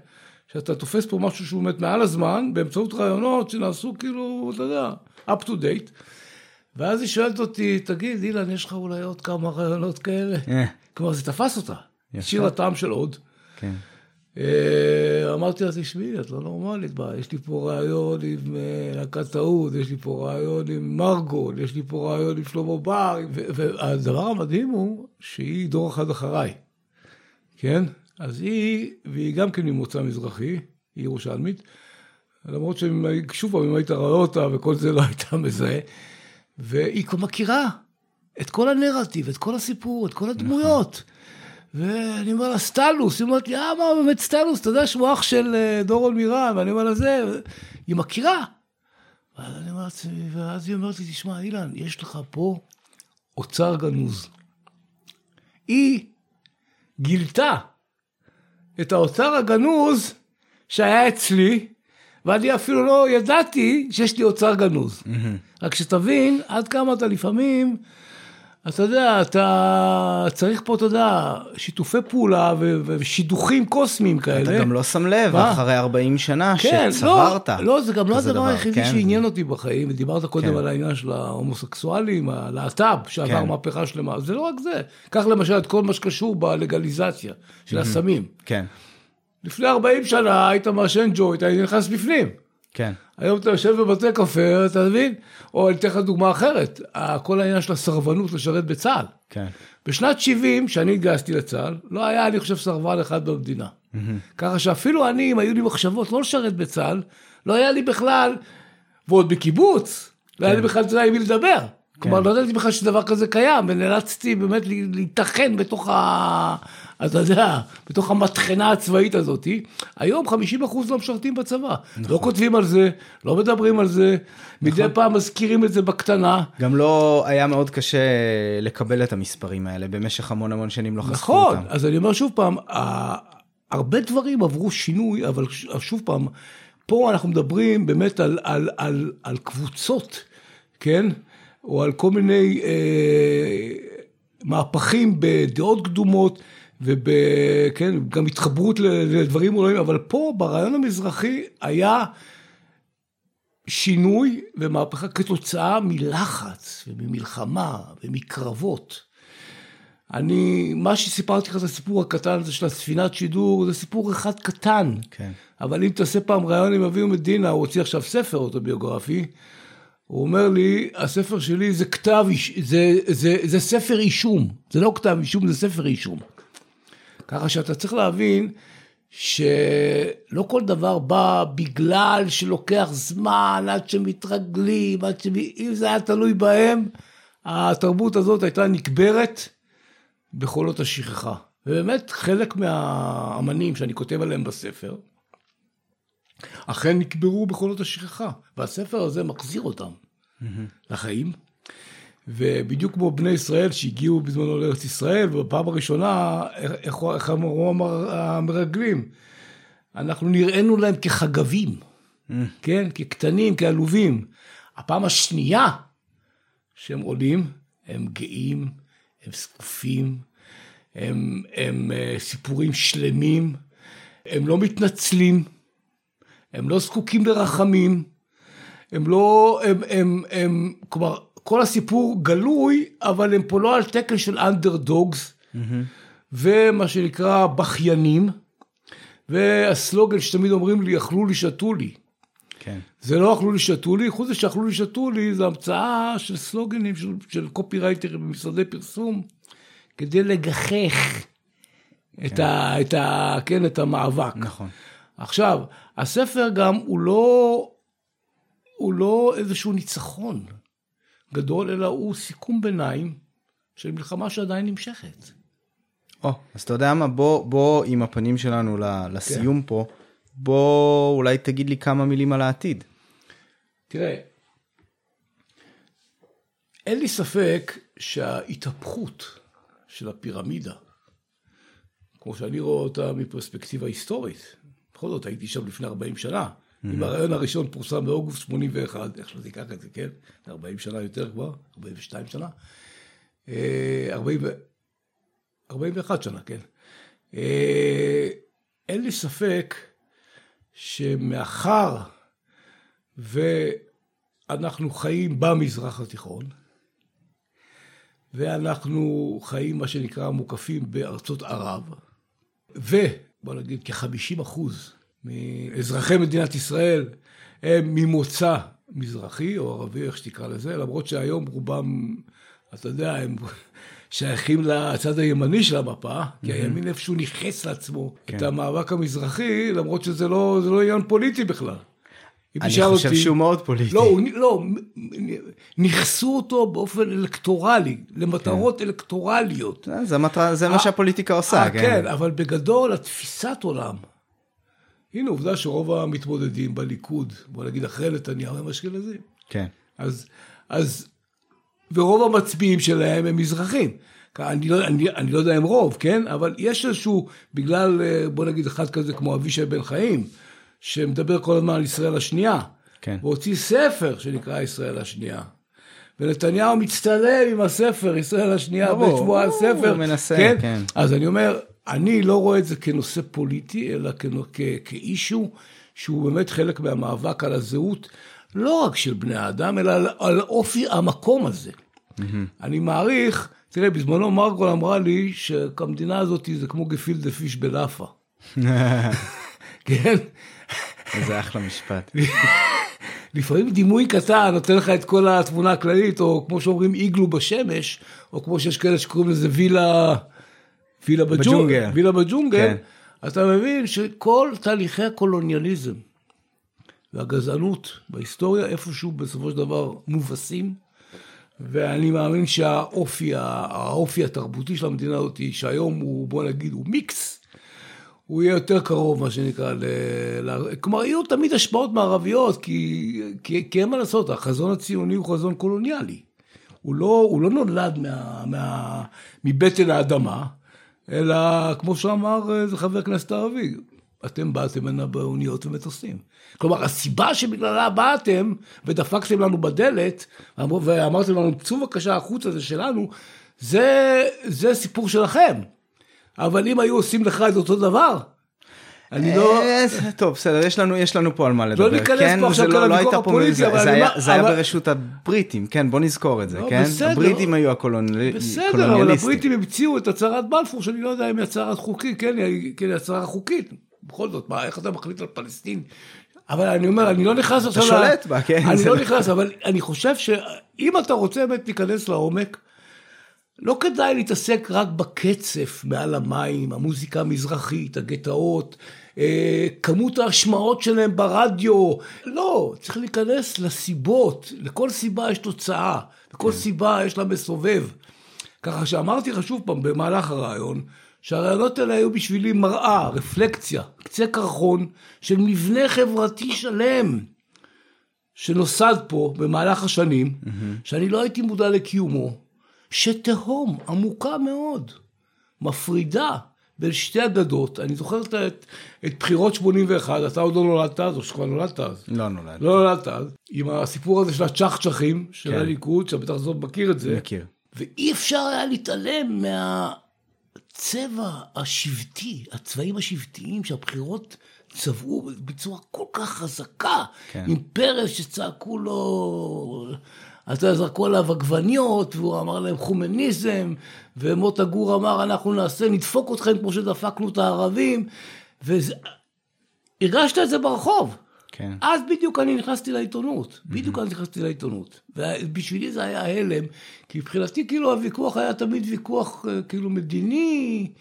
שאתה תופס פה משהו שהוא באמת מעל הזמן, באמצעות רעיונות שנעשו כאילו, אתה יודע, up to date. ואז היא שואלת אותי, תגיד, אילן, יש לך אולי עוד כמה רעיונות כאלה? אה, כלומר, זה תפס אותה. יפה. השאיר לה טעם של עוד. כן. אה, אמרתי לה, תשמעי, את לא נורמלית, בה, יש לי פה רעיון עם אה, להקת טעות, יש לי פה רעיון עם מרגול, יש לי פה רעיון עם שלמה בר, והדבר המדהים הוא שהיא דור אחד אחריי, כן? אז היא, והיא גם כן ממוצא מזרחי, היא ירושלמית, למרות ששוב פעם, אם היית רואה אותה וכל זה לא הייתה מזהה, והיא מכירה את כל הנרטיב, את כל הסיפור, את כל הדמויות. ואני אומר לה, סטלוס, היא אומרת לי, אה, מה באמת סטלוס, אתה יודע שהוא אח של אה, דורון מירן, ואני אומר לה, זה, היא מכירה. ואז אני אומר לעצמי, ואז היא אומרת לי, תשמע, אילן, יש לך פה אוצר גנוז. היא גילתה את האוצר הגנוז שהיה אצלי, ואני אפילו לא ידעתי שיש לי אוצר גנוז. רק שתבין עד כמה אתה לפעמים, אתה יודע, אתה צריך פה, אתה יודע, שיתופי פעולה ו- ושידוכים קוסמיים כאלה. אתה גם לא שם לב, מה? אחרי 40 שנה, כן, שצברת. לא, לא, זה גם לא הדבר דבר, היחידי כן. שעניין אותי בחיים, ודיברת קודם כן. על העניין של ההומוסקסואלים, הלהט"ב, שעבר כן. מהפכה שלמה, זה לא רק זה. קח למשל את כל מה שקשור בלגליזציה של הסמים. כן, לפני 40 שנה היית מעשן ג'וינט, היית נכנס בפנים. כן. היום אתה יושב בבתי קפה, אתה מבין? או אני אתן לך דוגמה אחרת, כל העניין של הסרבנות לשרת בצה"ל. כן. בשנת 70, כשאני התגייסתי לצה"ל, לא היה, אני חושב, סרבן אחד במדינה. ככה שאפילו אני, אם היו לי מחשבות לא לשרת בצה"ל, לא היה לי בכלל, ועוד בקיבוץ, לא היה לי בכלל, אתה יודע, עם מי לדבר. כלומר, לא ידעתי בכלל שדבר כזה קיים, ונאלצתי באמת לה- להיטחן בתוך ה... אתה יודע, בתוך המטחנה הצבאית הזאת. היום 50 אחוז לא משרתים בצבא. לא כותבים על זה, לא מדברים על זה, מדי פעם מזכירים את זה בקטנה. גם לא היה מאוד קשה לקבל את המספרים האלה, במשך המון המון שנים לא חשפו נכון, אותם. אז אני אומר שוב פעם, הרבה דברים עברו שינוי, אבל שוב פעם, פה אנחנו מדברים באמת על, על, על, על קבוצות, כן? או על כל מיני אה, מהפכים בדעות קדומות, וכן, גם התחברות לדברים עולמיים, אבל פה ברעיון המזרחי היה שינוי ומהפכה כתוצאה מלחץ וממלחמה ומקרבות. אני, מה שסיפרתי לך, את הסיפור הקטן הזה של הספינת שידור, זה סיפור אחד קטן. כן. אבל אם תעשה פעם ראיון עם אביהו מדינה, הוא הוציא עכשיו ספר אוטוביוגרפי, הוא אומר לי, הספר שלי זה כתב, איש- זה, זה, זה ספר אישום, זה לא כתב אישום, זה ספר אישום. ככה שאתה צריך להבין שלא כל דבר בא בגלל שלוקח זמן עד שמתרגלים, עד ש... אם זה היה תלוי בהם, התרבות הזאת הייתה נקברת בחולות השכחה. ובאמת חלק מהאמנים שאני כותב עליהם בספר, אכן נקברו בחולות השכחה, והספר הזה מחזיר אותם לחיים. ובדיוק כמו בני ישראל שהגיעו בזמנו לארץ ישראל, ובפעם הראשונה, איך, איך אמרו המר- המרגלים? אנחנו נראינו להם כחגבים, כן? כקטנים, כעלובים. הפעם השנייה שהם עולים, הם גאים, הם זקופים, הם, הם אה, סיפורים שלמים, הם לא מתנצלים, הם לא זקוקים לרחמים, הם לא, הם, הם, הם, כלומר, כל הסיפור גלוי, אבל הם פה לא על תקן של אנדרדוגס, ומה שנקרא בכיינים, והסלוגן שתמיד אומרים לי, אכלו לי, שתו לי. כן. זה לא אכלו לי, שתו לי, חוץ מזה שאכלו לי, שתו לי, זה המצאה של סלוגנים של, של קופירייטרים במשרדי פרסום, כדי לגחך את, ה, את, ה, כן, את המאבק. נכון. עכשיו, הספר גם הוא לא, הוא לא איזשהו ניצחון גדול, אלא הוא סיכום ביניים של מלחמה שעדיין נמשכת. או, אז אתה יודע מה, בוא, בוא עם הפנים שלנו לסיום פה, בוא אולי תגיד לי כמה מילים על העתיד. תראה, אין לי ספק שההתהפכות של הפירמידה, כמו שאני רואה אותה מפרספקטיבה היסטורית, בכל זאת הייתי שם לפני 40 שנה, אם הרעיון הראשון פורסם באוגוסט 81, איך שלא תיקח את זה, כן? זה 40 שנה יותר כבר, 42 שנה. אה, 40, ו- 41 שנה, כן. אה, אין לי ספק שמאחר ואנחנו חיים במזרח התיכון, ואנחנו חיים מה שנקרא מוקפים בארצות ערב, ובוא נגיד כ-50 אחוז מאזרחי מדינת ישראל הם ממוצא מזרחי או ערבי, איך שתקרא לזה, למרות שהיום רובם, אתה יודע, הם שייכים לצד הימני של המפה, כי הימין איפשהו ניכס לעצמו את המאבק המזרחי, למרות שזה לא, לא עניין פוליטי בכלל. אני חושב אותי- שהוא מאוד פוליטי. לא, לא, נכסו אותו באופן אלקטורלי, למטרות אלקטורליות. זה, זה, מטרה, זה מה אה, שהפוליטיקה עושה, אה, כן. כן, אבל בגדול, התפיסת עולם. הנה עובדה שרוב המתמודדים בליכוד, בוא נגיד אחרי נתניהו, הם אשכנזים. כן. אז, אז, ורוב המצביעים שלהם הם מזרחים. אני לא, אני, אני לא יודע אם רוב, כן? אבל יש איזשהו, בגלל, אה, בוא נגיד, אחד כזה כמו אבישי בן חיים, שמדבר כל הזמן על ישראל השנייה. כן. והוציא ספר שנקרא ישראל השנייה. ונתניהו מצטלם עם הספר, ישראל השנייה, בשבוע הוא הספר. מנסה, כן? כן. אז אני אומר, אני לא רואה את זה כנושא פוליטי, אלא כ- כאישו שהוא באמת חלק מהמאבק על הזהות, לא רק של בני האדם, אלא על, על אופי המקום הזה. אני מעריך, תראה, בזמנו מרגול אמרה לי שהמדינה הזאת זה כמו גפילדה פיש בלאפה. כן? איזה אחלה משפט. לפעמים דימוי קטן נותן לך את כל התמונה הכללית, או כמו שאומרים איגלו בשמש, או כמו שיש כאלה שקוראים לזה וילה, וילה בג'ונגל, בג'ונגל. וילה בג'ונגל, כן. אתה מבין שכל תהליכי הקולוניאליזם והגזענות בהיסטוריה איפשהו בסופו של דבר מובסים, ואני מאמין שהאופי, האופי התרבותי של המדינה הזאת, שהיום הוא, בוא נגיד, הוא מיקס, הוא יהיה יותר קרוב, מה שנקרא, ל... ל... כלומר, יהיו תמיד השפעות מערביות, כי, כי, כי אין מה לעשות, החזון הציוני הוא חזון קולוניאלי. הוא לא, הוא לא נולד מה, מה, מבטן האדמה, אלא כמו שאמר איזה חבר כנסת ערבי, אתם באתם הנה באוניות ומטוסים. כלומר, הסיבה שבגללה באתם ודפקתם לנו בדלת, ואמר- ואמרתם לנו, צאו בבקשה החוצה, זה שלנו, זה, זה סיפור שלכם. אבל אם היו עושים לך את אותו דבר, אני לא... אה, טוב, בסדר, יש לנו, יש לנו פה על מה לדבר. ניכנס כן, פה עכשיו זה כאן לא, לא לוויכוח הפוליטי, אבל אני אומר- זה היה ברשות הבריטים, כן, בוא נזכור את זה, לא, כן? הבריטים היו הקולוניאליסטים. בסדר, אבל הבריטים המציאו את הצהרת בלפור, שאני לא יודע אם היא הצהרת חוקית, כן, היא כן, היא הצהרה חוקית. בכל זאת, מה, איך אתה מחליט על פלסטין? אבל אני אומר, אני לא נכנס עכשיו... ל- שולט בה, כן, אני לא לא- נכנס, אבל אני חושב שאם אתה רוצה באמת להיכנס לעומק, לא כדאי להתעסק רק בקצף מעל המים, המוזיקה המזרחית, הגטאות, אה, כמות ההשמעות שלהם ברדיו. לא, צריך להיכנס לסיבות. לכל סיבה יש תוצאה, לכל סיבה יש לה מסובב. ככה שאמרתי לך שוב פעם במהלך הרעיון, שהרעיונות האלה היו בשבילי מראה, רפלקציה, קצה קרחון של מבנה חברתי שלם. שנוסד פה במהלך השנים, שאני לא הייתי מודע לקיומו, שתהום עמוקה מאוד, מפרידה בין שתי הגדות. אני זוכר את, את, בחירות 81, אתה עוד לא נולדת אז, או שכבר נולדת אז. לא נולד. לא נולדת אז, עם הסיפור הזה של הצ'חצ'חים של כן. הליכוד, שאתה בטח זאת מכיר את זה. מכיר. ואי אפשר היה להתעלם מהצבע השבטי, הצבעים השבטיים שהבחירות צבעו בצורה כל כך חזקה, כן. עם פרס שצעקו לו, יודע, זרקו עליו עגבניות, והוא אמר להם חומניזם, ומוטה גור אמר, אנחנו נעשה, נדפוק אתכם כמו שדפקנו את הערבים, והרגשת את זה ברחוב. כן. אז בדיוק אני נכנסתי לעיתונות, בדיוק אני נכנסתי לעיתונות. ובשבילי זה היה הלם, כי מבחינתי כאילו הוויכוח היה תמיד ויכוח אה, כאילו מדיני,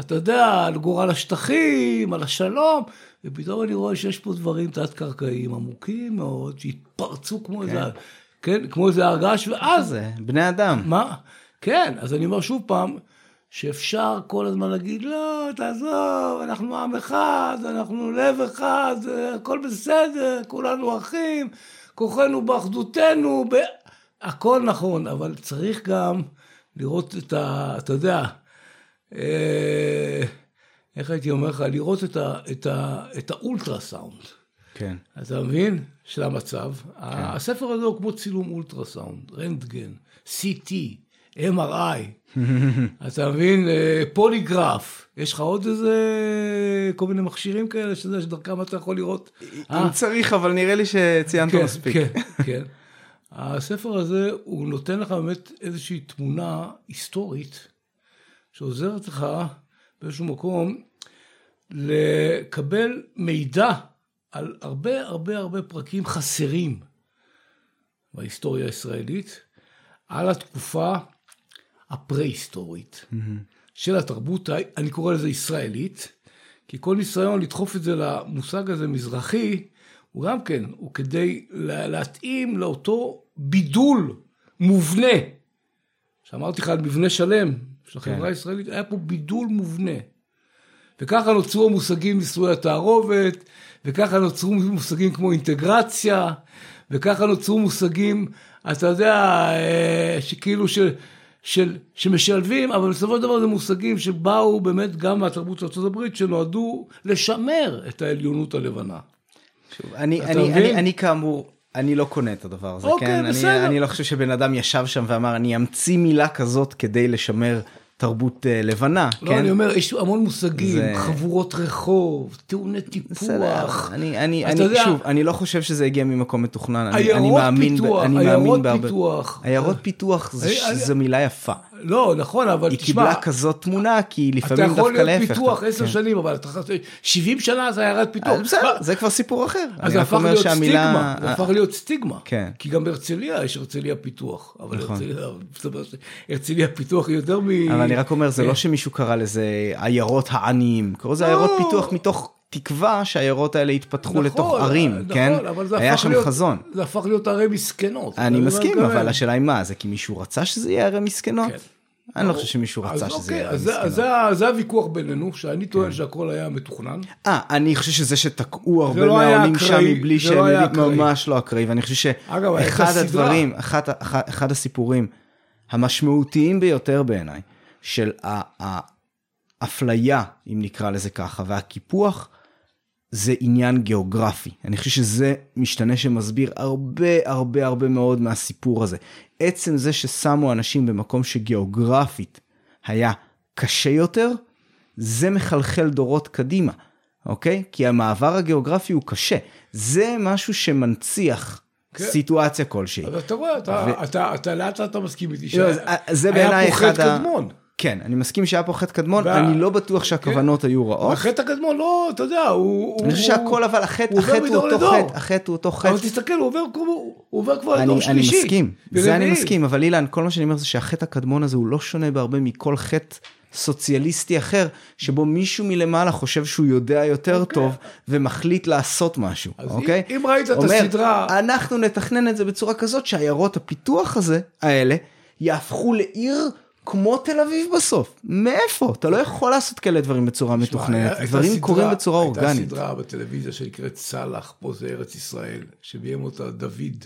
אתה יודע, על גורל השטחים, על השלום, ופתאום אני רואה שיש פה דברים תת-קרקעיים עמוקים מאוד, שהתפרצו כמו איזה, כן, כמו איזה הרגש, ואז... זה בני אדם. מה? כן, אז אני אומר שוב פעם, שאפשר כל הזמן להגיד, לא, תעזוב, אנחנו עם אחד, אנחנו לב אחד, הכל בסדר, כולנו אחים, כוחנו באחדותנו, ב... הכל נכון, אבל צריך גם לראות את ה... אתה יודע, אה, איך הייתי אומר לך? לראות את, ה, את, ה, את האולטרסאונד. כן. אתה מבין? של המצב. הספר הזה הוא כמו צילום אולטרסאונד, רנטגן, CT, MRI. אתה מבין? אה, פוליגרף. יש לך עוד איזה כל מיני מכשירים כאלה, שזה, שדרכם אתה יכול לראות. אה, אם צריך, אבל נראה לי שציינת כן, מספיק. כן, כן. הספר הזה, הוא נותן לך באמת איזושהי תמונה היסטורית, שעוזרת לך באיזשהו מקום לקבל מידע על הרבה הרבה הרבה פרקים חסרים בהיסטוריה הישראלית, על התקופה הפרה-היסטורית של התרבות, אני קורא לזה ישראלית, כי כל ניסיון לדחוף את זה למושג הזה מזרחי, הוא גם כן, הוא כדי לה- להתאים לאותו בידול מובנה. שאמרתי לך על מבנה שלם של החברה כן. הישראלית, היה פה בידול מובנה. וככה נוצרו המושגים נישואי התערובת, וככה נוצרו מושגים כמו אינטגרציה, וככה נוצרו מושגים, אתה יודע, אה, שכאילו של, של, שמשלבים, אבל בסופו של דבר זה מושגים שבאו באמת גם מהתרבות של ארה"ב, שנועדו לשמר את העליונות הלבנה. שוב, אני, אני, מבין? אני, אני כאמור, אני לא קונה את הדבר הזה, אוקיי, כן? בסדר. אני, אני לא חושב שבן אדם ישב שם ואמר, אני אמציא מילה כזאת כדי לשמר תרבות uh, לבנה, לא, כן? אני אומר, יש המון מושגים, זה- חבורות רחוב, טעוני בסדר, טיפוח. אני, אני, אתה אני, יודע- שוב, אני לא חושב שזה הגיע ממקום מתוכנן, אני, אני עיירות פיתוח, אני עיירות פיתוח. עיירות פיתוח זה- אני- זו מילה יפה, לא, נכון, אבל היא תשמע, קיבלה כזאת תמונה, כי אתה לפעמים יכול דווקא להיות להפך. פיתוח אתה- עשר כן. שנים, אבל אתה 70 שנה זה עיירת פיתוח. אז בסדר, זה כבר סיפור אחר, אז זה רק הפך להיות שהמילה, סטיגמה, זה הפך להיות סטיגמה. כן. כי גם בהרצליה יש הרצליה פיתוח. אבל נכון. הרצליה, מסתבר שהרצליה פיתוח היא יותר מ... אבל אני רק אומר, זה. לא שמישהו קרא לזה עיירות העניים, קראו לזה עיירות לא. פיתוח מתוך תקווה שהעיירות האלה יתפתחו נכון, לתוך ערים, נכון, כן? אבל זה היה שם להיות- חזון. זה הפך להיות ערי מסכנות. אני מסכים, אבל אני השאלה היא מה, זה כי מישהו רצה שזה יהיה ערי מסכנות? כן. אני לא חושב שמישהו רצה שזה אוקיי, יהיה ערי זה- אז מסכנות. זה- זה הוויכוח בינינו, שאני טוען שהכל היה מתוכנן. אה, אני חושב שזה שתקעו הרבה לא מהעולים שם מבלי לא שהם אקראי. ממש לא אקראי, ואני חושב שאחד. הדברים, אחד, הסיפורים המשמעותיים ביותר בעיניי, של האפליה, אם נקרא לזה ככה, והקיפוח, זה עניין גיאוגרפי. אני חושב שזה משתנה שמסביר הרבה הרבה הרבה מאוד מהסיפור הזה. עצם זה ששמו אנשים במקום שגיאוגרפית היה קשה יותר, זה מחלחל דורות קדימה, אוקיי? כי המעבר הגיאוגרפי הוא קשה. זה משהו שמנציח כן. סיטואציה כלשהי. אז אתה רואה, אתה- ו- אתה אתה לאט לאט אתה מסכים איתי לא, אז, אה, זה בעיניי היה פה אחד חטא ה- קדמון. כן, אני מסכים שהיה פה חטא קדמון, וה- אני לא בטוח שהכוונות היו רעות. החטא הקדמון לא, אתה יודע, הוא... אני חושב שהכל אבל החטא, החטא הוא אותו. חטא, החטא הוא אותו חטא. אבל תסתכל, הוא עובר הוא עובר כבר אני, לדור אני שלישי. מסכים, זה אני. מסכים, אבל אילן, כל מה שאני אומר זה שהחטא הקדמון הזה הוא לא שונה בהרבה מכל חטא סוציאליסטי אחר, שבו מישהו מלמעלה חושב שהוא יודע יותר אוקיי. טוב ומחליט לעשות משהו, אוקיי? אם- אם ראית את אומר, הסדרה- אנחנו נתכנן את זה בצורה כזאת שעיירות הפיתוח הזה, האלה, יהפכו לעיר כמו תל אביב בסוף. מאיפה? אתה לא יכול לעשות כאלה דברים בצורה מתוכננת, הייתה דברים סדרה- קורים בצורה אורגנית. הייתה סדרה בטלוויזיה שנקראת סאלח, פה זה ארץ ישראל, שביים אותה דוד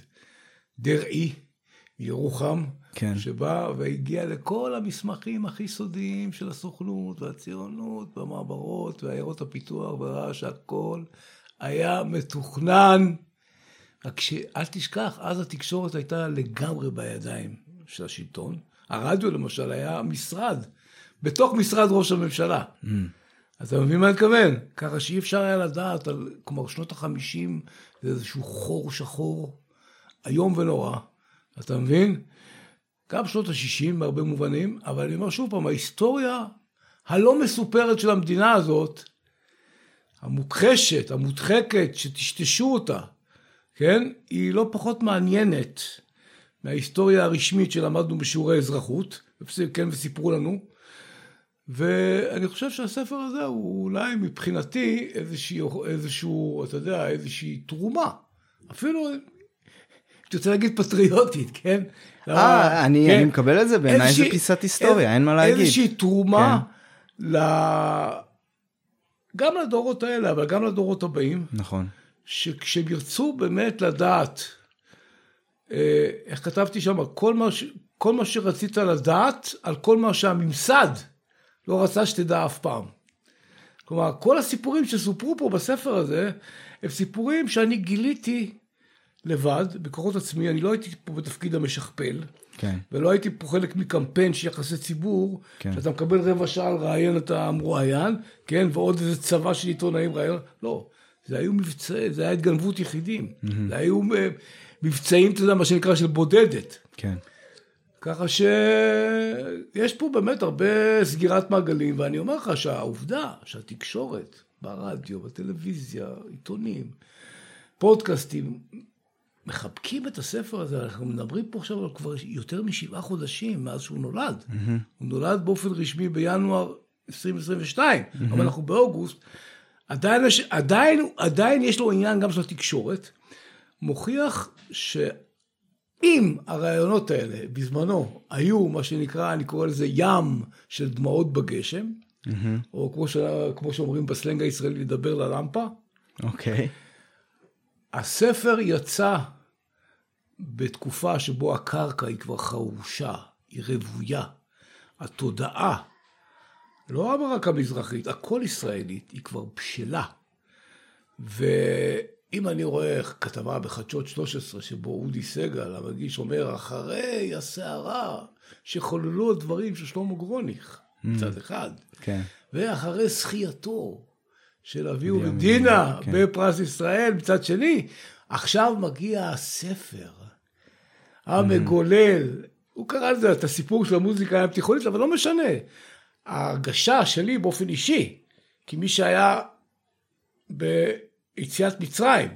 דרעי מירוחם, כן. שבא והגיע לכל המסמכים הכי סודיים של הסוכנות והציונות והמעברות ועיירות הפיתוח וראה שהכל היה מתוכנן. רק שאל תשכח, אז התקשורת הייתה לגמרי בידיים של השלטון. הרדיו למשל היה משרד, בתוך משרד ראש הממשלה. אז אתה מבין מה אני מתכוון? ככה שאי אפשר היה לדעת על, כלומר, שנות החמישים זה איזשהו חור שחור איום ונורא, אתה מבין? גם שנות ה-60 בהרבה מובנים, אבל אני אומר שוב פעם, ההיסטוריה הלא מסופרת של המדינה הזאת, המוכחשת, המודחקת, שטשטשו אותה, כן? היא לא פחות מעניינת מההיסטוריה הרשמית שלמדנו בשיעורי אזרחות, כן, וסיפרו לנו. ואני חושב שהספר הזה הוא אולי מבחינתי איזשהו, איזשהו, אתה יודע, איזושהי תרומה. אפילו, אם תרצה להגיד פטריוטית, כן? אה, אני כן. אני מקבל את זה, בעיניי זה פיסת היסטוריה, אין מה להגיד. איזושהי תרומה כן. ל... גם לדורות האלה, אבל גם לדורות הבאים, נכון. שכשהם ירצו באמת לדעת, איך כתבתי שם, כל מה, ש... כל מה שרצית לדעת, על כל מה שהממסד לא רצה שתדע אף פעם. כלומר, כל הסיפורים שסופרו פה בספר הזה, הם סיפורים שאני גיליתי לבד, בכוחות עצמי, אני לא הייתי פה בתפקיד המשכפל. כן. ולא הייתי פה חלק מקמפיין של יחסי ציבור, כן. שאתה מקבל רבע שעה לראיין את המרואיין, כן, ועוד איזה צבא של עיתונאים ראיון, לא, זה היו מבצעים, זה היה התגנבות יחידים, mm-hmm. זה היו אה, מבצעים, אתה יודע, מה שנקרא של בודדת. כן. ככה שיש פה באמת הרבה סגירת מעגלים, ואני אומר לך שהעובדה שהתקשורת, ברדיו, בטלוויזיה, עיתונים, פודקאסטים, מחבקים את הספר הזה, אנחנו מדברים פה עכשיו על כבר יותר משבעה חודשים מאז שהוא נולד. Mm-hmm. הוא נולד באופן רשמי בינואר 2022, mm-hmm. אבל אנחנו באוגוסט. עדיין, עדיין, עדיין יש לו עניין גם של התקשורת, מוכיח שאם הרעיונות האלה בזמנו היו מה שנקרא, אני קורא לזה ים של דמעות בגשם, mm-hmm. או כמו, ש... כמו שאומרים בסלנג הישראלי, לדבר ללמפה, אוקיי. הספר יצא בתקופה שבו הקרקע היא כבר חרושה, היא רוויה. התודעה, לא רק המזרחית, הכל ישראלית, היא כבר בשלה. אם אני רואה כתבה בחדשות 13 שבו אודי סגל, המגיש, אומר, אחרי הסערה שחוללו הדברים של שלמה גרוניך, מצד אחד, כן. ואחרי זכייתו של אביהו אביהו מדינה מדינה, כן. בפרס ישראל, מצד שני, עכשיו מגיע הספר המגולל, הוא קרא לזה את הסיפור של המוזיקה הים תיכונית, אבל לא משנה. ההרגשה שלי באופן אישי, כמי שהיה ביציאת מצרים,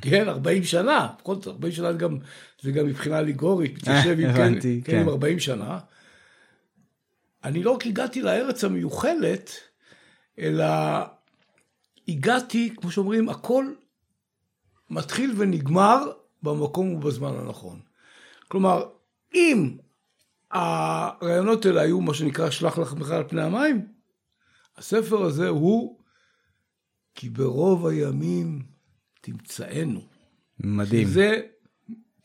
כן, 40 שנה, בכל זאת 40 שנה זה גם, זה גם מבחינה אליגורית, מתיישב עם, כן, כן, כן. עם 40 שנה. אני לא רק הגעתי לארץ המיוחלת, אלא הגעתי, כמו שאומרים, הכל מתחיל ונגמר במקום ובזמן הנכון. כלומר, אם הרעיונות האלה היו מה שנקרא שלח לחמך על פני המים, הספר הזה הוא כי ברוב הימים תמצאנו. מדהים. זה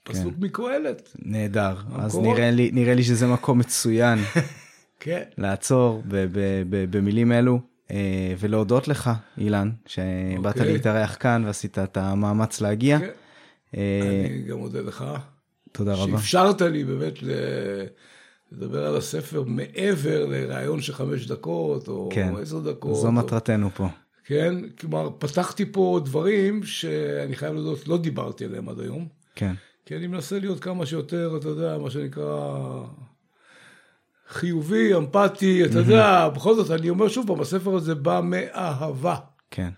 פסוק מקהלת. נהדר. אז המקורות. נראה לי, נראה לי שזה מקום מצוין כן. לעצור ב- ב- ב- במילים אלו. אה, ולהודות לך, אילן, שבאת אוקיי. להתארח כאן ועשית את המאמץ להגיע. כן. אה, אני גם מודה לך. תודה רבה. שאפשרת לי באמת לדבר על הספר מעבר לראיון של חמש דקות או כן, עשר דקות. זו או- מטרתנו פה. כן, כלומר, פתחתי פה דברים שאני חייב להודות, לא דיברתי עליהם עד היום. כן. כי אני מנסה להיות כמה שיותר, אתה יודע, מה שנקרא, חיובי, אמפתי, אתה יודע, בכל זאת, אני אומר שוב פעם, הספר הזה בא מאהבה כן.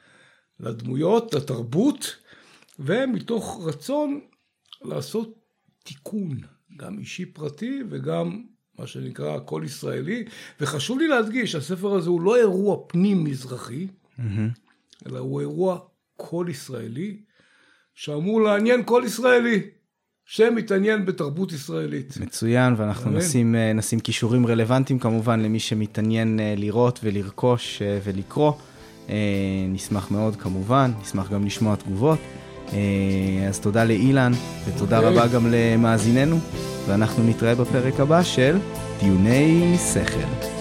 לדמויות, לתרבות, ומתוך רצון לעשות תיקון, גם אישי פרטי וגם מה שנקרא קול ישראלי. וחשוב לי להדגיש, הספר הזה הוא לא אירוע פנים-מזרחי, אלא הוא אירוע קול ישראלי, שאמור לעניין כל ישראלי, שמתעניין בתרבות ישראלית. מצוין, ואנחנו. נשים, אה, נשים כישורים רלוונטיים כמובן למי שמתעניין אה, לראות ולרכוש אה, ולקרוא. נשמח מאוד כמובן, נשמח גם לשמוע תגובות. אז תודה לאילן, ותודה אוקיי. רבה גם למאזיננו, ואנחנו נתראה בפרק הבא של דיוני שכל.